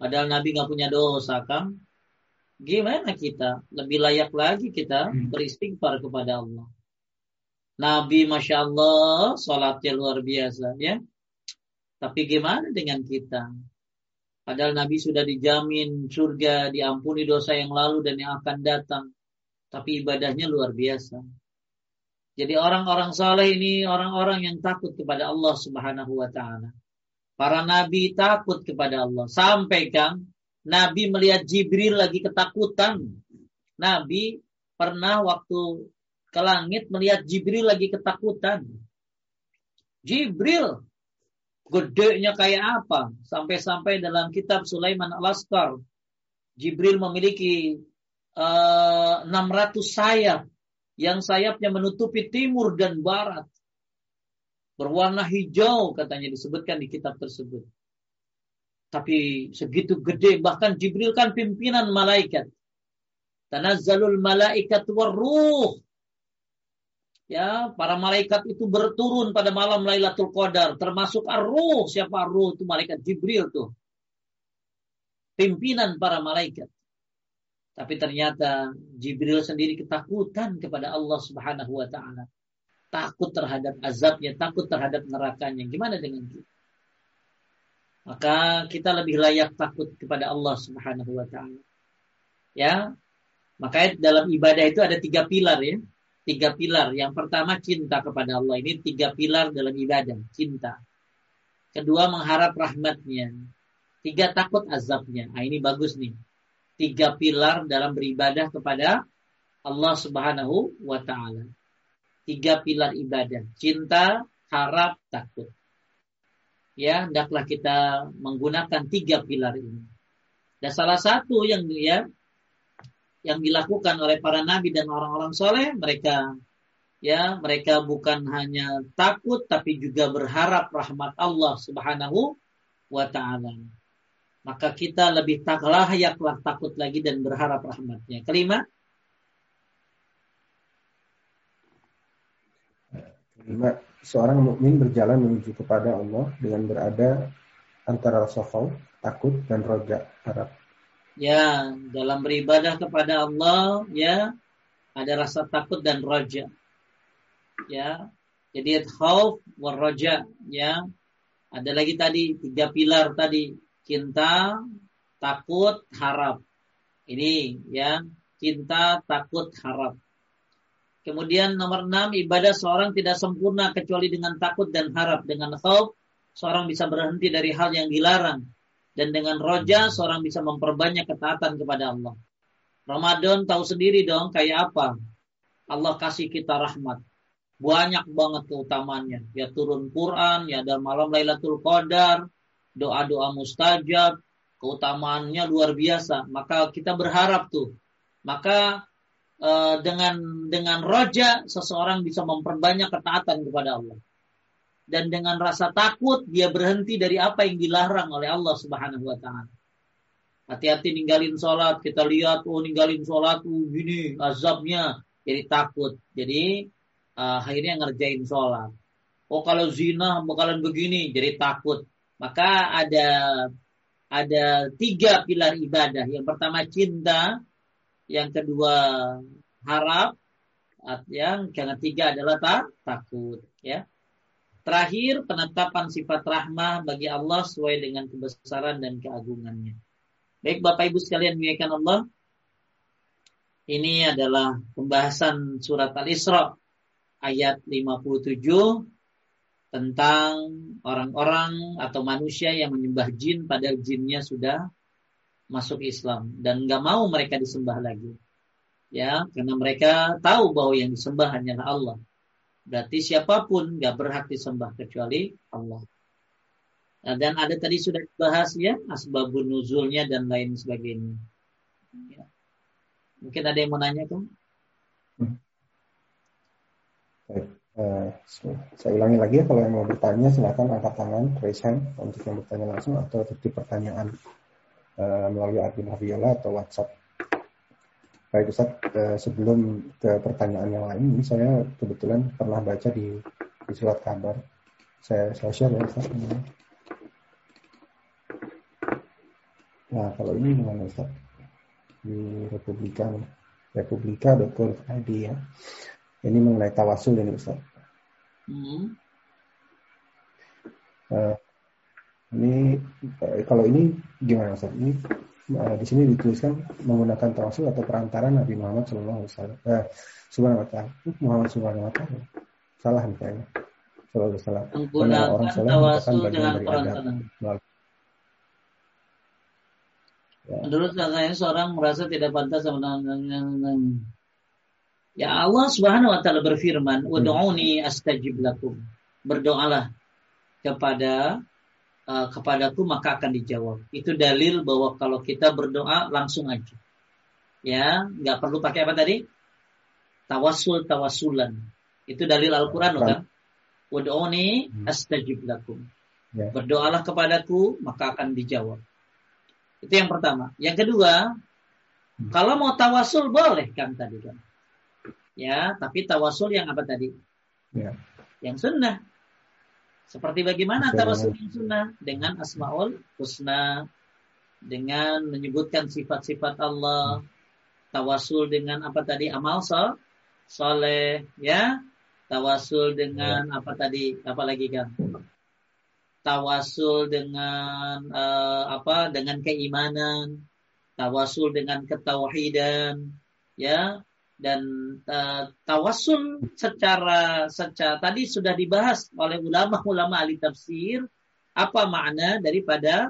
Padahal Nabi nggak punya dosa kan? Gimana kita? Lebih layak lagi kita hmm. beristighfar kepada Allah. Nabi Masya Allah, sholatnya luar biasa ya. Tapi gimana dengan kita? Padahal Nabi sudah dijamin surga, diampuni dosa yang lalu dan yang akan datang. Tapi ibadahnya luar biasa. Jadi orang-orang saleh ini orang-orang yang takut kepada Allah Subhanahu wa taala. Para nabi takut kepada Allah. Sampai kan Nabi melihat Jibril lagi ketakutan. Nabi pernah waktu ke langit melihat Jibril lagi ketakutan. Jibril gedenya kayak apa? Sampai-sampai dalam kitab Sulaiman Al-Askar Jibril memiliki uh, eh, 600 sayap yang sayapnya menutupi timur dan barat. Berwarna hijau katanya disebutkan di kitab tersebut. Tapi segitu gede, bahkan Jibril kan pimpinan malaikat. Tanazzalul malaikat waruh. Ya, para malaikat itu berturun pada malam Lailatul Qadar, termasuk ar-ruh. Siapa ar-ruh? Itu malaikat Jibril tuh. Pimpinan para malaikat. Tapi ternyata Jibril sendiri ketakutan kepada Allah Subhanahu wa taala. Takut terhadap azabnya, takut terhadap nerakanya. Gimana dengan kita? maka kita lebih layak takut kepada Allah Subhanahu wa taala. Ya. Maka dalam ibadah itu ada tiga pilar ya. Tiga pilar. Yang pertama cinta kepada Allah. Ini tiga pilar dalam ibadah, cinta. Kedua mengharap rahmatnya. Tiga takut azabnya. Nah, ini bagus nih. Tiga pilar dalam beribadah kepada Allah Subhanahu wa taala. Tiga pilar ibadah, cinta, harap, takut ya hendaklah kita menggunakan tiga pilar ini. Dan salah satu yang ya yang dilakukan oleh para nabi dan orang-orang soleh mereka ya mereka bukan hanya takut tapi juga berharap rahmat Allah Subhanahu wa taala. Maka kita lebih tak layaklah takut lagi dan berharap rahmatnya. Kelima, Kelima, seorang mukmin berjalan menuju kepada Allah dengan berada antara rasa takut dan roja, harap. Ya, dalam beribadah kepada Allah, ya, ada rasa takut dan roja. Ya, jadi khauf war roja, ya. Ada lagi tadi tiga pilar tadi, cinta, takut, harap. Ini ya, cinta, takut, harap. Kemudian nomor enam, ibadah seorang tidak sempurna kecuali dengan takut dan harap. Dengan khauf, seorang bisa berhenti dari hal yang dilarang. Dan dengan roja, seorang bisa memperbanyak ketaatan kepada Allah. Ramadan tahu sendiri dong kayak apa. Allah kasih kita rahmat. Banyak banget keutamannya. Ya turun Quran, ya ada malam Lailatul Qadar, doa-doa mustajab, keutamaannya luar biasa. Maka kita berharap tuh. Maka Eh, dengan dengan roja seseorang bisa memperbanyak ketaatan kepada Allah. Dan dengan rasa takut dia berhenti dari apa yang dilarang oleh Allah Subhanahu wa taala. Hati-hati ninggalin sholat. Kita lihat, oh ninggalin sholat, oh gini azabnya. Jadi takut. Jadi uh, akhirnya ngerjain sholat. Oh kalau zina bakalan begini. Jadi takut. Maka ada ada tiga pilar ibadah. Yang pertama cinta, yang kedua harap, yang ketiga adalah tak, takut. Ya. Terakhir penetapan sifat rahmah bagi Allah sesuai dengan kebesaran dan keagungannya. Baik Bapak Ibu sekalian muliakan Allah. Ini adalah pembahasan surat Al-Isra ayat 57 tentang orang-orang atau manusia yang menyembah jin pada jinnya sudah masuk Islam dan nggak mau mereka disembah lagi. Ya, karena mereka tahu bahwa yang disembah hanyalah Allah. Berarti siapa pun nggak berhak disembah kecuali Allah. Nah, dan ada tadi sudah dibahas ya asbabun nuzulnya dan lain sebagainya. Ya. Mungkin ada yang mau nanya tuh? Baik. Uh, saya ulangi lagi ya kalau yang mau bertanya silakan angkat tangan raise hand untuk yang bertanya langsung atau titip pertanyaan uh, melalui admin Haviola atau WhatsApp. Baik Ustaz, uh, sebelum ke pertanyaan yang lain, ini saya kebetulan pernah baca di, di surat kabar. Saya, saya share ya Ustaz. Nah, kalau ini gimana Ustaz? Di Republika, republika.co.id ya. Ini mengenai tawasul ini Ustaz. Hmm. Uh, ini uh, kalau ini gimana Ustaz? Ini uh, di sini dituliskan menggunakan tawasul atau perantara Nabi Muhammad Shallallahu Alaihi Wasallam. Uh, Subhanahu wa taala. Muhammad Subhanahu wa taala. Salah nih kayaknya. Sallallahu Alaihi Wasallam. Menggunakan orang tawasul dengan perantara. Ya. Menurut saya seorang merasa tidak pantas sama Ya Allah Subhanahu wa taala berfirman, "Ud'uni astajib lakum." Berdoalah kepada uh, kepadaku maka akan dijawab. Itu dalil bahwa kalau kita berdoa langsung aja. Ya, nggak perlu pakai apa tadi? Tawasul tawasulan. Itu dalil Al-Qur'an kan? Ud'uni hmm. astajib lakum. Ya. Berdoalah kepadaku maka akan dijawab. Itu yang pertama. Yang kedua, hmm. kalau mau tawasul boleh kan tadi kan ya tapi tawasul yang apa tadi ya. yang sunnah seperti bagaimana tawasul yang sunnah? Dengan asmaul husna. Dengan menyebutkan sifat-sifat Allah. Tawasul dengan apa tadi? Amal sol soleh ya. Tawasul dengan ya. apa tadi? Apa lagi kan tawasul dengan uh, apa? Dengan keimanan. Tawasul dengan ketauhidan ya dan uh, tawasul secara secara tadi sudah dibahas oleh ulama-ulama ahli tafsir apa makna daripada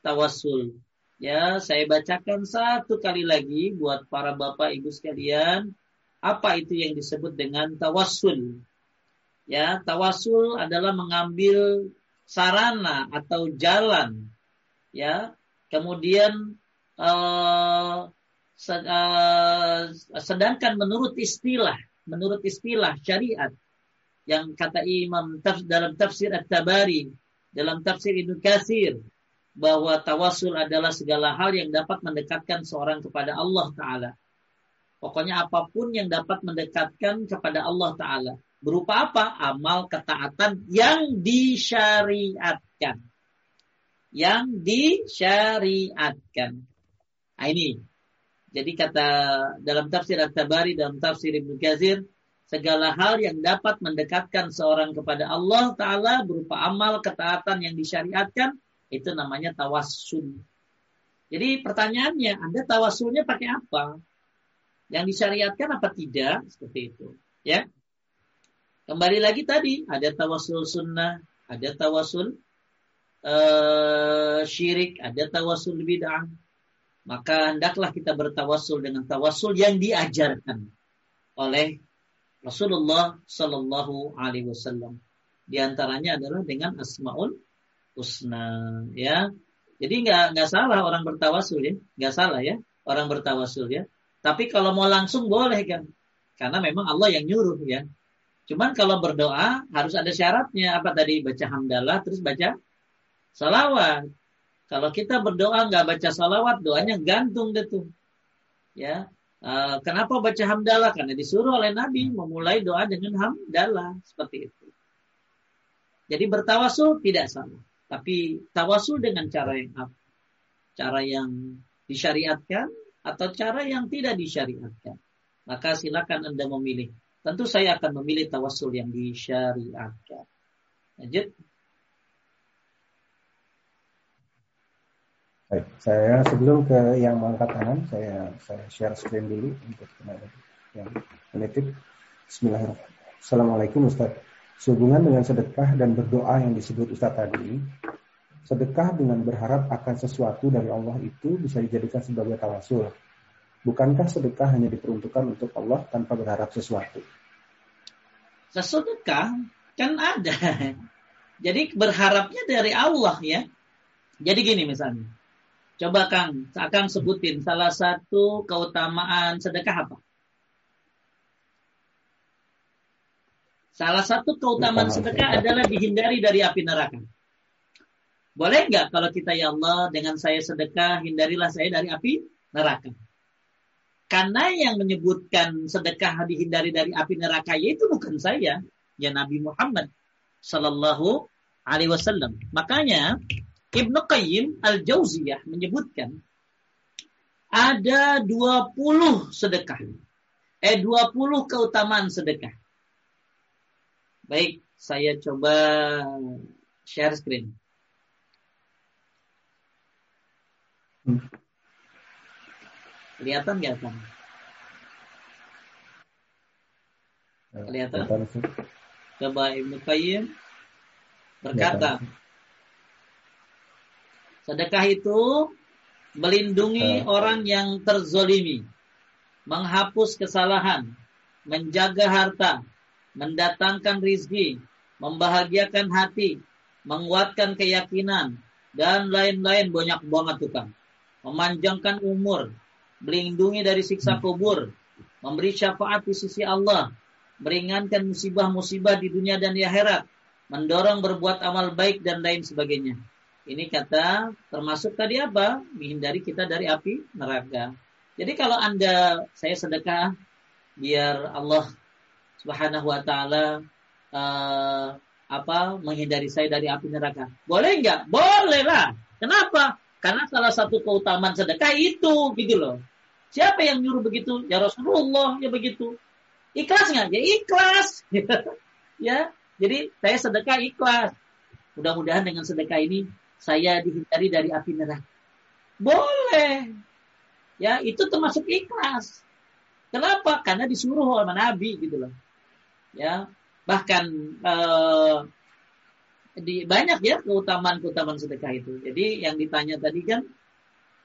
tawasul. Ya, saya bacakan satu kali lagi buat para bapak ibu sekalian apa itu yang disebut dengan tawasul. Ya, tawasul adalah mengambil sarana atau jalan ya, kemudian Eh, sedangkan menurut istilah, menurut istilah syariat yang kata Imam dalam tafsir At-Tabari, dalam tafsir Ibnu Katsir bahwa tawasul adalah segala hal yang dapat mendekatkan seorang kepada Allah taala. Pokoknya apa pun yang dapat mendekatkan kepada Allah taala. Berupa apa? Amal ketaatan yang disyariatkan. Yang disyariatkan. Nah, ini jadi kata dalam tafsir At-Tabari dalam tafsir Ibnu Katsir segala hal yang dapat mendekatkan seorang kepada Allah taala berupa amal ketaatan yang disyariatkan itu namanya tawassul. Jadi pertanyaannya, Anda tawassulnya pakai apa? Yang disyariatkan apa tidak? Seperti itu, ya. Kembali lagi tadi ada tawasul sunnah, ada tawasul uh, syirik, ada tawasul bid'ah, maka hendaklah kita bertawasul dengan tawasul yang diajarkan oleh Rasulullah Sallallahu Alaihi Wasallam. Di antaranya adalah dengan asmaul husna, ya. Jadi nggak nggak salah orang bertawasul ya, nggak salah ya orang bertawasul ya. Tapi kalau mau langsung boleh kan, karena memang Allah yang nyuruh ya. Cuman kalau berdoa harus ada syaratnya apa tadi baca hamdalah terus baca salawat. Kalau kita berdoa nggak baca salawat, doanya gantung deh tuh. Ya, uh, kenapa baca hamdalah? Karena disuruh oleh Nabi memulai doa dengan hamdalah seperti itu. Jadi bertawasul tidak salah, tapi tawasul dengan cara yang apa? Cara yang disyariatkan atau cara yang tidak disyariatkan. Maka silakan Anda memilih. Tentu saya akan memilih tawasul yang disyariatkan. Lanjut. Baik, saya sebelum ke yang mengangkat tangan, saya saya share screen dulu untuk yang menitip. Bismillahirrahmanirrahim. Assalamualaikum Ustaz. Sehubungan dengan sedekah dan berdoa yang disebut Ustaz tadi, sedekah dengan berharap akan sesuatu dari Allah itu bisa dijadikan sebagai tawasul. Bukankah sedekah hanya diperuntukkan untuk Allah tanpa berharap sesuatu? Sedekah kan ada. Jadi berharapnya dari Allah ya. Jadi gini misalnya Coba Kang, Kang sebutin salah satu keutamaan sedekah apa? Salah satu keutamaan sedekah adalah dihindari dari api neraka. Boleh nggak kalau kita ya Allah dengan saya sedekah hindarilah saya dari api neraka? Karena yang menyebutkan sedekah dihindari dari api neraka itu bukan saya, ya Nabi Muhammad Sallallahu Alaihi Wasallam. Makanya Ibnu Qayyim Al Jauziyah menyebutkan ada 20 sedekah. Eh 20 keutamaan sedekah. Baik, saya coba share screen. Kelihatan nggak kan? Kelihatan? Coba Ibnu Qayyim berkata, sedekah itu melindungi orang yang terzolimi, menghapus kesalahan, menjaga harta, mendatangkan rizki, membahagiakan hati, menguatkan keyakinan, dan lain-lain banyak banget tukang. Memanjangkan umur, melindungi dari siksa hmm. kubur, memberi syafaat di sisi Allah, meringankan musibah-musibah di dunia dan di akhirat, mendorong berbuat amal baik dan lain sebagainya. Ini kata termasuk tadi apa? Menghindari kita dari api neraka. Jadi kalau Anda saya sedekah biar Allah Subhanahu wa taala uh, apa menghindari saya dari api neraka. Boleh nggak? Boleh lah. Kenapa? Karena salah satu keutamaan sedekah itu gitu loh. Siapa yang nyuruh begitu? Ya Rasulullah ya begitu. Ikhlas nggak? Ya ikhlas. ya. Jadi saya sedekah ikhlas. Mudah-mudahan dengan sedekah ini saya dihindari dari api neraka. Boleh. Ya, itu termasuk ikhlas. Kenapa? Karena disuruh oleh Nabi gitu loh ya bahkan eh, di banyak ya keutamaan-keutamaan sedekah itu. Jadi yang ditanya tadi kan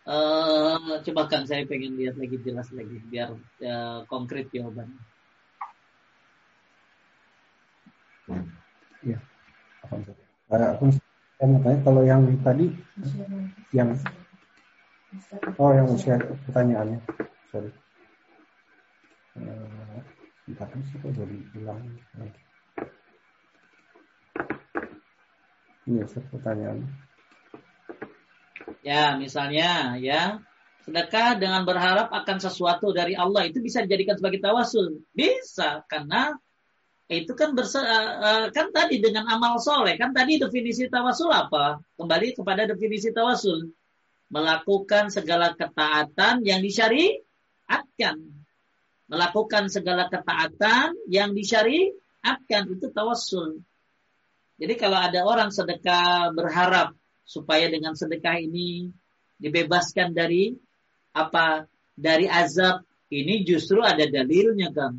eh, coba kan saya pengen lihat lagi jelas lagi biar eh, konkret jawabannya. Ya, aku tanya kalau yang tadi yang oh yang usia pertanyaannya sorry. Bentar, sih kok jadi bilang. Ini pertanyaan. Ya, misalnya ya, sedekah dengan berharap akan sesuatu dari Allah itu bisa dijadikan sebagai tawasul. Bisa, karena itu kan berse eh, eh, kan tadi dengan amal soleh kan tadi definisi tawasul apa kembali kepada definisi tawasul melakukan segala ketaatan yang disyariatkan melakukan segala ketaatan yang disyariatkan itu tawassul. Jadi kalau ada orang sedekah berharap supaya dengan sedekah ini dibebaskan dari apa dari azab ini justru ada dalilnya kan.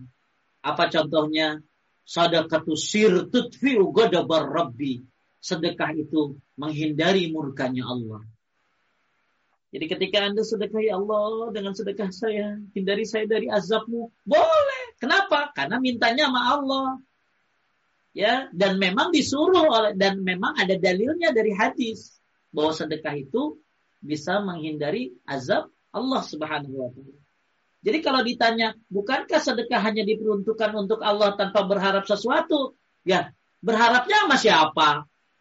Apa contohnya? Sadaqatu sirtut fi ghadabar rabbi. Sedekah itu menghindari murkanya Allah. Jadi ketika Anda sedekah ya Allah dengan sedekah saya, hindari saya dari azabmu. Boleh. Kenapa? Karena mintanya sama Allah. Ya, dan memang disuruh oleh dan memang ada dalilnya dari hadis bahwa sedekah itu bisa menghindari azab Allah Subhanahu wa taala. Jadi kalau ditanya, bukankah sedekah hanya diperuntukkan untuk Allah tanpa berharap sesuatu? Ya, berharapnya sama siapa?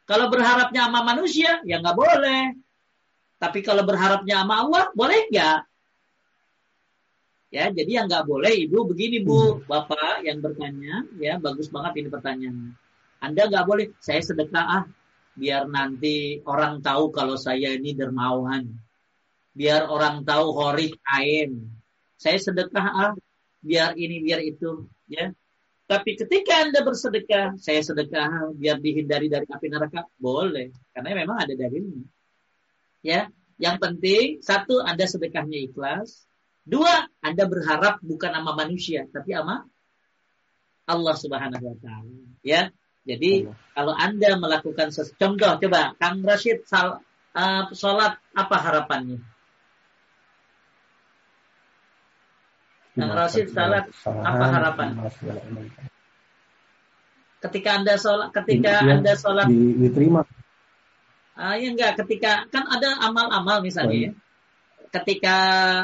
Kalau berharapnya sama manusia, ya nggak boleh. Tapi kalau berharapnya sama Allah, boleh nggak? Ya, jadi yang nggak boleh ibu begini bu, hmm. bapak yang bertanya, ya bagus banget ini pertanyaannya. Anda nggak boleh, saya sedekah ah, biar nanti orang tahu kalau saya ini dermawan, biar orang tahu horik ain. Saya sedekah ah, biar ini biar itu, ya. Tapi ketika Anda bersedekah, saya sedekah ah, biar dihindari dari api neraka, boleh, karena memang ada dalilnya. Ya, yang penting satu Anda sedekahnya ikhlas, dua Anda berharap bukan sama manusia tapi sama Allah Subhanahu wa taala. Ya. Jadi Allah. kalau Anda melakukan contoh coba Kang Rashid sal, uh, salat apa harapannya? Kang Rashid salat apa harapan? Ketika Anda sholat, ketika Anda sholat diterima Ah, ya enggak, ketika kan ada amal-amal misalnya ya. ketika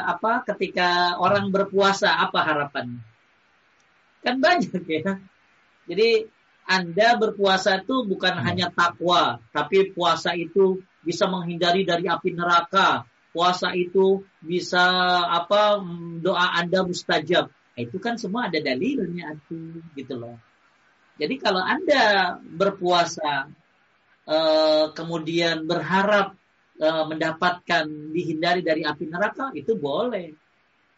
apa? Ketika orang berpuasa apa harapannya? Kan banyak ya. Jadi Anda berpuasa itu bukan hmm. hanya takwa, tapi puasa itu bisa menghindari dari api neraka. Puasa itu bisa apa doa Anda mustajab. Itu kan semua ada dalilnya itu gitu loh. Jadi kalau Anda berpuasa eh, kemudian berharap eh, mendapatkan dihindari dari api neraka itu boleh.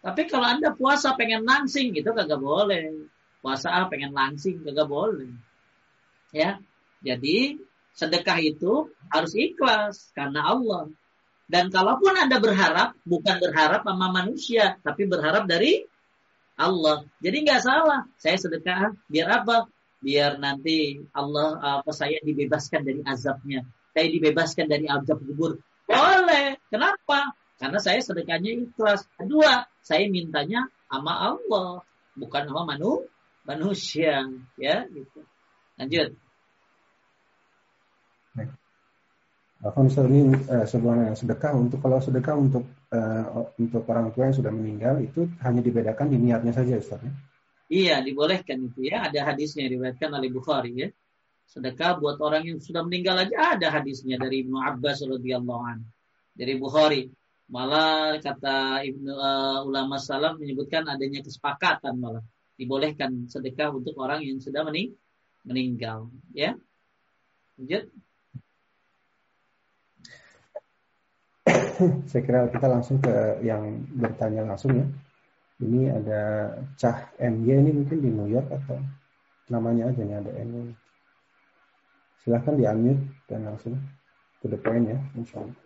Tapi kalau Anda puasa pengen langsing itu kagak boleh. Puasa ah, pengen langsing kagak boleh. Ya. Jadi sedekah itu harus ikhlas karena Allah. Dan kalaupun Anda berharap, bukan berharap sama manusia, tapi berharap dari Allah. Jadi nggak salah. Saya sedekah biar apa? Biar nanti Allah apa saya dibebaskan dari azabnya. Saya dibebaskan dari azab kubur. Boleh. Kenapa? Karena saya sedekahnya ikhlas. Kedua, saya mintanya sama Allah, bukan sama manu, manusia. Ya, gitu. Lanjut. Ini uh, sebuah sedekah untuk kalau sedekah untuk uh, untuk orang tua yang sudah meninggal itu hanya dibedakan di niatnya saja Ustaz ya? Iya, dibolehkan itu ya. Ada hadisnya diriwayatkan oleh Bukhari ya. Sedekah buat orang yang sudah meninggal aja ada hadisnya dari Ibnu Abbas radhiyallahu anhu. Dari Bukhari. Malah kata Ibnu uh, ulama salam menyebutkan adanya kesepakatan malah dibolehkan sedekah untuk orang yang sudah mening meninggal ya. Lanjut. saya kira kita langsung ke yang bertanya langsung ya. Ini ada Cah MY ini mungkin di New York atau namanya aja nih ada MY. Silahkan di unmute dan langsung to the point ya, insya Allah.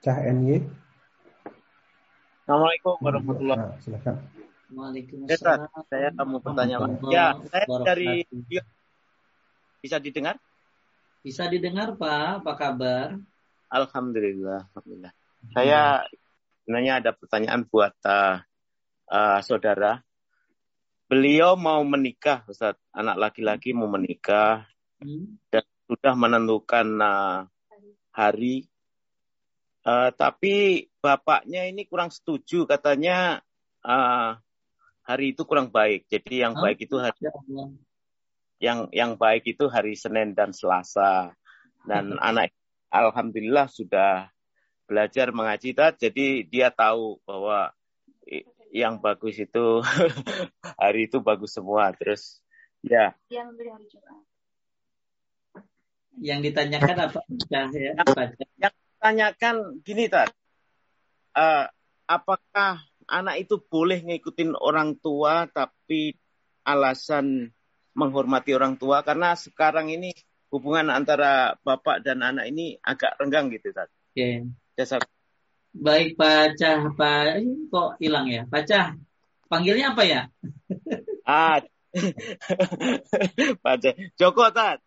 Cah MY. Assalamualaikum warahmatullahi wabarakatuh. Nah, silahkan. Waalaikumsalam. Saya mau bertanya, Ya, saya dari bisa didengar? Bisa didengar Pak, apa kabar? Alhamdulillah, alhamdulillah. Saya sebenarnya ada pertanyaan buat uh, uh, saudara. Beliau mau menikah, Ustaz. Anak laki-laki mau menikah hmm. dan sudah menentukan uh, hari. Uh, tapi bapaknya ini kurang setuju, katanya uh, hari itu kurang baik. Jadi yang baik itu hari yang yang baik itu hari Senin dan Selasa. Dan anak alhamdulillah sudah belajar mengaji jadi dia tahu bahwa yang bagus itu hari itu bagus semua. Terus ya. Yang yang ditanyakan apa ya? Yang, yang ditanyakan gini tak uh, apakah anak itu boleh ngikutin orang tua tapi alasan menghormati orang tua? Karena sekarang ini hubungan antara bapak dan anak ini agak renggang gitu Oke. Okay. Dasar. Baik Pak Cah, Pak kok hilang ya? Pak Cah, panggilnya apa ya? ah, Pak Cah. Joko Tat.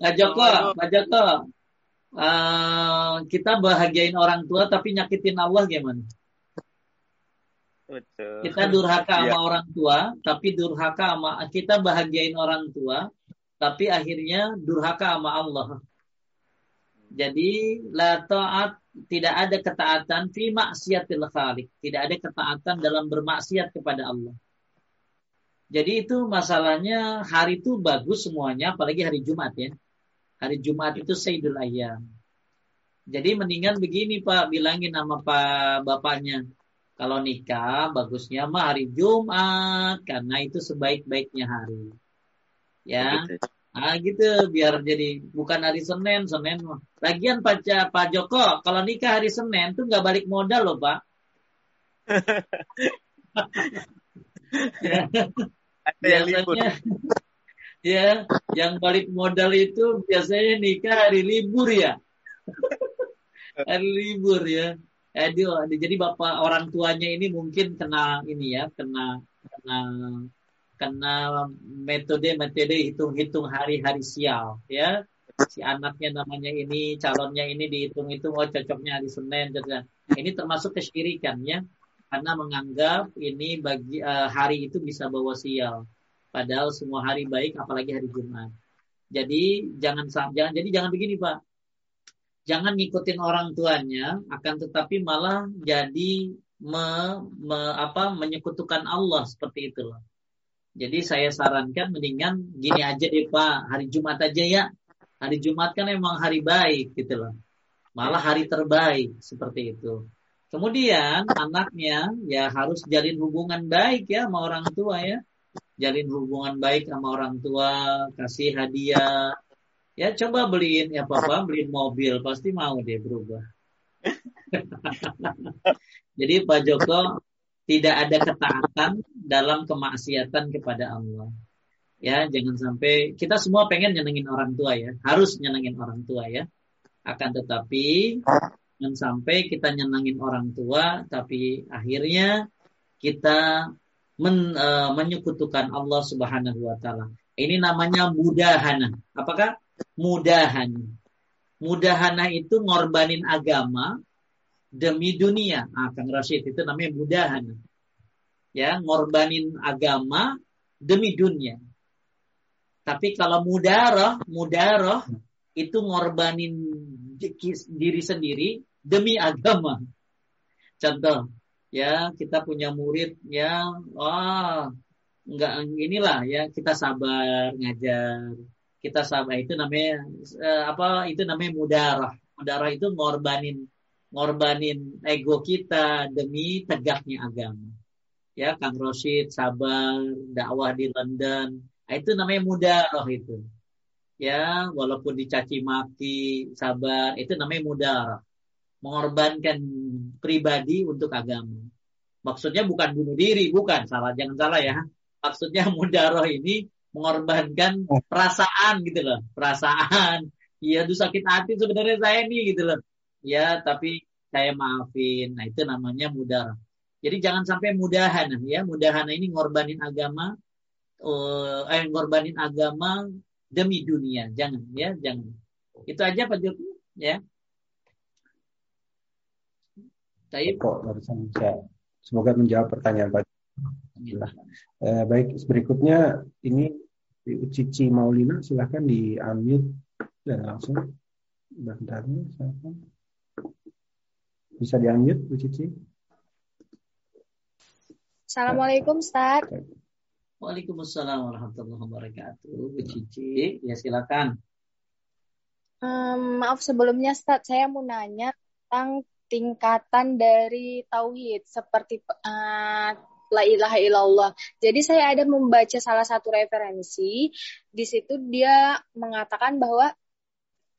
Pak Joko, Pak Joko. Uh, kita bahagiain orang tua tapi nyakitin Allah gimana? Betul. Kita durhaka sama ya. orang tua, tapi durhaka sama kita bahagiain orang tua, tapi akhirnya durhaka sama Allah. Jadi la taat tidak ada ketaatan fi maksiatil khaliq, tidak ada ketaatan dalam bermaksiat kepada Allah. Jadi itu masalahnya hari itu bagus semuanya, apalagi hari Jumat ya. Hari Jumat itu Sayyidul Ayyam. Jadi mendingan begini Pak, bilangin sama Pak bapaknya. Kalau nikah bagusnya mah hari Jumat karena itu sebaik-baiknya hari ya. Ah gitu biar jadi bukan hari Senin Senin lagian Pak Pak Joko kalau nikah hari Senin tuh nggak balik modal loh Pak. Ya. biasanya ya yang balik modal itu biasanya nikah hari libur ya. Hari libur ya. Aduh, jadi bapak orang tuanya ini mungkin kena ini ya, kena kena karena metode-metode hitung-hitung hari-hari sial ya. Si anaknya namanya ini calonnya ini dihitung-hitung oh cocoknya hari Senin dan ini termasuk kesyirikan ya. Karena menganggap ini bagi uh, hari itu bisa bawa sial. Padahal semua hari baik apalagi hari Jumat. Jadi jangan jangan jadi jangan begini Pak. Jangan ngikutin orang tuanya, akan tetapi malah jadi me, me, apa, menyekutukan Allah seperti itu loh. Jadi saya sarankan mendingan gini aja deh Pak, hari Jumat aja ya. Hari Jumat kan emang hari baik gitu loh. Malah hari terbaik seperti itu. Kemudian anaknya ya harus jalin hubungan baik ya sama orang tua ya. Jalin hubungan baik sama orang tua, kasih hadiah. Ya coba beliin ya papa, beliin mobil, pasti mau dia berubah. Jadi Pak Joko tidak ada ketaatan dalam kemaksiatan kepada Allah. Ya, jangan sampai kita semua pengen nyenengin orang tua ya, harus nyenengin orang tua ya. Akan tetapi Jangan sampai kita nyenangin orang tua, tapi akhirnya kita men, uh, menyekutukan Allah Subhanahu wa taala. Ini namanya mudahana. Apakah mudahana? Mudahana itu ngorbanin agama demi dunia. Ah, Kang Rashid itu namanya mudahana. Ya, ngorbanin agama demi dunia. Tapi kalau mudarah, mudarah itu ngorbanin diri sendiri demi agama. Contoh, ya kita punya murid ya, wah enggak inilah ya kita sabar ngajar, kita sabar itu namanya eh, apa? Itu namanya mudarah. Mudarah itu ngorbanin ngorbanin ego kita demi tegaknya agama. Ya, Kang Rosid sabar dakwah di London. Nah, itu namanya mudarah itu. Ya, walaupun dicaci maki, sabar, itu namanya mudarah mengorbankan pribadi untuk agama. Maksudnya bukan bunuh diri, bukan salah, jangan salah ya. Maksudnya mudaroh ini mengorbankan perasaan gitu loh, perasaan. Iya, tuh sakit hati sebenarnya saya nih gitu loh. Ya, tapi saya maafin. Nah, itu namanya mudaroh. Jadi jangan sampai mudahan ya. Mudahan ini ngorbanin agama uh, eh ngorbanin agama demi dunia. Jangan ya, jangan. Itu aja Pak Joko ya. Taib. Kok barusan saya semoga menjawab pertanyaan Pak. Nah, eh, baik berikutnya ini Cici Maulina silahkan di unmute dan langsung bentar bisa di unmute Bu Cici. Assalamualaikum Ustaz. Waalaikumsalam warahmatullahi wabarakatuh. Bu Cici, ya silakan. Um, maaf sebelumnya Ustaz, saya mau nanya tentang tingkatan dari tauhid seperti uh, la ilaha illallah. Jadi saya ada membaca salah satu referensi di situ dia mengatakan bahwa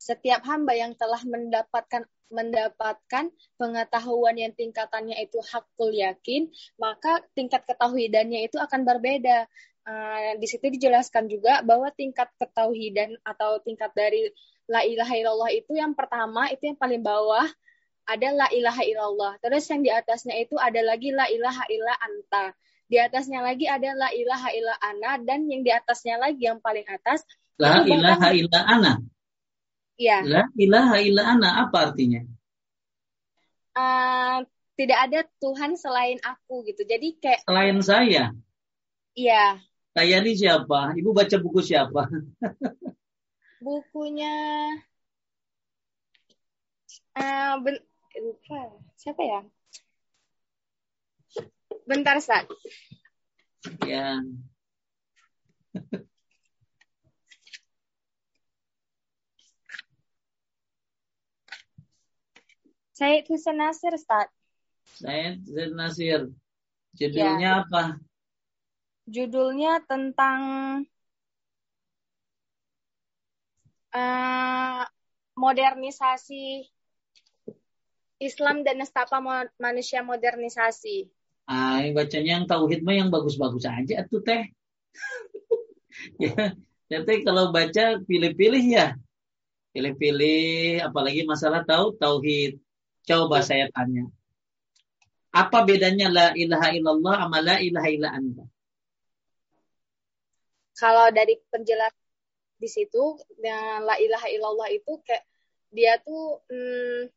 setiap hamba yang telah mendapatkan mendapatkan pengetahuan yang tingkatannya itu hakul yakin, maka tingkat ketauhidannya itu akan berbeda. Uh, di situ dijelaskan juga bahwa tingkat ketauhidan atau tingkat dari la ilaha illallah itu yang pertama itu yang paling bawah ada la ilaha illallah. Terus yang di atasnya itu ada lagi la ilaha illa anta. Di atasnya lagi ada la ilaha illa ana dan yang di atasnya lagi yang paling atas la ilaha illa ana. Iya. La ilaha illa ana apa artinya? Uh, tidak ada Tuhan selain aku gitu. Jadi kayak selain saya. Iya. Saya ini siapa? Ibu baca buku siapa? Bukunya uh, ben lupa siapa ya bentar saat ya saya itu Nasir Ustaz. Saya Hussein Nasir. Judulnya ya. apa? Judulnya tentang uh, modernisasi Islam dan nestapa manusia modernisasi. Ah, bacanya yang tauhid mah yang bagus-bagus aja tuh teh. ya, teh kalau baca pilih-pilih ya. Pilih-pilih apalagi masalah tahu tauhid. Coba saya tanya. Apa bedanya la ilaha illallah sama la ilaha illa anta? Kalau dari penjelasan di situ, la ilaha illallah itu kayak dia tuh hmm,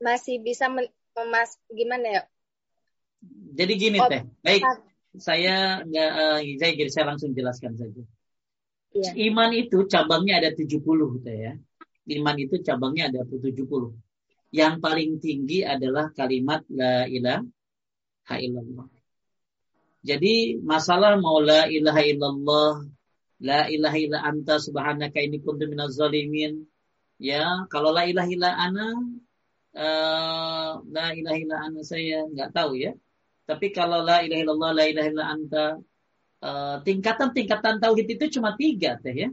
masih bisa memas gimana ya? Jadi gini oh, teh, baik saya nggak uh, saya saya langsung jelaskan saja. Ya. Iman itu cabangnya ada 70 teh ya. iman itu cabangnya ada 70. Yang paling tinggi adalah kalimat la ilaha illallah. Jadi masalah mau la ilaha illallah, la ilaha illa anta subhanaka ini kuntu minaz zalimin. Ya, kalau la ilaha illa ana uh, la ilaha illa ana saya nggak tahu ya. Tapi kalau la ilaha illallah, la ilaha illa anta uh, tingkatan-tingkatan tauhid itu cuma tiga teh ya.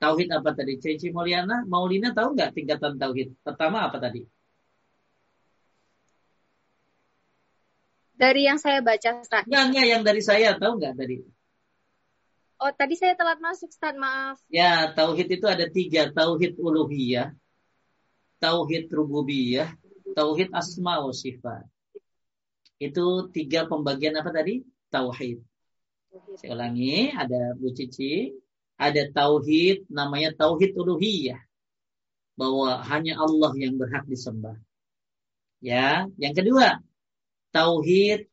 Tauhid apa tadi? Cici Mulyana, Maulina tahu nggak tingkatan tauhid? Pertama apa tadi? Dari yang saya baca, Ustaz. Enggak, enggak, yang dari saya tahu nggak tadi? Oh, tadi saya telat masuk, Ustaz, maaf. Ya, tauhid itu ada tiga. Tauhid uluhiyah, tauhid rububiyah, tauhid asma wa sifat. Itu tiga pembagian apa tadi? Tauhid. Saya ulangi, ada Bu Cici, ada tauhid namanya tauhid uluhiyah bahwa hanya Allah yang berhak disembah. Ya, yang kedua tauhid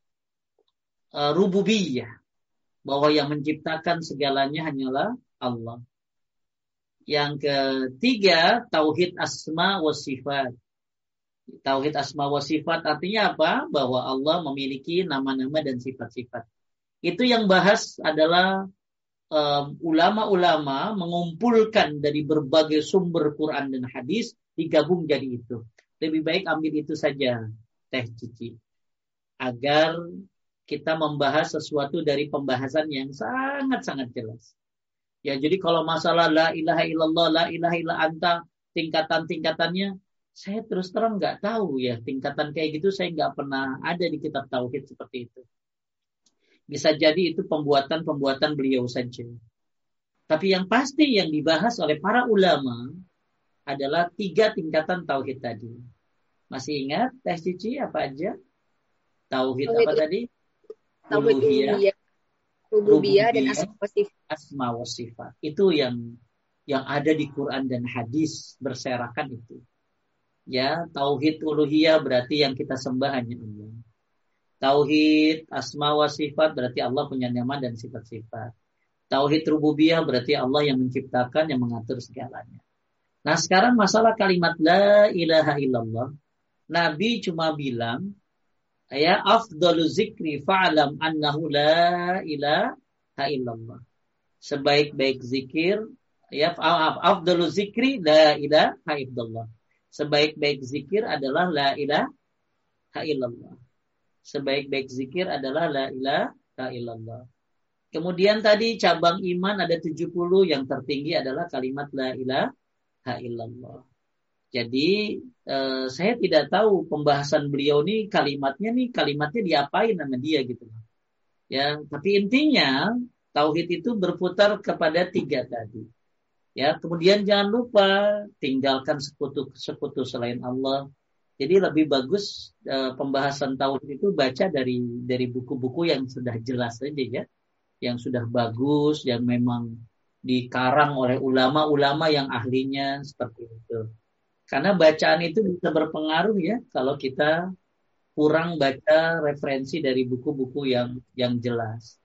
uh, rububiyah bahwa yang menciptakan segalanya hanyalah Allah. Yang ketiga tauhid asma wa sifat. Tauhid asma wa sifat artinya apa? Bahwa Allah memiliki nama-nama dan sifat-sifat. Itu yang bahas adalah ulama-ulama um, mengumpulkan dari berbagai sumber Quran dan hadis digabung jadi itu. Lebih baik ambil itu saja teh cici agar kita membahas sesuatu dari pembahasan yang sangat-sangat jelas. Ya, jadi kalau masalah la ilaha illallah, la ilaha illa anta, tingkatan-tingkatannya, saya terus terang nggak tahu ya tingkatan kayak gitu saya nggak pernah ada di kitab tauhid seperti itu. Bisa jadi itu pembuatan-pembuatan beliau saja. Tapi yang pasti yang dibahas oleh para ulama adalah tiga tingkatan tauhid tadi. Masih ingat tes cici apa aja? Tauhid, tauhid apa tadi? Tauhid rububiyah dan asma sifat. Asma wa sifat. Itu yang yang ada di Quran dan hadis berserakan itu. Ya, tauhid uluhiyah berarti yang kita sembah hanya Allah. Tauhid asma wa sifat berarti Allah punya nama dan sifat-sifat. Tauhid rububiyah berarti Allah yang menciptakan, yang mengatur segalanya. Nah sekarang masalah kalimat la ilaha illallah. Nabi cuma bilang, ya afdalu zikri fa'alam annahu la ilaha illallah. Sebaik-baik zikir, ya afdalu zikri la ilaha illallah. Sebaik-baik zikir adalah la ilaha illallah sebaik-baik zikir adalah la ilaha illallah. Kemudian tadi cabang iman ada 70 yang tertinggi adalah kalimat la ilaha illallah. Jadi eh, saya tidak tahu pembahasan beliau nih kalimatnya nih kalimatnya diapain sama dia gitu. Ya, tapi intinya tauhid itu berputar kepada tiga tadi. Ya, kemudian jangan lupa tinggalkan sekutu-sekutu selain Allah, jadi lebih bagus uh, pembahasan tauhid itu baca dari dari buku-buku yang sudah jelas saja ya, yang sudah bagus, yang memang dikarang oleh ulama-ulama yang ahlinya seperti itu. Karena bacaan itu bisa berpengaruh ya kalau kita kurang baca referensi dari buku-buku yang yang jelas.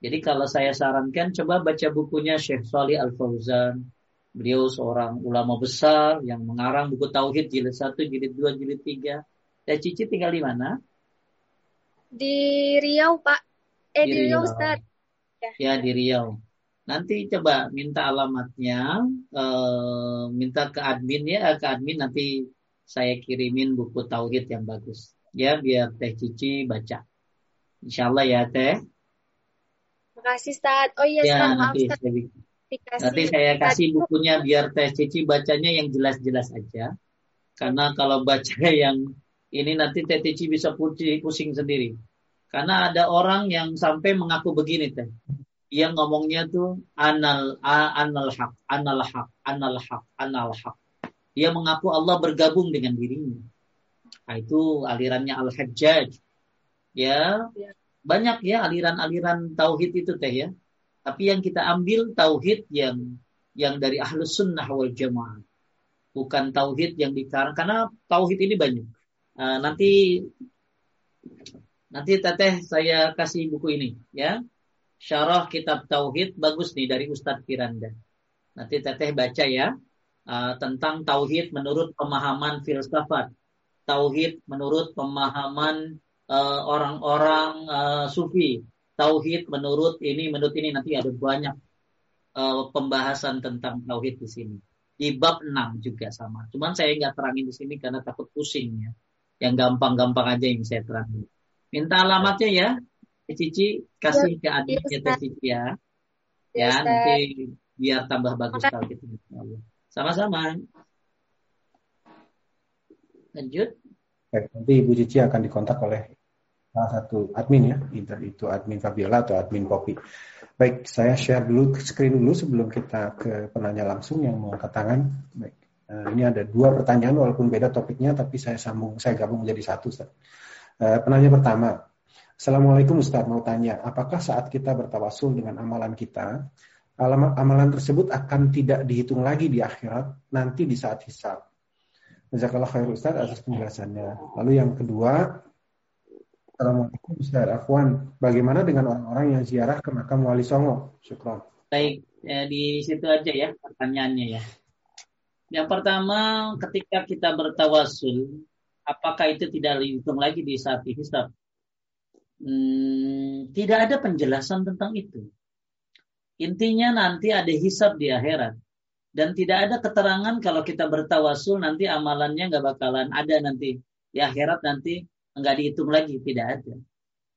Jadi kalau saya sarankan coba baca bukunya Syekh Salih Al Fauzan, Beliau seorang ulama besar yang mengarang buku Tauhid jilid 1, jilid 2, jilid 3. Dan Cici tinggal di mana? Di Riau, Pak. Eh, di, di Riau, Ustaz. Ya. ya, di Riau. Nanti coba minta alamatnya, uh, minta ke admin ya, ke admin nanti saya kirimin buku Tauhid yang bagus. Ya, biar Teh Cici baca. Insya Allah ya, Teh. Makasih, Ustaz. Oh iya, ya, maaf, nanti Ustaz. Saya Nanti saya kasih bukunya biar Teh Cici bacanya yang jelas-jelas aja. Karena kalau baca yang ini nanti Teh Cici bisa pusing sendiri. Karena ada orang yang sampai mengaku begini Teh. Dia ngomongnya tuh anal anal hak, anal hak, anal hak, anal hak. Dia mengaku Allah bergabung dengan dirinya. Nah, itu alirannya Al-Hajjaj. Ya, ya, banyak ya aliran-aliran tauhid itu teh ya. Tapi yang kita ambil tauhid yang yang dari ahlus sunnah wal jamaah. Bukan tauhid yang dikarang karena tauhid ini banyak. Uh, nanti nanti teteh saya kasih buku ini ya. Syarah kitab tauhid bagus nih dari Ustadz Kiranda. Nanti teteh baca ya. uh, tentang tauhid menurut pemahaman filsafat, tauhid menurut pemahaman uh, orang-orang sufi, tauhid menurut ini menurut ini nanti ada banyak uh, pembahasan tentang tauhid di sini. Di bab 6 juga sama. Cuman saya nggak terangin di sini karena takut pusing ya. Yang gampang-gampang aja yang saya terangin. Minta alamatnya ya. Cici kasih ke adiknya Teh Cici ya. Ya, nanti biar tambah bagus kalau kita. Sama-sama. Lanjut. Baik, nanti Ibu Cici akan dikontak oleh salah satu admin ya, either itu admin Fabiola atau admin Poppy. Baik, saya share dulu screen dulu sebelum kita ke penanya langsung yang mau angkat tangan. Baik, uh, ini ada dua pertanyaan walaupun beda topiknya, tapi saya sambung, saya gabung menjadi satu. Ustaz. Uh, penanya pertama, Assalamualaikum Ustaz, mau tanya, apakah saat kita bertawasul dengan amalan kita, amalan tersebut akan tidak dihitung lagi di akhirat, nanti di saat hisab. Jazakallah khair Ustaz atas penjelasannya. Lalu yang kedua, Assalamualaikum Ustaz Afwan. Bagaimana dengan orang-orang yang ziarah ke makam Wali Songo? Syukron. Baik, ya, di situ aja ya pertanyaannya ya. Yang pertama, ketika kita bertawasul, apakah itu tidak dihitung lagi di saat hisab? Hmm, tidak ada penjelasan tentang itu. Intinya nanti ada hisab di akhirat. Dan tidak ada keterangan kalau kita bertawasul nanti amalannya nggak bakalan ada nanti. Di akhirat nanti nggak dihitung lagi tidak ada.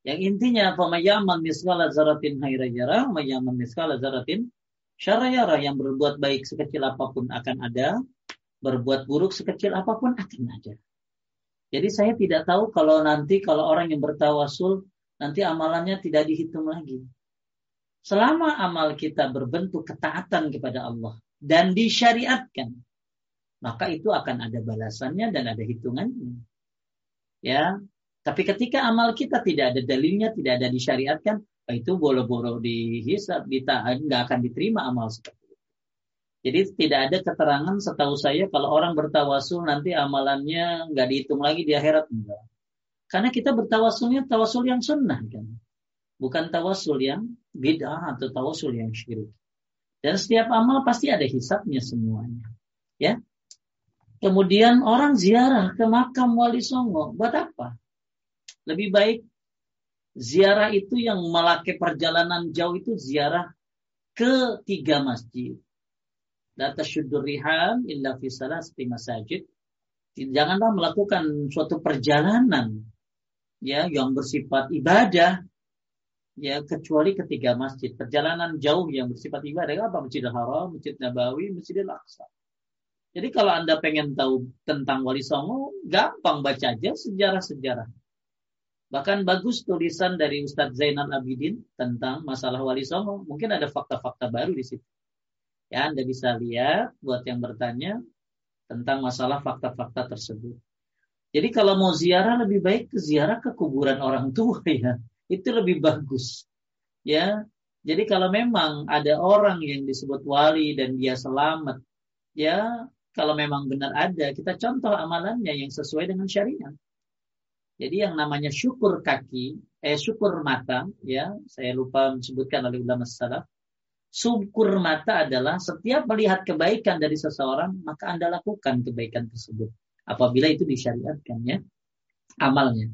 Yang intinya apa pemayaman miskala zaratin khaira yara pemayaman miskala zaratin syarayara yang berbuat baik sekecil apa pun akan ada berbuat buruk sekecil apa pun akan ada. Jadi saya tidak tahu kalau nanti kalau orang yang bertawasul nanti amalannya tidak dihitung lagi. Selama amal kita berbentuk ketaatan kepada Allah dan disyariatkan maka itu akan ada balasannya dan ada hitungannya. Ya, tapi ketika amal kita tidak ada dalilnya, tidak ada disyariatkan, itu boro-boro ditahan, nggak akan diterima amal seperti itu. Jadi tidak ada keterangan setahu saya kalau orang bertawasul nanti amalannya nggak dihitung lagi di akhirat enggak. Karena kita bertawasulnya tawasul yang sunnah kan bukan tawasul yang bid'ah atau tawasul yang syirik. Dan setiap amal pasti ada hisapnya semuanya. Ya. Kemudian orang ziarah ke makam Wali Songo, buat apa? Lebih baik ziarah itu yang melakukan perjalanan jauh itu ziarah ke tiga masjid. Data syudur rihal illa fi salasti masajid. Janganlah melakukan suatu perjalanan ya yang bersifat ibadah ya kecuali ketiga masjid. Perjalanan jauh yang bersifat ibadah apa? Masjidil Haram, Masjid Nabawi, Masjidil Aqsa. Jadi kalau Anda pengen tahu tentang Wali Songo, gampang baca aja sejarah-sejarah. Bahkan bagus tulisan dari Ustadz Zainal Abidin tentang masalah Wali Songo. Mungkin ada fakta-fakta baru di situ. Ya, Anda bisa lihat buat yang bertanya tentang masalah fakta-fakta tersebut. Jadi kalau mau ziarah lebih baik ke ziarah ke kuburan orang tua ya itu lebih bagus. Ya. Jadi kalau memang ada orang yang disebut wali dan dia selamat, ya kalau memang benar ada, kita contoh amalannya yang sesuai dengan syariat. Jadi yang namanya syukur kaki, eh syukur mata, ya saya lupa menyebutkan oleh ulama salaf. Syukur mata adalah setiap melihat kebaikan dari seseorang, maka Anda lakukan kebaikan tersebut. Apabila itu disyariatkan ya, amalnya.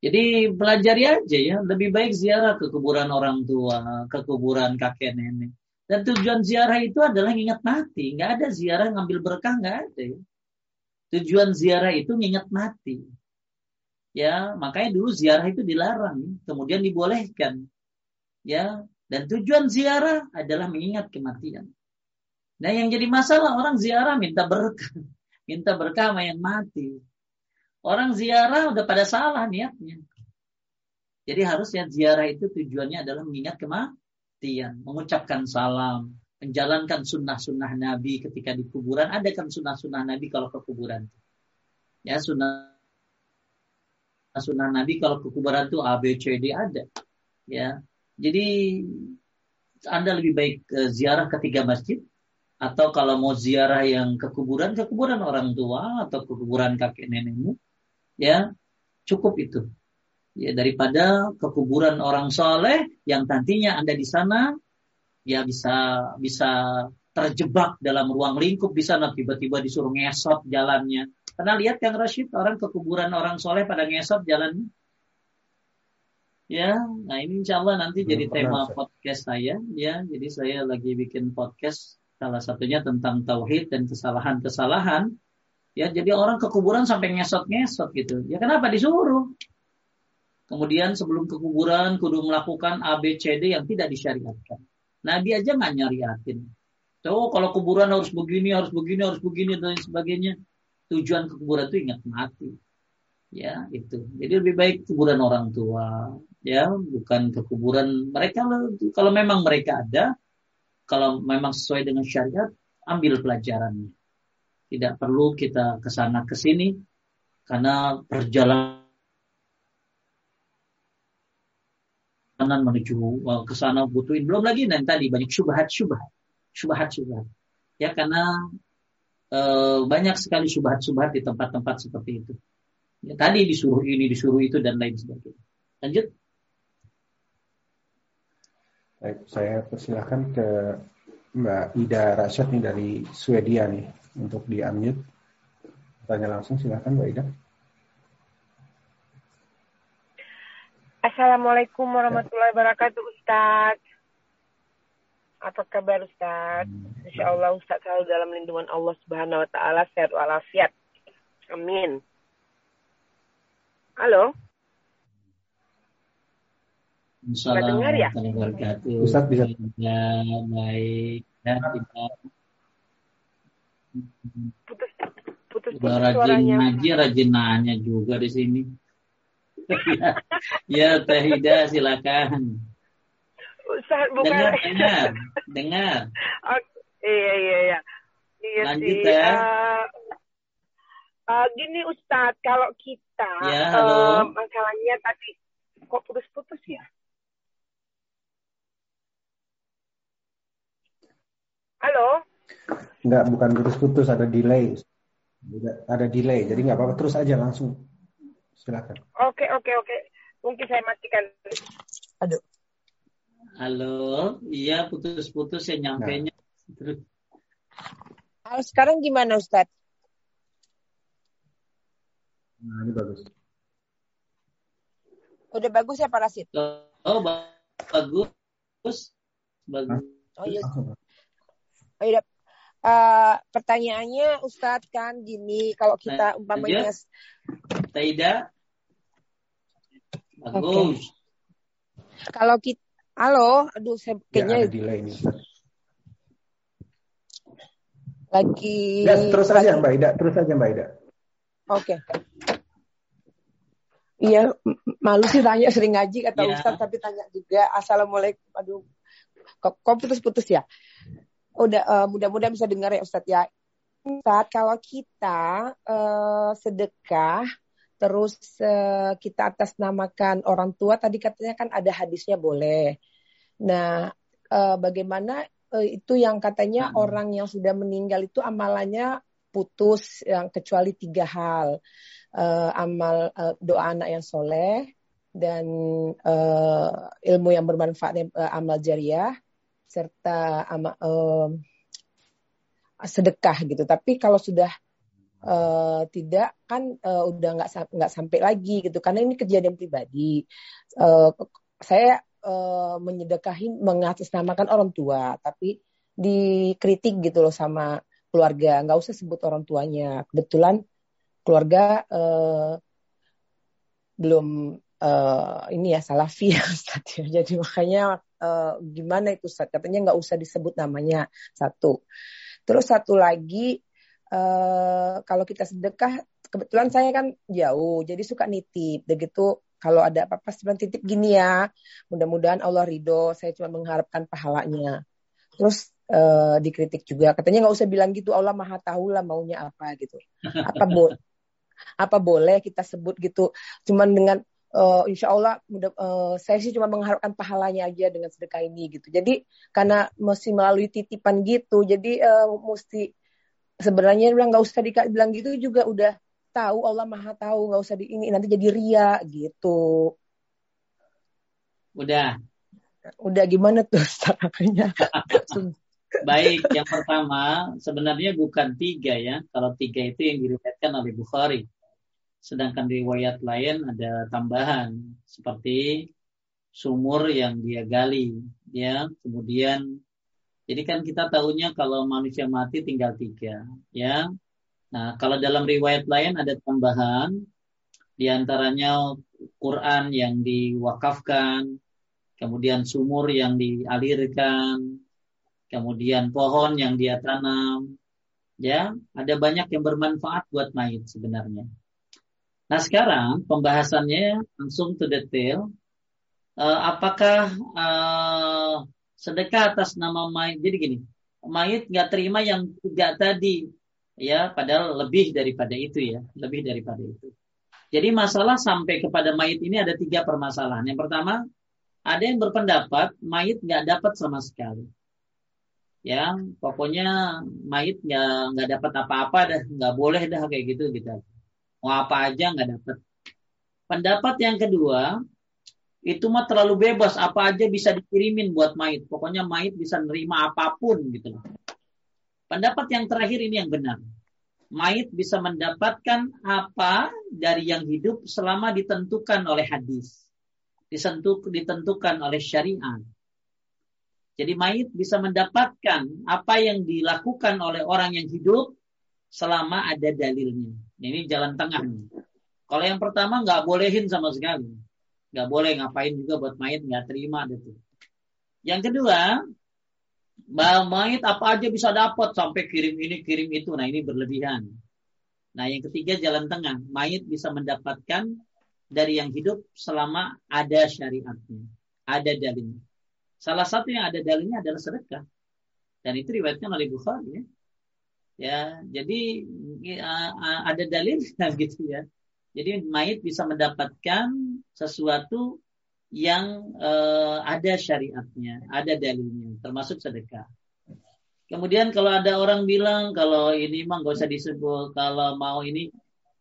Jadi pelajari aja ya, lebih baik ziarah ke kuburan orang tua, ke kuburan kakek nenek. Dan tujuan ziarah itu adalah ingat mati. Nggak ada ziarah ngambil berkah, nggak ada. Tujuan ziarah itu ingat mati. Ya, makanya dulu ziarah itu dilarang, kemudian dibolehkan. Ya, dan tujuan ziarah adalah mengingat kematian. Nah, yang jadi masalah orang ziarah minta berkah, minta berkah sama yang mati. Orang ziarah udah pada salah niatnya. Jadi harusnya ziarah itu tujuannya adalah mengingat kematian, mengucapkan salam, menjalankan sunnah-sunnah Nabi ketika di kuburan. Ada kan sunnah-sunnah Nabi kalau ke kuburan? Ya sunnah sunnah Nabi kalau ke kuburan itu A, B, C, D ada. Ya, jadi anda lebih baik ziarah ke tiga masjid atau kalau mau ziarah yang ke kuburan ke kuburan orang tua atau ke kuburan kakek nenekmu ya cukup itu ya daripada kekuburan orang soleh yang nantinya anda di sana ya bisa bisa terjebak dalam ruang lingkup di sana tiba-tiba disuruh ngesot jalannya. Pernah lihat yang Rashid orang ke kuburan orang soleh pada ngesot jalannya? Ya, nah ini insya Allah nanti Belum jadi tema saya. podcast saya. Ya, jadi saya lagi bikin podcast salah satunya tentang tauhid dan kesalahan-kesalahan. Ya, jadi orang ke kuburan sampai ngesot-ngesot gitu. Ya kenapa disuruh? Kemudian sebelum ke kuburan kudu melakukan A, B, C, D yang tidak disyariatkan. Nabi aja nggak nyariatin. Tuh kalau kuburan harus begini, harus begini, harus begini dan sebagainya. Tujuan ke kuburan itu ingat mati. Ya, itu. Jadi lebih baik kuburan orang tua, ya bukan ke kuburan mereka kalau memang mereka ada kalau memang sesuai dengan syariat ambil pelajarannya tidak perlu kita ke sana ke sini karena perjalanan menuju ke sana butuhin. Belum lagi dan tadi banyak syubhat syubhat. Syubhat syubhat. Ya karena e, banyak sekali syubhat syubhat di tempat-tempat seperti itu. Ya, tadi disuruh ini disuruh itu dan lain sebagainya. Lanjut. Baik, saya persilahkan ke Mbak Ida Rasyad nih dari Swedia nih untuk di unmute. Tanya langsung silahkan Mbak Ida. Assalamualaikum warahmatullahi wabarakatuh Ustaz. Apa kabar Ustaz? Hmm. Insya Allah Ustaz selalu dalam lindungan Allah Subhanahu Wa Taala sehat walafiat. Amin. Halo. Assalamualaikum ya? warahmatullahi wabarakatuh. Ustaz bisa. Ya, baik. Ya, tidak. Putus, putus, putus rajin suaranya. ngaji, rajin nanya juga di sini. Ya, Teh Hida, silakan. Ustaz, bukan. Dengar, dengar, dengar. Oh, iya, iya, iya. Iya Lanjut, sih. Ya. Uh, uh, gini Ustadz, kalau kita ya, halo. Uh, masalahnya tadi kok putus-putus ya? Halo? Enggak, bukan putus-putus, ada delay. Ada delay, jadi nggak apa-apa. Terus aja langsung. Silakan. Oke, oke, oke. Mungkin saya matikan. Aduh. Halo, iya putus-putus ya nyampe nya. Terus. Halo, sekarang gimana Ustaz? Nah, ini bagus. Udah bagus ya Parasit? Oh, bagus. Bagus. Oh iya. Oh, iya. Uh, pertanyaannya Ustadz kan gini kalau kita nah, umpamanya Taida bagus. Okay. Kalau kita halo, aduh saya ya, kayaknya ya, delay ini. Lagi ya, terus aja Mbak Ida, terus aja Mbak Ida. Oke. Okay. Iya, malu sih tanya sering ngaji kata ya. Ustadz tapi tanya juga Assalamualaikum. Aduh, kok, kok putus-putus ya? Udah uh, mudah-mudahan bisa dengar ya Ustadz ya. Ustadz kalau kita uh, sedekah terus uh, kita atas namakan orang tua tadi katanya kan ada hadisnya boleh. Nah, uh, bagaimana uh, itu yang katanya hmm. orang yang sudah meninggal itu amalannya putus yang kecuali tiga hal. Uh, amal uh, doa anak yang soleh dan uh, ilmu yang bermanfaat uh, amal jariah serta ama, uh, sedekah gitu. Tapi kalau sudah uh, tidak kan uh, udah nggak nggak sampai lagi gitu karena ini kejadian pribadi. Uh, saya uh, menyedekahi mengatasnamakan orang tua, tapi dikritik gitu loh sama keluarga. Nggak usah sebut orang tuanya. Kebetulan keluarga uh, belum uh, ini ya salafi ya. Jadi makanya uh, gimana itu Ustaz? Katanya nggak usah disebut namanya satu. Terus satu lagi uh, kalau kita sedekah, kebetulan saya kan jauh, jadi suka nitip. Begitu kalau ada apa-apa sebenarnya titip gini ya. Mudah-mudahan Allah ridho. Saya cuma mengharapkan pahalanya. Terus uh, dikritik juga, katanya nggak usah bilang gitu. Allah maha tahu lah maunya apa gitu. Apa bo apa boleh kita sebut gitu? Cuman dengan uh, insya Allah mudah, uh, saya sih cuma mengharapkan pahalanya aja dengan sedekah ini gitu. Jadi karena mesti melalui titipan gitu, jadi uh, mesti sebenarnya bilang nggak usah dibilang gitu juga udah tahu Allah maha tahu nggak usah di ini nanti jadi ria gitu. Udah. Udah gimana tuh caranya? Baik, yang pertama sebenarnya bukan tiga ya. Kalau tiga itu yang diriwayatkan oleh Bukhari. Sedangkan riwayat lain ada tambahan seperti sumur yang dia gali, ya. Kemudian, jadi kan kita tahunya kalau manusia mati tinggal tiga, ya. Nah, kalau dalam riwayat lain ada tambahan, di antaranya Quran yang diwakafkan, kemudian sumur yang dialirkan, kemudian pohon yang dia tanam, ya ada banyak yang bermanfaat buat mayit sebenarnya. Nah sekarang pembahasannya langsung to detail. Uh, apakah uh, sedekah atas nama mayit? Jadi gini, mayit nggak terima yang tiga tadi, ya padahal lebih daripada itu ya, lebih daripada itu. Jadi masalah sampai kepada mayit ini ada tiga permasalahan. Yang pertama, ada yang berpendapat mayit nggak dapat sama sekali. Yang pokoknya mayit nggak nggak dapat apa-apa dah, nggak boleh dah kayak gitu gitu mau apa aja nggak dapet. Pendapat yang kedua, itu mah terlalu bebas, apa aja bisa dikirimin buat mayit. Pokoknya mayit bisa nerima apa pun gitu loh. Pendapat yang terakhir ini yang benar. Mayit bisa mendapatkan apa dari yang hidup selama ditentukan oleh hadis. Disentuh, ditentukan oleh syariat. Jadi mayit bisa mendapatkan apa yang dilakukan oleh orang yang hidup selama ada dalilnya. Ini jalan tengah. Kalau yang pertama nggak bolehin sama sekali. Nggak boleh ngapain juga buat mayit nggak terima itu. Yang kedua, mayit apa aja bisa dapat sampai kirim ini kirim itu. Nah ini berlebihan. Nah yang ketiga jalan tengah. Mayit bisa mendapatkan dari yang hidup selama ada syariatnya. Ada dalilnya. Salah satu yang ada dalilnya adalah sedekah. Dan itu riwayatkan oleh Bukhari ya ya jadi ya, ada dalil gitu ya. Jadi mayit bisa mendapatkan sesuatu yang uh, ada syariatnya ada dalilnya termasuk sedekah. Kemudian kalau ada orang bilang kalau ini mah gak usah disebut kalau mau ini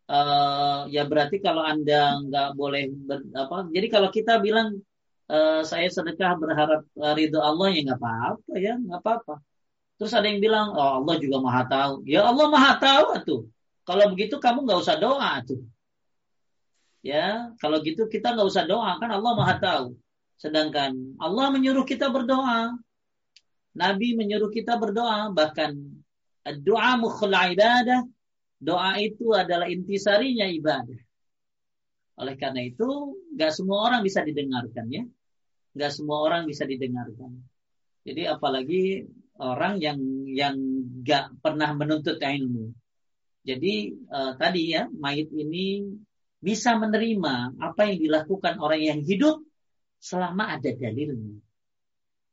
uh, ya berarti kalau anda nggak boleh ber, apa jadi kalau kita bilang uh, saya sedekah berharap ridho Allah ya nggak apa-apa ya nggak apa-apa Terus ada yang bilang, oh Allah juga maha tahu. Ya Allah maha tahu tuh. Kalau begitu kamu nggak usah doa tuh. Ya, kalau gitu kita nggak usah doa kan Allah maha tahu. Sedangkan Allah menyuruh kita berdoa. Nabi menyuruh kita berdoa. Bahkan doa mukhul ibadah. Doa itu adalah intisarinya ibadah. Oleh karena itu, nggak semua orang bisa didengarkan ya. Nggak semua orang bisa didengarkan. Jadi apalagi orang yang yang gak pernah menuntut ilmu. Jadi uh, tadi ya mayit ini bisa menerima apa yang dilakukan orang yang hidup selama ada dalilnya.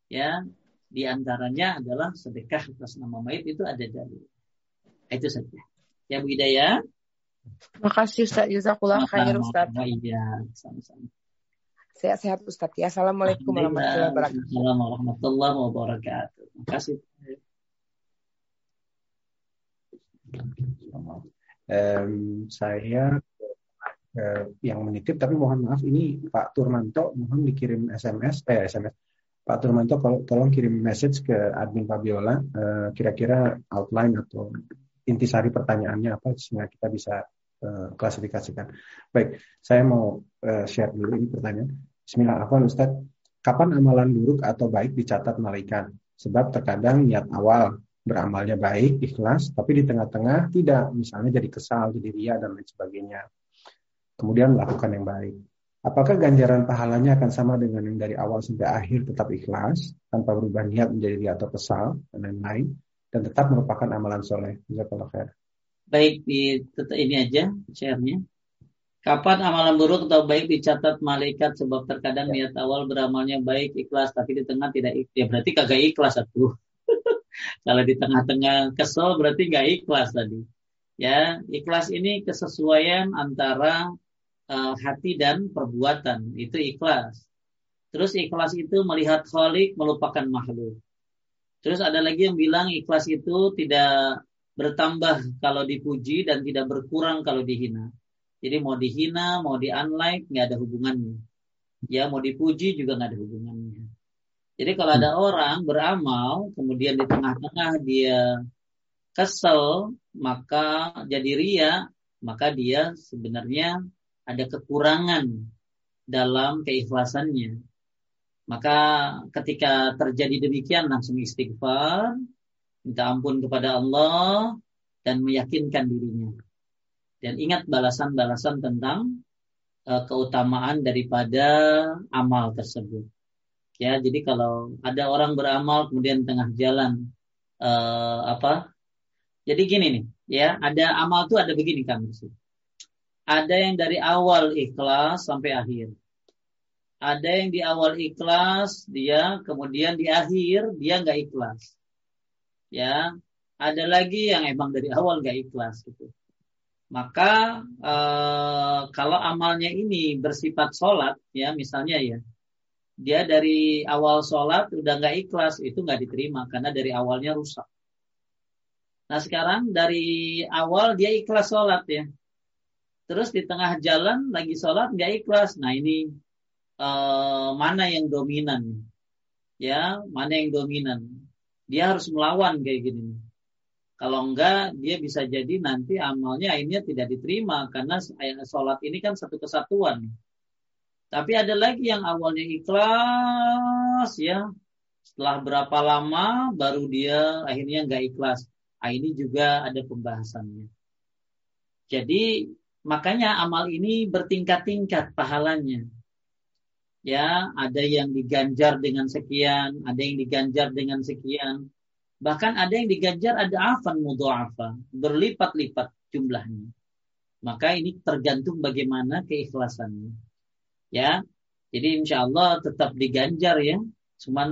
Ya, di antaranya adalah sedekah atas nama mayit itu ada dalil. Itu saja. Ya Bu Hidayah. Makasih Ustaz Jazakullah khair Ustaz. Iya, sama-sama. Sehat-sehat Ustaz ya. Assalamualaikum warahmatullahi wabarakatuh. Assalamualaikum warahmatullahi wabarakatuh. Kasih. Um, saya uh, yang menitip tapi mohon maaf ini Pak Turmanto mohon dikirim SMS eh SMS Pak Turmanto kalau tolong kirim message ke admin Fabiola uh, kira-kira outline atau intisari pertanyaannya apa sehingga kita bisa uh, klasifikasikan. Baik, saya mau uh, share dulu ini pertanyaan. Bismillah, apa Ustaz? Kapan amalan buruk atau baik dicatat malaikat? Sebab terkadang niat awal beramalnya baik, ikhlas, tapi di tengah-tengah tidak, misalnya jadi kesal, jadi ria dan lain sebagainya. Kemudian melakukan yang baik. Apakah ganjaran pahalanya akan sama dengan yang dari awal sampai akhir tetap ikhlas, tanpa berubah niat menjadi ria atau kesal, dan lain-lain, dan tetap merupakan amalan soleh? Jazakallah khair. Baik, ini aja share-nya. Kapan amalan buruk atau baik dicatat malaikat sebab terkadang niat awal beramalnya baik ikhlas tapi di tengah tidak ikhlas. Ya berarti kagak ikhlas satu. Kalau di tengah-tengah kesel berarti nggak ikhlas tadi. Ya, ikhlas ini kesesuaian antara uh, hati dan perbuatan. Itu ikhlas. Terus ikhlas itu melihat khalik melupakan makhluk. Terus ada lagi yang bilang ikhlas itu tidak bertambah kalau dipuji dan tidak berkurang kalau dihina. Jadi mau dihina, mau di unlike nggak ada hubungannya. Ya mau dipuji juga nggak ada hubungannya. Jadi kalau ada orang beramal, kemudian di tengah-tengah dia kesel, maka jadi ria, maka dia sebenarnya ada kekurangan dalam keikhlasannya. Maka ketika terjadi demikian langsung istighfar, minta ampun kepada Allah dan meyakinkan dirinya. Dan ingat balasan-balasan tentang uh, keutamaan daripada amal tersebut. Ya, jadi kalau ada orang beramal kemudian tengah jalan uh, apa? Jadi gini nih, ya, ada amal tuh ada begini kan Ada yang dari awal ikhlas sampai akhir. Ada yang di awal ikhlas, dia kemudian di akhir dia nggak ikhlas. Ya, ada lagi yang emang dari awal nggak ikhlas gitu. Maka eh, kalau amalnya ini bersifat sholat, ya misalnya ya, dia dari awal sholat udah nggak ikhlas itu nggak diterima karena dari awalnya rusak. Nah sekarang dari awal dia ikhlas sholat ya, terus di tengah jalan lagi sholat nggak ikhlas. Nah ini uh, mana yang dominan? Ya mana yang dominan? Dia harus melawan kayak gini. Kalau enggak dia bisa jadi nanti amalnya akhirnya tidak diterima karena sholat ini kan satu kesatuan. Tapi ada lagi yang awalnya ikhlas ya. Setelah berapa lama baru dia akhirnya nggak ikhlas. Nah, ini juga ada pembahasannya. Jadi makanya amal ini bertingkat-tingkat pahalanya. Ya, ada yang diganjar dengan sekian, ada yang diganjar dengan sekian. Bahkan ada yang diganjar ada afan mudha'afa, berlipat-lipat jumlahnya. Maka ini tergantung bagaimana keikhlasannya. Ya, jadi insya Allah tetap diganjar ya, cuman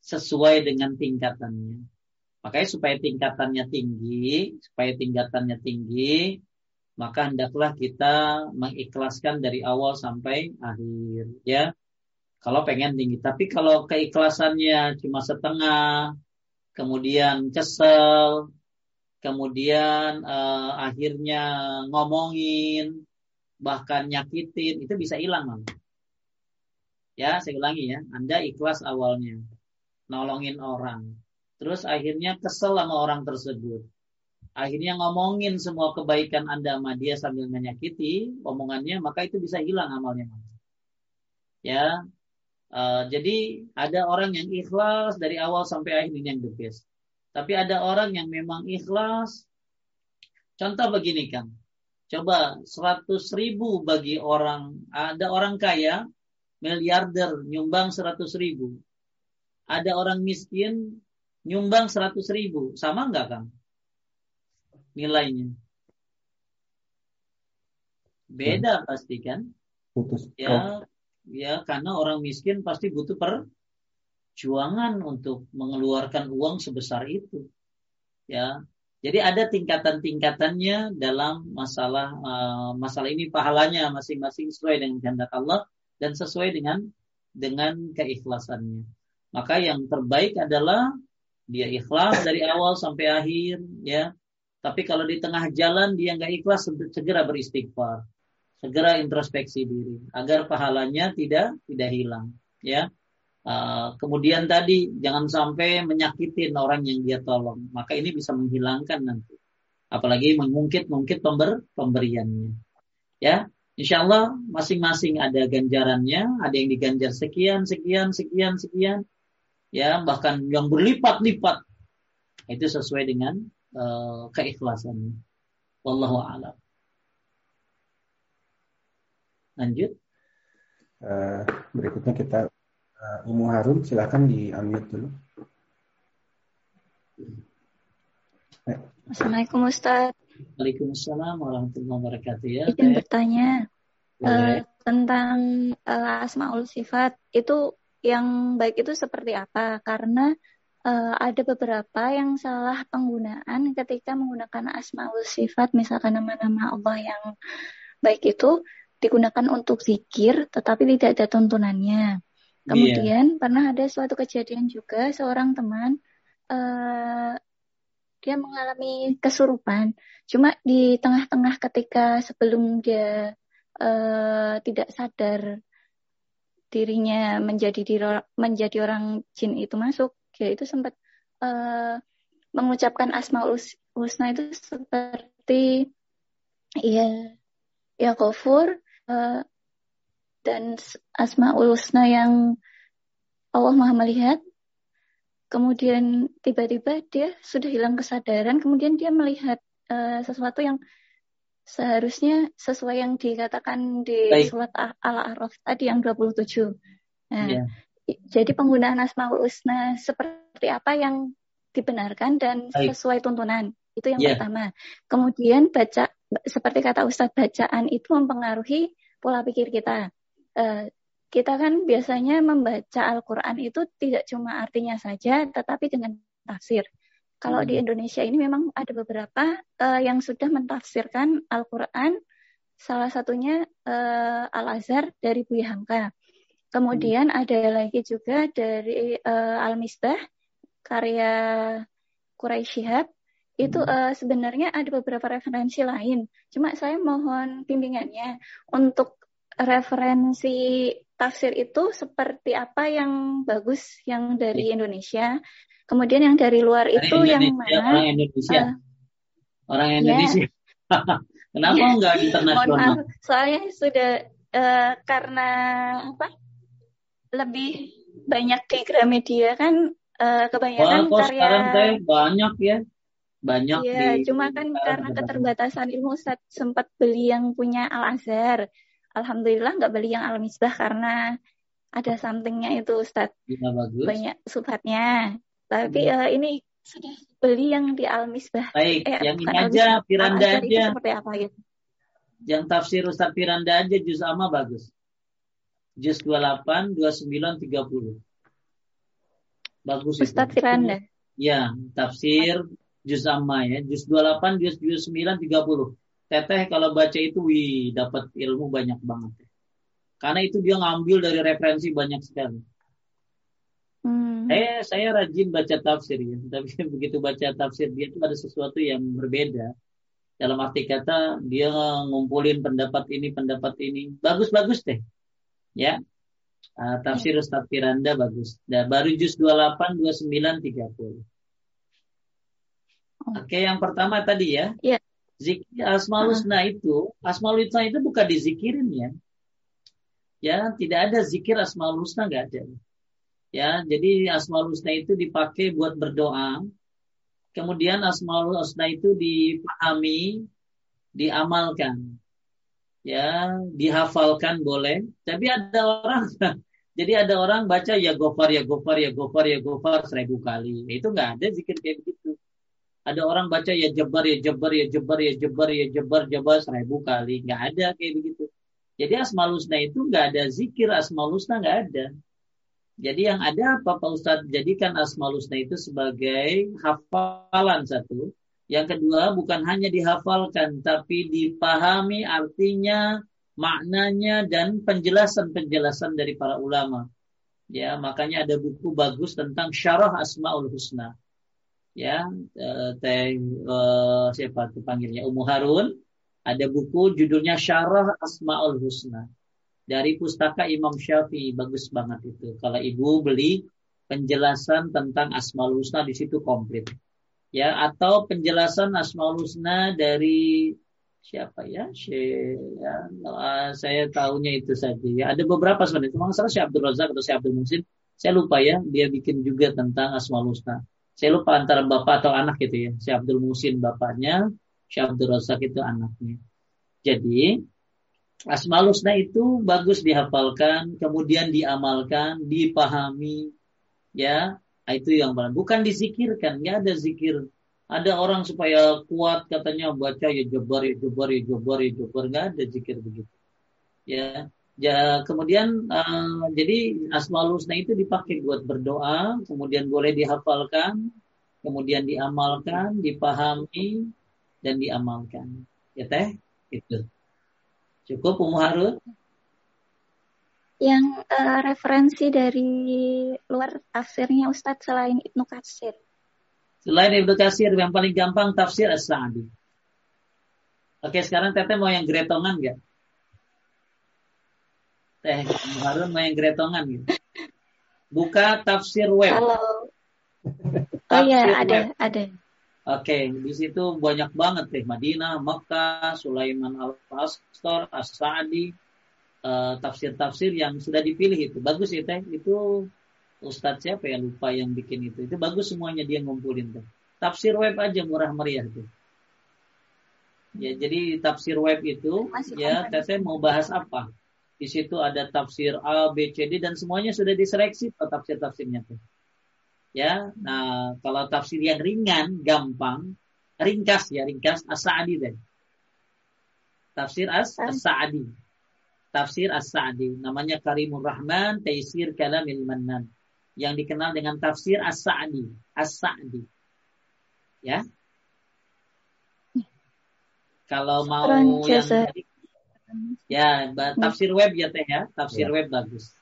sesuai dengan tingkatannya. Makanya supaya tingkatannya tinggi, supaya tingkatannya tinggi, maka hendaklah kita mengikhlaskan dari awal sampai akhir ya. Kalau pengen tinggi, tapi kalau keikhlasannya cuma setengah, kemudian kesel, kemudian uh, akhirnya ngomongin, bahkan nyakitin itu bisa hilang man. Ya, saya ulangi ya. Anda ikhlas awalnya nolongin orang. Terus akhirnya kesel sama orang tersebut. Akhirnya ngomongin semua kebaikan Anda sama dia sambil menyakiti omongannya, maka itu bisa hilang amalnya. Ya. Uh, jadi ada orang yang ikhlas dari awal sampai akhir ini yang the best. Tapi ada orang yang memang ikhlas. Contoh begini kan, Coba 100 ribu bagi orang, ada orang kaya, miliarder, nyumbang 100 ribu. Ada orang miskin, nyumbang 100 ribu. Sama nggak Kang? Nilainya. Beda pasti kan? Putus. Ya, ya karena orang miskin pasti butuh perjuangan untuk mengeluarkan uang sebesar itu. Ya, jadi ada tingkatan-tingkatannya dalam masalah uh, masalah ini pahalanya masing-masing sesuai dengan kehendak Allah dan sesuai dengan dengan keikhlasannya. Maka yang terbaik adalah dia ikhlas dari awal sampai akhir ya. Tapi kalau di tengah jalan dia nggak ikhlas segera beristighfar. Segera introspeksi diri agar pahalanya tidak tidak hilang ya. Uh, kemudian tadi jangan sampai menyakitin orang yang dia tolong, maka ini bisa menghilangkan nanti. Apalagi mengungkit-ungkit pember pemberiannya. Ya, insya Allah masing-masing ada ganjarannya, ada yang diganjar sekian, sekian, sekian, sekian, ya bahkan yang berlipat-lipat. Itu sesuai dengan uh, keikhlasannya. Wallahu a'lam. Lanjut. Uh, berikutnya kita Uh, Umu Harun, silakan di unmute dulu. Assalamualaikum Ustaz. Waalaikumsalam warahmatullahi wabarakatuh ya. Izin bertanya uh, tentang uh, asmaul sifat itu yang baik itu seperti apa? Karena uh, ada beberapa yang salah penggunaan ketika menggunakan asmaul sifat, misalkan nama-nama Allah yang baik itu digunakan untuk zikir, tetapi tidak ada tuntunannya. Iya. Kemudian yeah. pernah ada suatu kejadian juga seorang teman uh, dia mengalami kesurupan. Cuma di tengah-tengah ketika sebelum dia uh, tidak sadar dirinya menjadi diri, menjadi orang jin itu masuk, dia itu sempat uh, mengucapkan asmaul husna itu seperti ya ya kofur uh, dan asmaul husna yang Allah Maha melihat. Kemudian tiba-tiba dia sudah hilang kesadaran, kemudian dia melihat uh, sesuatu yang seharusnya sesuai yang dikatakan di Baik. surat Al-A'raf tadi yang 27. Nah, yeah. jadi penggunaan Asmaul Husna seperti apa yang dibenarkan dan Baik. sesuai tuntunan. Itu yang yeah. pertama. Kemudian baca seperti kata Ustadz bacaan itu mempengaruhi pola pikir kita. Uh, kita kan biasanya membaca Al-Quran itu tidak cuma artinya saja, tetapi dengan tafsir. Kalau di hmm. Indonesia ini memang ada beberapa uh, yang sudah mentafsirkan Al-Quran, salah satunya uh, Al-Azhar dari Buya Hamka. Kemudian hmm. ada lagi juga dari uh, Al-Misbah, karya Quraisy Shihab. Itu uh, sebenarnya ada beberapa referensi lain. Cuma saya mohon bimbingannya untuk referensi tafsir itu seperti apa yang bagus yang dari iya. Indonesia Kemudian yang dari luar itu yang mana? Orang Indonesia. Uh, orang Indonesia. Yeah. Kenapa yeah. enggak internasional? soalnya sudah uh, karena apa? Lebih banyak di Gramedia kan uh, kebanyakan Wah, karya sekarang saya banyak ya. Banyak Iya, di, cuma kan karena keterbatasan ilmu Ustaz sempat beli yang punya Al Azhar. Alhamdulillah nggak beli yang Al Misbah karena ada somethingnya itu Ustaz. Ya, bagus. Banyak subhatnya. Tapi hmm. uh, ini sudah beli yang di Al Misbah. Baik, eh, yang ini aja Firanda aja. Seperti apa gitu. Yang tafsir Ustaz Firanda aja juz amma bagus. Juz 28, 29, 30. Bagus Ustaz itu. Firanda. Ya, tafsir juz amma ya. Juz 28, juz 29, 30. Teteh kalau baca itu wih dapat ilmu banyak banget. Karena itu dia ngambil dari referensi banyak sekali. Hmm. Eh, saya rajin baca tafsir ya, tapi begitu baca tafsir dia itu ada sesuatu yang berbeda. Dalam arti kata dia ngumpulin pendapat ini, pendapat ini, bagus-bagus deh. Ya, uh, tafsir ya. Ustaz Firanda bagus. Dan baru juz 28, 29, 30. Oke, yang pertama tadi ya. Ya. Zikir Asmaul Husna itu, Asmaul Husna itu bukan dizikirin ya. Ya, tidak ada zikir Asmaul Husna nggak ada. Ya, jadi Asmaul Husna itu dipakai buat berdoa. Kemudian Asmaul Husna itu dipahami, diamalkan. Ya, dihafalkan boleh. Tapi ada orang jadi ada orang baca ya gofar ya gofar ya gofar ya gofar seribu kali. Itu nggak ada zikir kayak begitu. Ada orang baca ya jebar ya jebar ya jebar ya jebar ya jebar jebar seribu kali. Nggak ada kayak begitu. Jadi Asmaul Husna itu nggak ada zikir Asmaul Husna nggak ada. Jadi yang ada apa Pak Ustadz? Jadikan Asmaul Husna itu sebagai hafalan satu. Yang kedua bukan hanya dihafalkan tapi dipahami artinya, maknanya dan penjelasan-penjelasan dari para ulama. Ya, makanya ada buku bagus tentang syarah Asmaul Husna. Ya, eh, teh eh, siapa panggilnya Ummu Harun ada buku judulnya Syarah Asmaul Husna dari pustaka Imam Syafi'i bagus banget itu. Kalau ibu beli penjelasan tentang Asmaul Husna di situ komplit. Ya, atau penjelasan Asmaul Husna dari siapa ya? Ya saya tahunya itu saja. Ya, ada beberapa sebenarnya. Cuma salah Syekh Abdul Razak atau Syekh Abdul Musin. Saya lupa ya, dia bikin juga tentang Asmaul Husna. Saya lupa antara bapak atau anak gitu ya. Syekh Abdul Musin bapaknya, Syekh Abdul Razak itu anaknya. Jadi Asmaul Husna itu bagus dihafalkan, kemudian diamalkan, dipahami, ya itu yang paling bukan disikirkan, ya ada zikir. Ada orang supaya kuat katanya baca ya jebar ya jebar ya jebar ya jebar nggak ada zikir begitu. Ya, ya kemudian uh, jadi Asmaul Husna itu dipakai buat berdoa, kemudian boleh dihafalkan, kemudian diamalkan, dipahami dan diamalkan. Ya teh, itu. Cukup Umu Harun? Yang uh, referensi dari luar tafsirnya Ustadz selain Ibnu Katsir. Selain Ibnu Katsir yang paling gampang tafsir As-Sa'di. Oke, sekarang Tete mau yang gretongan nggak? Teh Harun main gretongan gitu. Buka tafsir web. Halo. Oh iya, ada, web. ada. Oke, di situ banyak banget teh Madinah, Mekah, Sulaiman Al-Astor, As-Sa'di, uh, tafsir-tafsir yang sudah dipilih itu. Bagus ya teh, itu Ustadz siapa ya lupa yang bikin itu. Itu bagus semuanya dia ngumpulin tuh. Tafsir web aja murah meriah tuh. Ya, jadi tafsir web itu Masih ya teteh mau bahas apa? Di situ ada tafsir A, B, C, D dan semuanya sudah diseleksi tafsir-tafsirnya tuh. Ya, nah kalau tafsir yang ringan, gampang, ringkas ya, ringkas As-Sa'di. Tafsir As-Sa'di. Tafsir As-Sa'di. Namanya Karimur Rahman, Taisir Kalamil Mannan. Yang dikenal dengan tafsir As-Sa'di. As-Sa'di. Ya. Kalau mau yang ya tafsir web ya teh ya, tafsir ya. web bagus.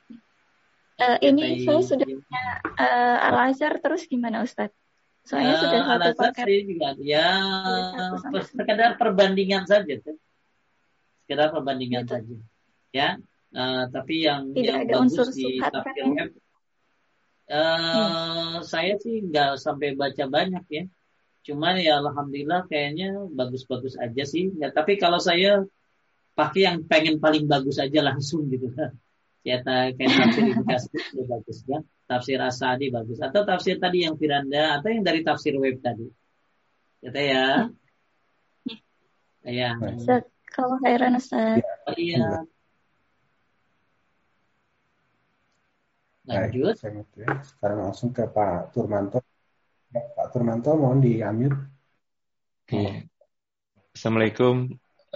Uh, ini saya sudah punya uh, Al Azhar terus gimana Ustaz? Soalnya uh, sudah satu paket. Sih juga ya sekedar perbandingan saja tuh. Sekedar perbandingan gitu. saja. Ya. Uh, tapi yang Tidak yang ada bagus unsur di kan tafsir web uh, hmm. saya sih nggak sampai baca banyak ya. Cuman ya alhamdulillah kayaknya bagus-bagus aja sih. Ya, tapi kalau saya pakai yang pengen paling bagus aja langsung gitu. Ya kayak tafsir Ibnu itu bagus ya. Tafsir Asadi bagus. Atau tafsir tadi yang Firanda atau yang dari tafsir web tadi. Ya ya. Ya. Kalau heran Ustaz. Oh, iya. Lanjut. Ya. sekarang langsung ke Pak Turmanto. Pak Turmanto mohon di unmute. Assalamualaikum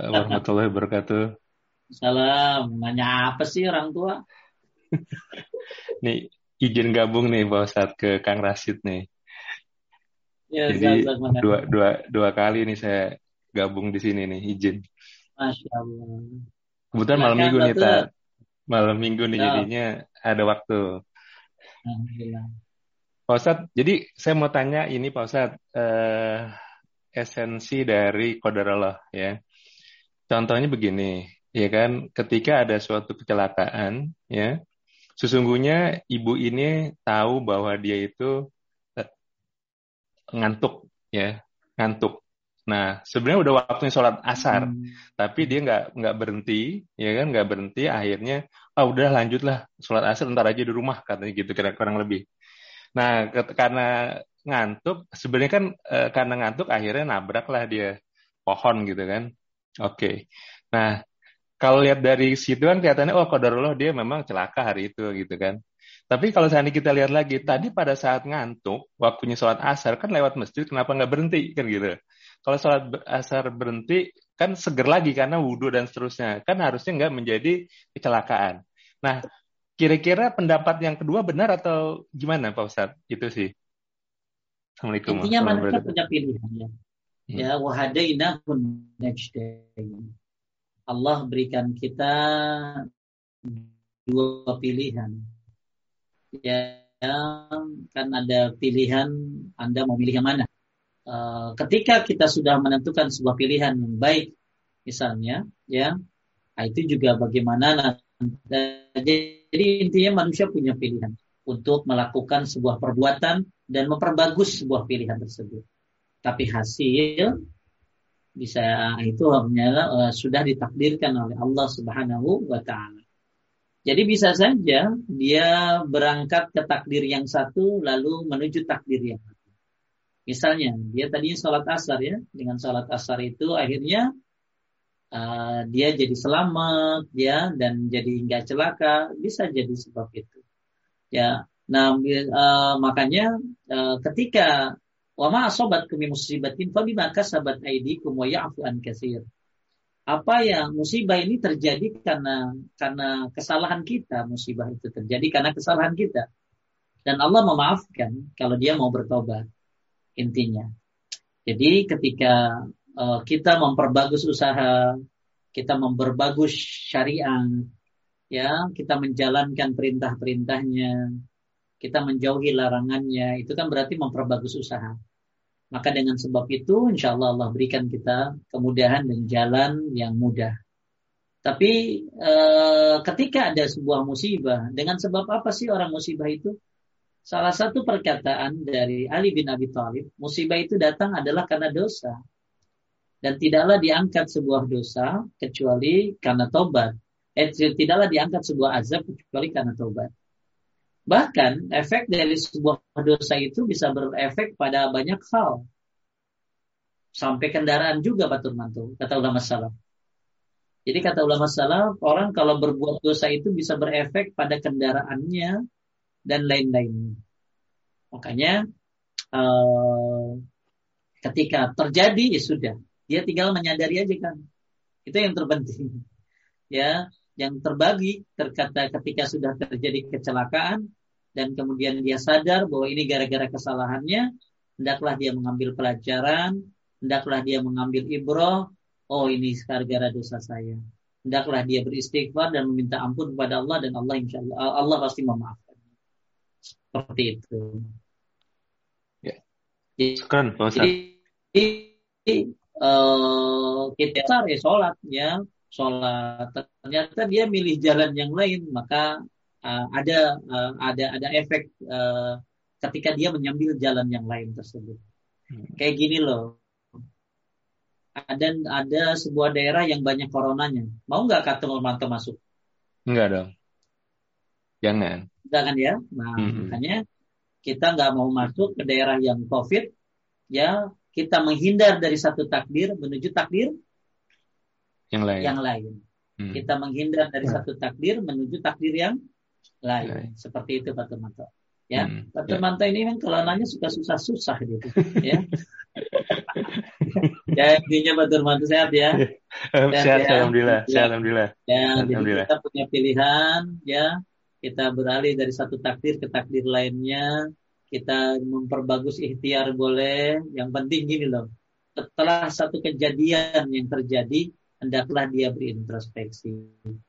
warahmatullahi wabarakatuh Salam. Nanya apa sih orang tua? nih izin gabung nih Pak Ustadz ke Kang Rasid nih. Ya, Jadi dua, dua, dua kali nih saya gabung di sini nih izin. Masya Allah. Kebetulan malam minggu nih tak malam minggu nih ya. jadinya ada waktu. Alhamdulillah. Pak Ustadz, jadi saya mau tanya ini Pak Ustadz, eh, esensi dari Qadarullah ya. Contohnya begini, ya kan? Ketika ada suatu kecelakaan ya sesungguhnya ibu ini tahu bahwa dia itu eh, ngantuk ya ngantuk. Nah sebenarnya udah waktunya sholat asar hmm. tapi dia nggak nggak berhenti ya kan? Nggak berhenti akhirnya ah oh, udah lanjutlah sholat asar ntar aja di rumah katanya gitu kira kurang lebih. Nah karena ngantuk sebenarnya kan e, karena ngantuk akhirnya nabrak lah dia pohon gitu kan oke okay. nah kalau lihat dari situ kan kelihatannya oh kodarullah dia memang celaka hari itu gitu kan. Tapi kalau ini kita lihat lagi, tadi pada saat ngantuk, waktunya sholat asar kan lewat masjid, kenapa nggak berhenti kan gitu? Kalau sholat asar berhenti kan seger lagi karena wudhu dan seterusnya, kan harusnya nggak menjadi kecelakaan. Nah, kira-kira pendapat yang kedua benar atau gimana Pak Ustadz? Itu sih. Assalamualaikum. Intinya manusia punya pilihan ya. Hmm. Ya, wahadainahun najdain. Allah berikan kita dua pilihan. Ya, kan ada pilihan Anda mau pilih yang mana. Uh, ketika kita sudah menentukan sebuah pilihan yang baik, misalnya, ya, nah itu juga bagaimana. Jadi intinya manusia punya pilihan untuk melakukan sebuah perbuatan dan memperbagus sebuah pilihan tersebut. Tapi hasil bisa itu hanya uh, sudah ditakdirkan oleh Allah Subhanahu wa taala. Jadi bisa saja dia berangkat ke takdir yang satu lalu menuju takdir yang lain. Misalnya dia tadinya sholat asar ya, dengan sholat asar itu akhirnya uh, dia jadi selamat ya dan jadi nggak celaka bisa jadi sebab itu. Ya, nah uh, makanya uh, ketika Wa ma min musibatin fa bima kasabat aydikum wa ya'fu an katsir. Apa yang musibah ini terjadi karena karena kesalahan kita, musibah itu terjadi karena kesalahan kita. Dan Allah memaafkan kalau dia mau bertobat. Intinya. Jadi ketika uh, kita memperbagus usaha, kita memperbagus syariah, ya, kita menjalankan perintah-perintahnya, kita menjauhi larangannya, itu kan berarti memperbagus usaha. Maka dengan sebab itu insya Allah Allah berikan kita kemudahan dan jalan yang mudah. Tapi e, ketika ada sebuah musibah, dengan sebab apa sih orang musibah itu? Salah satu perkataan dari Ali bin Abi Thalib, musibah itu datang adalah karena dosa. Dan tidaklah diangkat sebuah dosa kecuali karena tobat. Eh, tidaklah diangkat sebuah azab kecuali karena tobat. Bahkan efek dari sebuah dosa itu bisa berefek pada banyak hal. Sampai kendaraan juga Batur Mantu, kata ulama salaf. Jadi kata ulama salaf, orang kalau berbuat dosa itu bisa berefek pada kendaraannya dan lain-lainnya. Makanya uh, ketika terjadi ya sudah, dia tinggal menyadari aja kan. Itu yang terpenting. Ya, yang terbagi terkata ketika sudah terjadi kecelakaan dan kemudian dia sadar bahwa ini gara-gara kesalahannya, hendaklah dia mengambil pelajaran, hendaklah dia mengambil ibroh, oh ini gara-gara dosa saya. Hendaklah dia beristighfar dan meminta ampun kepada Allah dan Allah insya Allah Allah pasti memaafkan. Seperti itu. Ya. Sekarang, Jadi, uh, kita ya sholat ya sholat ternyata dia milih jalan yang lain maka uh, ada uh, ada ada efek uh, ketika dia mengambil jalan yang lain tersebut hmm. kayak gini loh ada ada sebuah daerah yang banyak coronanya mau nggak kata Nurmanto masuk Enggak dong jangan jangan ya nah hmm. makanya kita nggak mau masuk ke daerah yang covid ya kita menghindar dari satu takdir menuju takdir yang lain. Yang lain. Hmm. Kita menghindar dari hmm. satu takdir menuju takdir yang lain. lain. Seperti itu Pak Temanto. Ya, hmm. Pak Temanto ya. ini kan kalau nanya suka susah-susah gitu. ya. ya intinya Pak Temanto sehat ya. Sehat, sehat ya. alhamdulillah. Ya. Sehat alhamdulillah. Ya, alhamdulillah. kita punya pilihan ya. Kita beralih dari satu takdir ke takdir lainnya kita memperbagus ikhtiar boleh. Yang penting gini loh. Setelah satu kejadian yang terjadi, hendaklah dia berintrospeksi.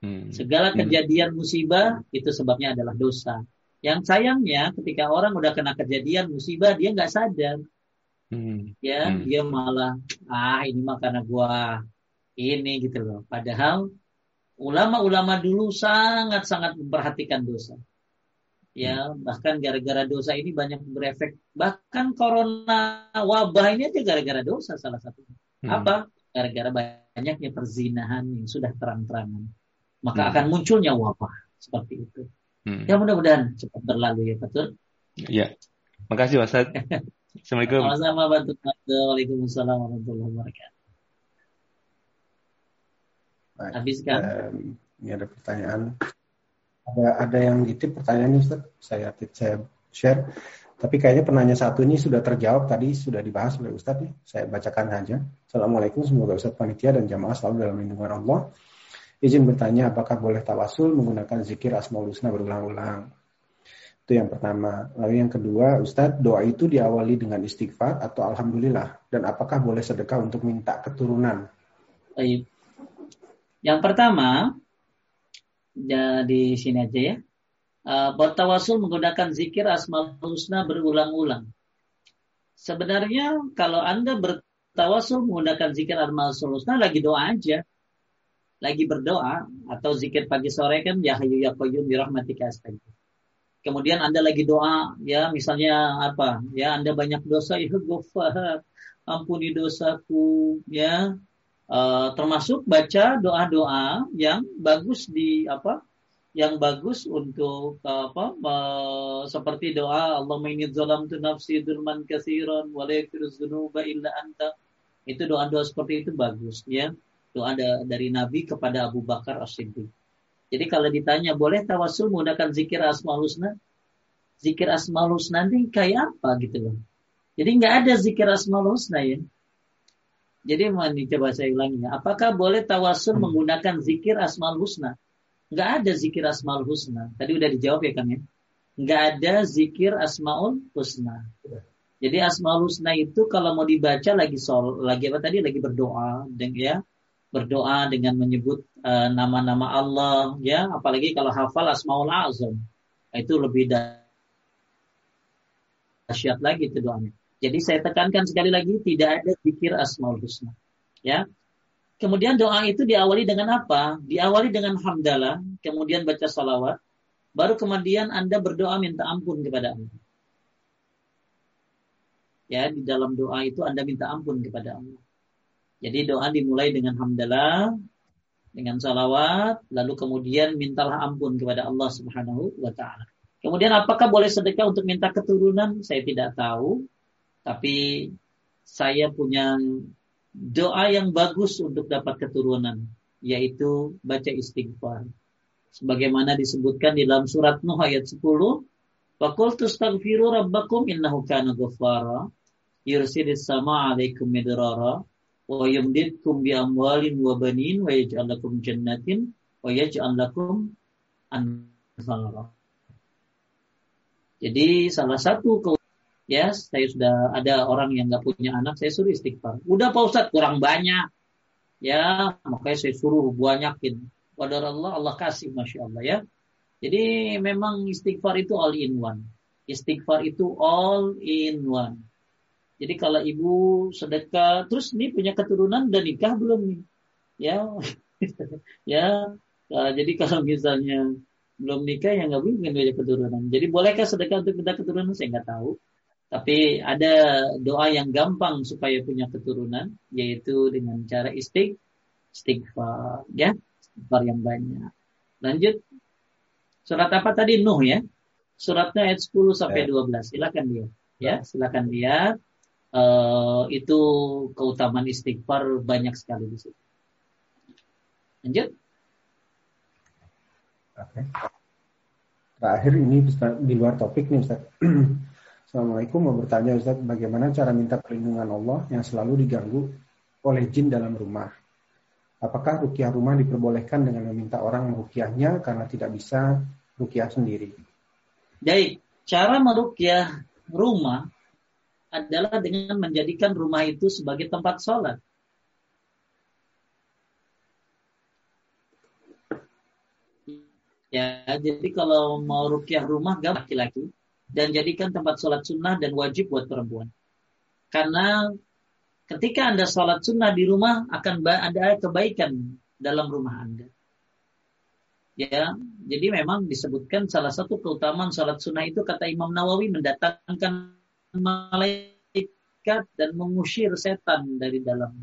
Hmm. Segala hmm. kejadian musibah itu sebabnya adalah dosa. Yang sayangnya ketika orang udah kena kejadian musibah dia nggak sadar. Hmm. Ya, hmm. dia malah ah ini mah karena gua ini gitu loh. Padahal ulama-ulama dulu sangat-sangat memperhatikan dosa ya bahkan gara-gara dosa ini banyak berefek bahkan corona wabah ini aja gara-gara dosa salah satu hmm. apa gara-gara banyaknya perzinahan yang sudah terang-terangan. Maka hmm. akan munculnya wabah seperti itu. Hmm. ya mudah-mudahan cepat berlalu ya betul ya. Makasih Ustaz Assalamualaikum. Sama-sama bantu Waalaikumsalam warahmatullahi wabarakatuh. Habiskan. Um, ini ada pertanyaan. Ada ada yang gitu pertanyaannya Ustaz. Saya saya share. Tapi kayaknya penanya satu ini sudah terjawab tadi sudah dibahas oleh Ustadz ya. Saya bacakan saja. Assalamualaikum semoga Ustadz panitia dan jamaah selalu dalam lindungan Allah. Izin bertanya apakah boleh tawasul menggunakan zikir asmaul husna berulang-ulang. Itu yang pertama. Lalu yang kedua, Ustadz, doa itu diawali dengan istighfar atau alhamdulillah dan apakah boleh sedekah untuk minta keturunan? Baik. Yang pertama, ya, sini aja ya. Uh, bertawasul menggunakan zikir asmaul husna berulang-ulang. Sebenarnya kalau Anda bertawasul menggunakan zikir asmaul husna lagi doa aja. Lagi berdoa atau zikir pagi sore kan ya hayu ya qayyum bi rahmatika Kemudian Anda lagi doa ya misalnya apa? Ya Anda banyak dosa ya ghafar ampuni dosaku ya Uh, termasuk baca doa-doa yang bagus di apa yang bagus untuk apa seperti doa Allahumma inni tu nafsi dzulman katsiran wa la dzunuba illa anta itu doa-doa seperti itu bagus ya doa da dari Nabi kepada Abu Bakar As-Siddiq jadi kalau ditanya boleh tawasul menggunakan zikir asmaul husna zikir asmaul husna ini kayak apa gitu loh jadi nggak ada zikir asmaul husna ya jadi mau coba saya ulangi ya. Apakah boleh tawasul hmm. menggunakan zikir asmaul husna? Enggak ada zikir asmaul husna. Tadi udah dijawab ya kan ya. Enggak ada zikir asmaul husna. Jadi asmaul husna itu kalau mau dibaca lagi sol, lagi apa tadi lagi berdoa dan ya berdoa dengan menyebut uh, nama-nama Allah ya apalagi kalau hafal asmaul azam itu lebih dahsyat lagi itu doanya jadi saya tekankan sekali lagi tidak ada zikir asmaul husna. Ya. Kemudian doa itu diawali dengan apa? Diawali dengan hamdalah, kemudian baca salawat, baru kemudian Anda berdoa minta ampun kepada Allah. Ya, di dalam doa itu Anda minta ampun kepada Allah. Jadi doa dimulai dengan hamdalah, dengan salawat, lalu kemudian mintalah ampun kepada Allah Subhanahu wa taala. Kemudian apakah boleh sedekah untuk minta keturunan? Saya tidak tahu, tapi saya punya doa yang bagus untuk dapat keturunan, yaitu baca istighfar. Sebagaimana disebutkan di dalam surat Nuh ayat 10, Fakul tustaghfiru rabbakum innahu kana ghaffara yursilis sama alaikum midrara wa yumdidkum bi amwalin wa banin wa yaj'al lakum jannatin wa yaj'al lakum anhara. Jadi salah satu ya saya sudah ada orang yang nggak punya anak saya suruh istighfar. Udah pak ustadz kurang banyak. Ya makanya saya suruh banyakin. Pada Allah Allah kasih masya Allah ya. Jadi memang istighfar itu all in one. Istighfar itu all in one. Jadi kalau ibu sedekah terus nih punya keturunan dan nikah belum nih? Ya ya. Uh, jadi kalau misalnya belum nikah ya nggak mungkin punya keturunan. Jadi bolehkah sedekah untuk kita keturunan? Saya nggak tahu tapi ada doa yang gampang supaya punya keturunan, yaitu dengan cara istig, istighfar, ya, istighfar yang banyak. Lanjut, surat apa tadi Nuh ya? Suratnya ayat 10 sampai 12. Ya. Silakan dia, ya, silakan dia. Uh, itu keutamaan istighfar banyak sekali di situ. Lanjut. Oke. Terakhir ini di luar topik nih Ustaz. Assalamualaikum mau bertanya Ustaz, bagaimana cara minta perlindungan Allah yang selalu diganggu oleh jin dalam rumah? Apakah rukiah rumah diperbolehkan dengan meminta orang merukiahnya karena tidak bisa rukiah sendiri? Jadi, cara merukiah rumah adalah dengan menjadikan rumah itu sebagai tempat sholat. Ya, jadi kalau mau rukiah rumah gak laki-laki, dan jadikan tempat sholat sunnah dan wajib buat perempuan. Karena ketika Anda sholat sunnah di rumah akan ada kebaikan dalam rumah Anda. Ya, jadi memang disebutkan salah satu keutamaan sholat sunnah itu kata Imam Nawawi mendatangkan malaikat dan mengusir setan dari dalam.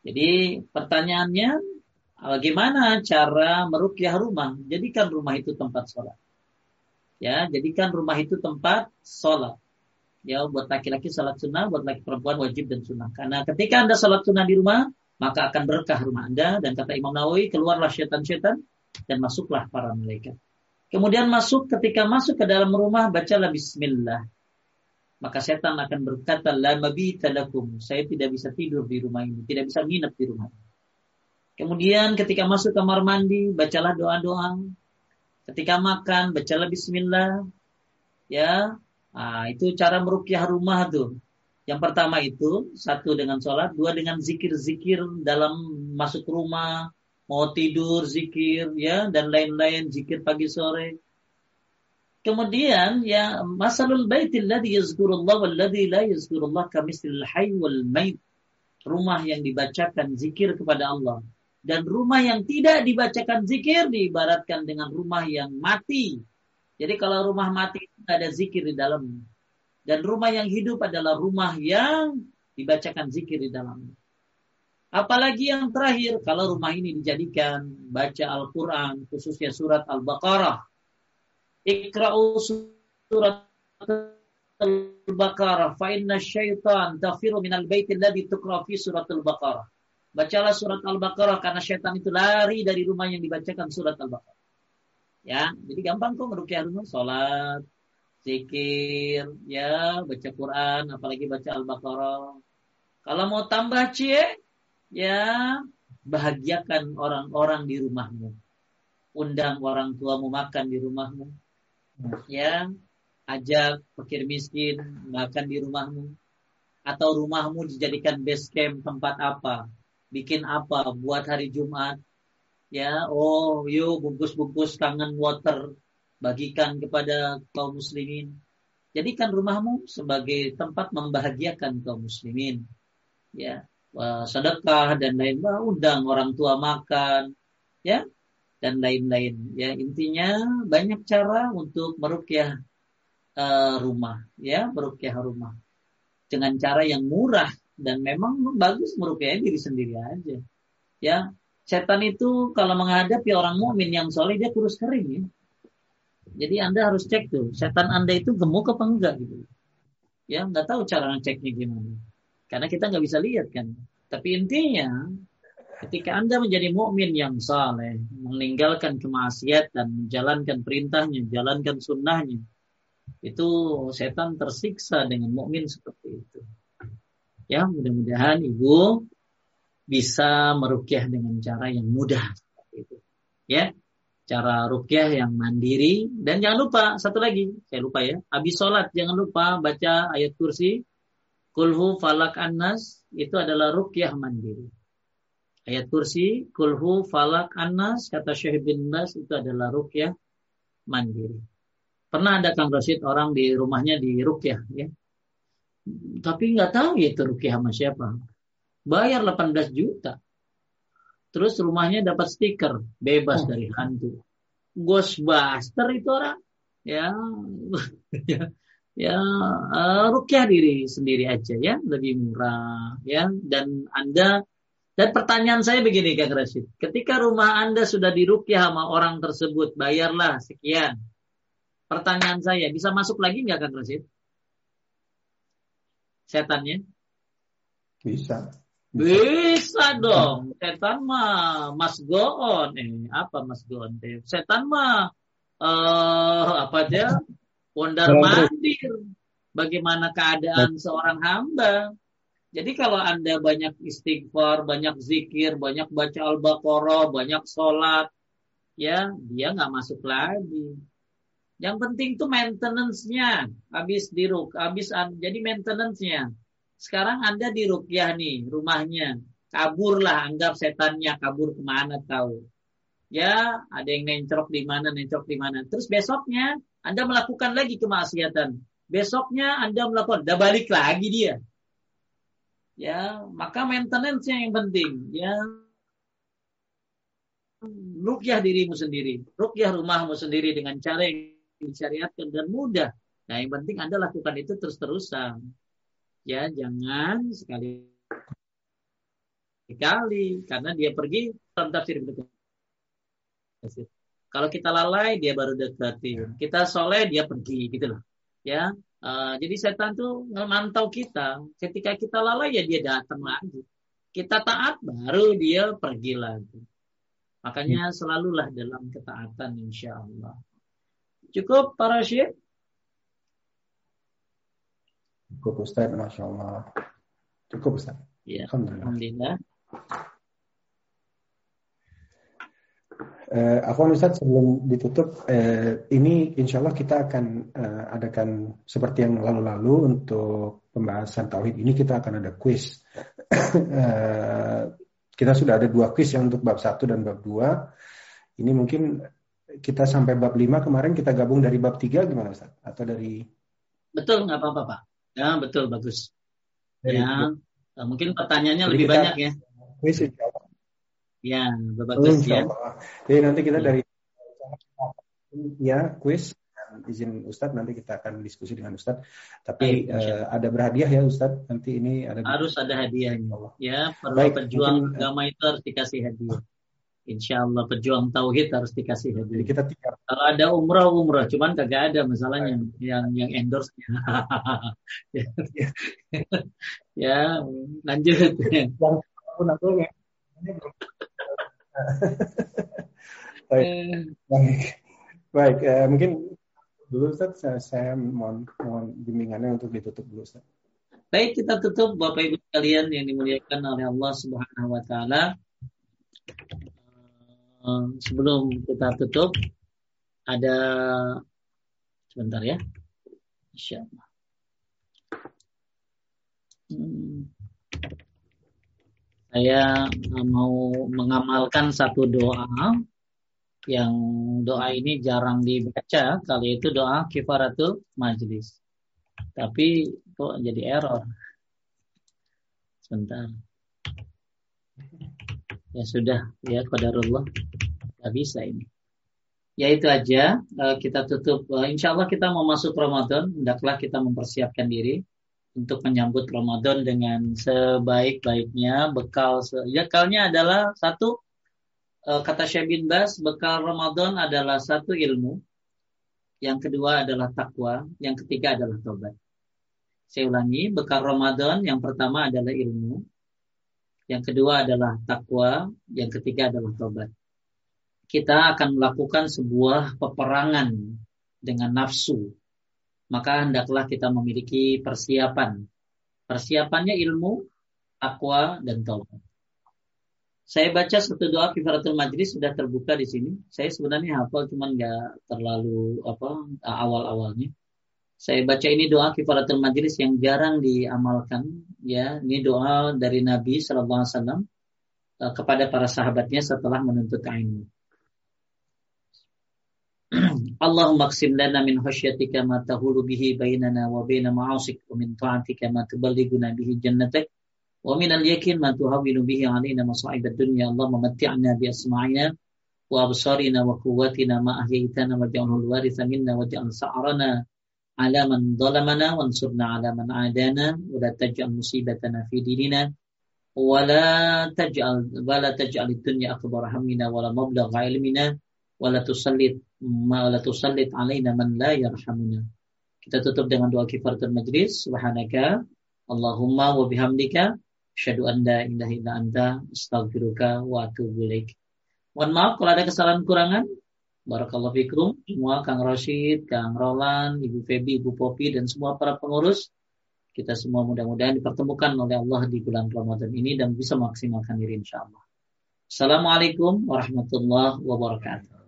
Jadi pertanyaannya, bagaimana cara merukyah rumah? Jadikan rumah itu tempat sholat. Ya, jadikan rumah itu tempat sholat. Ya, buat laki-laki sholat sunnah, buat laki perempuan wajib dan sunnah. Karena ketika anda sholat sunnah di rumah, maka akan berkah rumah anda. Dan kata Imam Nawawi, keluarlah syaitan-syaitan dan masuklah para malaikat. Kemudian masuk, ketika masuk ke dalam rumah, bacalah Bismillah. Maka setan akan berkata, La mabita lakum. Saya tidak bisa tidur di rumah ini. Tidak bisa nginep di rumah ini. Kemudian ketika masuk kamar mandi, bacalah doa-doa. Ketika makan, bacalah bismillah. Ya, nah, itu cara merukyah rumah tuh. Yang pertama itu, satu dengan sholat, dua dengan zikir-zikir dalam masuk rumah, mau tidur, zikir, ya, dan lain-lain, zikir pagi sore. Kemudian ya masalul baitil ladzi yazkurullah wal ladzi la yazkurullah kamislil hayy wal mait. Rumah yang dibacakan zikir kepada Allah dan rumah yang tidak dibacakan zikir diibaratkan dengan rumah yang mati. Jadi kalau rumah mati tidak ada zikir di dalamnya. Dan rumah yang hidup adalah rumah yang dibacakan zikir di dalamnya. Apalagi yang terakhir, kalau rumah ini dijadikan baca Al-Quran, khususnya surat Al-Baqarah. Ikra'u surat Al-Baqarah, fa inna syaitan tafiru minal baitil ladhi tukra fi surat Al-Baqarah. Bacalah surat Al-Baqarah karena setan itu lari dari rumah yang dibacakan surat Al-Baqarah. Ya, jadi gampang kok merukyah rumah, sholat, zikir, ya, baca Quran, apalagi baca Al-Baqarah. Kalau mau tambah cie, ya, bahagiakan orang-orang di rumahmu. Undang orang tuamu makan di rumahmu. Ya, ajak fakir miskin makan di rumahmu. Atau rumahmu dijadikan base camp tempat apa? Bikin apa? Buat hari Jumat. Ya oh yuk bungkus-bungkus kangen water. Bagikan kepada kaum muslimin. Jadikan rumahmu sebagai tempat membahagiakan kaum muslimin. Ya uh, sedekah dan lain lain undang orang tua makan. Ya dan lain-lain. Ya intinya banyak cara untuk merukyah uh, rumah. Ya merukyah rumah. Dengan cara yang murah dan memang bagus merukyah diri sendiri aja. Ya setan itu kalau menghadapi orang mukmin yang soleh dia kurus kering ya. Jadi anda harus cek tuh setan anda itu gemuk apa enggak gitu. Ya nggak tahu cara ngeceknya gimana. Karena kita nggak bisa lihat kan. Tapi intinya ketika anda menjadi mukmin yang saleh meninggalkan kemaksiatan menjalankan perintahnya menjalankan sunnahnya itu setan tersiksa dengan mukmin seperti itu ya mudah-mudahan ibu bisa merukyah dengan cara yang mudah. Itu ya cara rukyah yang mandiri. Dan jangan lupa satu lagi saya lupa ya. Habis sholat jangan lupa baca ayat kursi. Kulhu falak annas itu adalah rukyah mandiri. Ayat kursi kulhu falak annas kata Syekh bin Bas itu adalah rukyah mandiri. Pernah ada Kang Rosid orang di rumahnya di rukyah ya tapi nggak tahu ya itu rukyah sama siapa. Bayar 18 juta. Terus rumahnya dapat stiker bebas oh. dari hantu. Ghostbuster itu orang. Ya ya, ya uh, rukyah diri sendiri aja ya lebih murah ya. Dan anda dan pertanyaan saya begini Kang Rashid. Ketika rumah anda sudah dirukyah sama orang tersebut bayarlah sekian. Pertanyaan saya bisa masuk lagi nggak Kang Rashid setannya bisa bisa dong. Setan mah Mas Goon. Eh, apa Mas Goon? Setan mah uh, apa dia? Pondar mandir. Bagaimana keadaan seorang hamba? Jadi kalau Anda banyak istighfar, banyak zikir, banyak baca Al-Baqarah, banyak sholat, ya dia nggak masuk lagi. Yang penting tuh maintenance-nya. Habis diruk, habis jadi maintenance-nya. Sekarang Anda di Rukyah nih, rumahnya. Kaburlah, anggap setannya kabur ke mana tahu. Ya, ada yang nencrok di mana, nencrok di mana. Terus besoknya Anda melakukan lagi kemaksiatan. Besoknya Anda melakukan, udah balik lagi dia. Ya, maka maintenance-nya yang penting. Ya, rukyah dirimu sendiri, rukyah rumahmu sendiri dengan cara yang disyariatkan dan mudah. Nah, yang penting Anda lakukan itu terus-terusan ya jangan sekali kali karena dia pergi dalam tafsir Kalau kita lalai dia baru deketin, kita soleh dia pergi gitu loh. Ya, uh, jadi setan tuh memantau kita. Ketika kita lalai ya dia datang lagi. Kita taat baru dia pergi lagi. Makanya selalulah dalam ketaatan insya Allah. Cukup para syekh? Cukup Ustaz, Masya Allah. Cukup Ustaz. Ya, Alhamdulillah. Alhamdulillah. Uh, Afwan Ustaz sebelum ditutup uh, ini insya Allah kita akan uh, adakan seperti yang lalu-lalu untuk pembahasan tauhid ini kita akan ada quiz. uh, kita sudah ada dua quiz yang untuk bab satu dan bab dua. Ini mungkin kita sampai bab lima kemarin kita gabung dari bab tiga gimana Ustaz? Atau dari Betul nggak apa-apa Pak. Ya, betul bagus. Ya, ya mungkin pertanyaannya Jadi lebih kita, banyak ya. Kuis Ya, bagus ya. Jadi nanti kita dari ya kuis izin Ustadz nanti kita akan diskusi dengan Ustadz. Tapi Baik, uh, ada berhadiah ya Ustadz. Nanti ini ada harus ada hadiahnya. Ya, perlu Baik, pejuang mungkin, agama itu harus dikasih hadiah. Insya Allah pejuang tauhid harus dikasih hadiah. kita tinggal. Kalau ada umrah umrah, cuman kagak ada masalahnya yang yang endorse. ya, ya lanjut. Yang pun aku ya. Baik, baik, baik. Uh, mungkin dulu Ustaz, saya, saya mohon mohon bimbingannya untuk ditutup dulu Ustaz. Baik, kita tutup Bapak Ibu sekalian yang dimuliakan oleh Allah Subhanahu wa taala. Sebelum kita tutup ada sebentar ya. Insya Allah. Hmm. Saya mau mengamalkan satu doa yang doa ini jarang dibaca kali itu doa kifaratul majlis. Tapi kok jadi error. Sebentar. Ya sudah, ya qadarullah. Gak bisa ini. Ya itu aja, eh, kita tutup. Eh, insya Allah kita mau masuk Ramadan, hendaklah kita mempersiapkan diri untuk menyambut Ramadan dengan sebaik-baiknya. Bekal, bekalnya adalah satu, eh, kata Syekh bin Bas, bekal Ramadan adalah satu ilmu. Yang kedua adalah takwa, yang ketiga adalah tobat. Saya ulangi, bekal Ramadan yang pertama adalah ilmu, yang kedua adalah takwa, yang ketiga adalah tobat. Kita akan melakukan sebuah peperangan dengan nafsu. Maka hendaklah kita memiliki persiapan. Persiapannya ilmu, takwa, dan taubat. Saya baca satu doa kifaratul majlis sudah terbuka di sini. Saya sebenarnya hafal cuman nggak terlalu apa awal-awalnya. Saya baca ini doa kifaratul majlis yang jarang diamalkan ya. Ini doa dari Nabi sallallahu alaihi wasallam eh, kepada para sahabatnya setelah menuntut ilmu. Allahumma qsim lana min khasyatika ma tahulu bihi bainana wa baina ma'asik wa min ta'atika ma tuballighuna bihi jannatak wa min al-yakin ma tuhawwinu bihi alaina masa'ib ad-dunya Allahumma matti'na bi asma'ina wa absarina wa quwwatina ma ala man zalamana wansurna ala man adana wala taj'al musibatana fi dinina wala taj'al wala taj'al dunya akbar hamina wala mablagh ilmina wala tusallit ma wala tusallit alaina man la yarhamuna. Kita tutup dengan doa kifaratul majlis subhanaka Allahumma wa bihamdika syadu anda la indah illa astaghfiruka wa atubu ilaik. Mohon maaf kalau ada kesalahan kurangan. Barakallahu fikum semua Kang Rashid, Kang Roland, Ibu Febi, Ibu Popi dan semua para pengurus. Kita semua mudah-mudahan dipertemukan oleh Allah di bulan Ramadan ini dan bisa maksimalkan diri insya Allah. Assalamualaikum warahmatullahi wabarakatuh.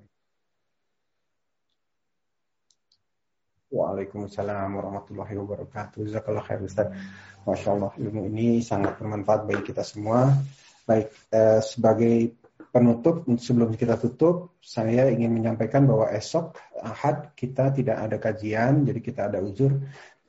Waalaikumsalam warahmatullahi wabarakatuh. Jazakallah khair Ustaz. Masya Allah ilmu ini sangat bermanfaat bagi kita semua. Baik, eh, sebagai penutup sebelum kita tutup saya ingin menyampaikan bahwa esok Ahad kita tidak ada kajian jadi kita ada uzur.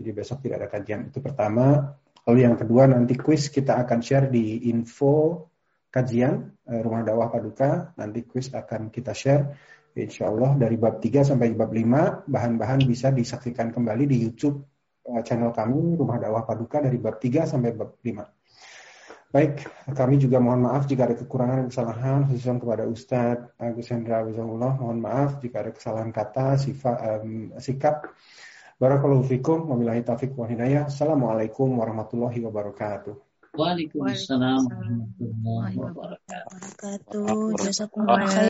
Jadi besok tidak ada kajian. Itu pertama. Lalu yang kedua nanti quiz kita akan share di info kajian eh, rumah dakwah paduka. Nanti quiz akan kita share Insya Allah dari bab 3 sampai bab 5 bahan-bahan bisa disaksikan kembali di YouTube eh, channel kami rumah dakwah paduka dari bab 3 sampai bab 5 Baik, kami juga mohon maaf jika ada kekurangan dan kesalahan, khususnya kepada Ustadz Agus Hendra Abizullah. Mohon maaf jika ada kesalahan kata, sifat, um, sikap. Barakallahu fikum, wabillahi taufiq wa hidayah. Assalamualaikum warahmatullahi wabarakatuh. Waalaikumsalam warahmatullahi wabarakatuh. Jazakumullah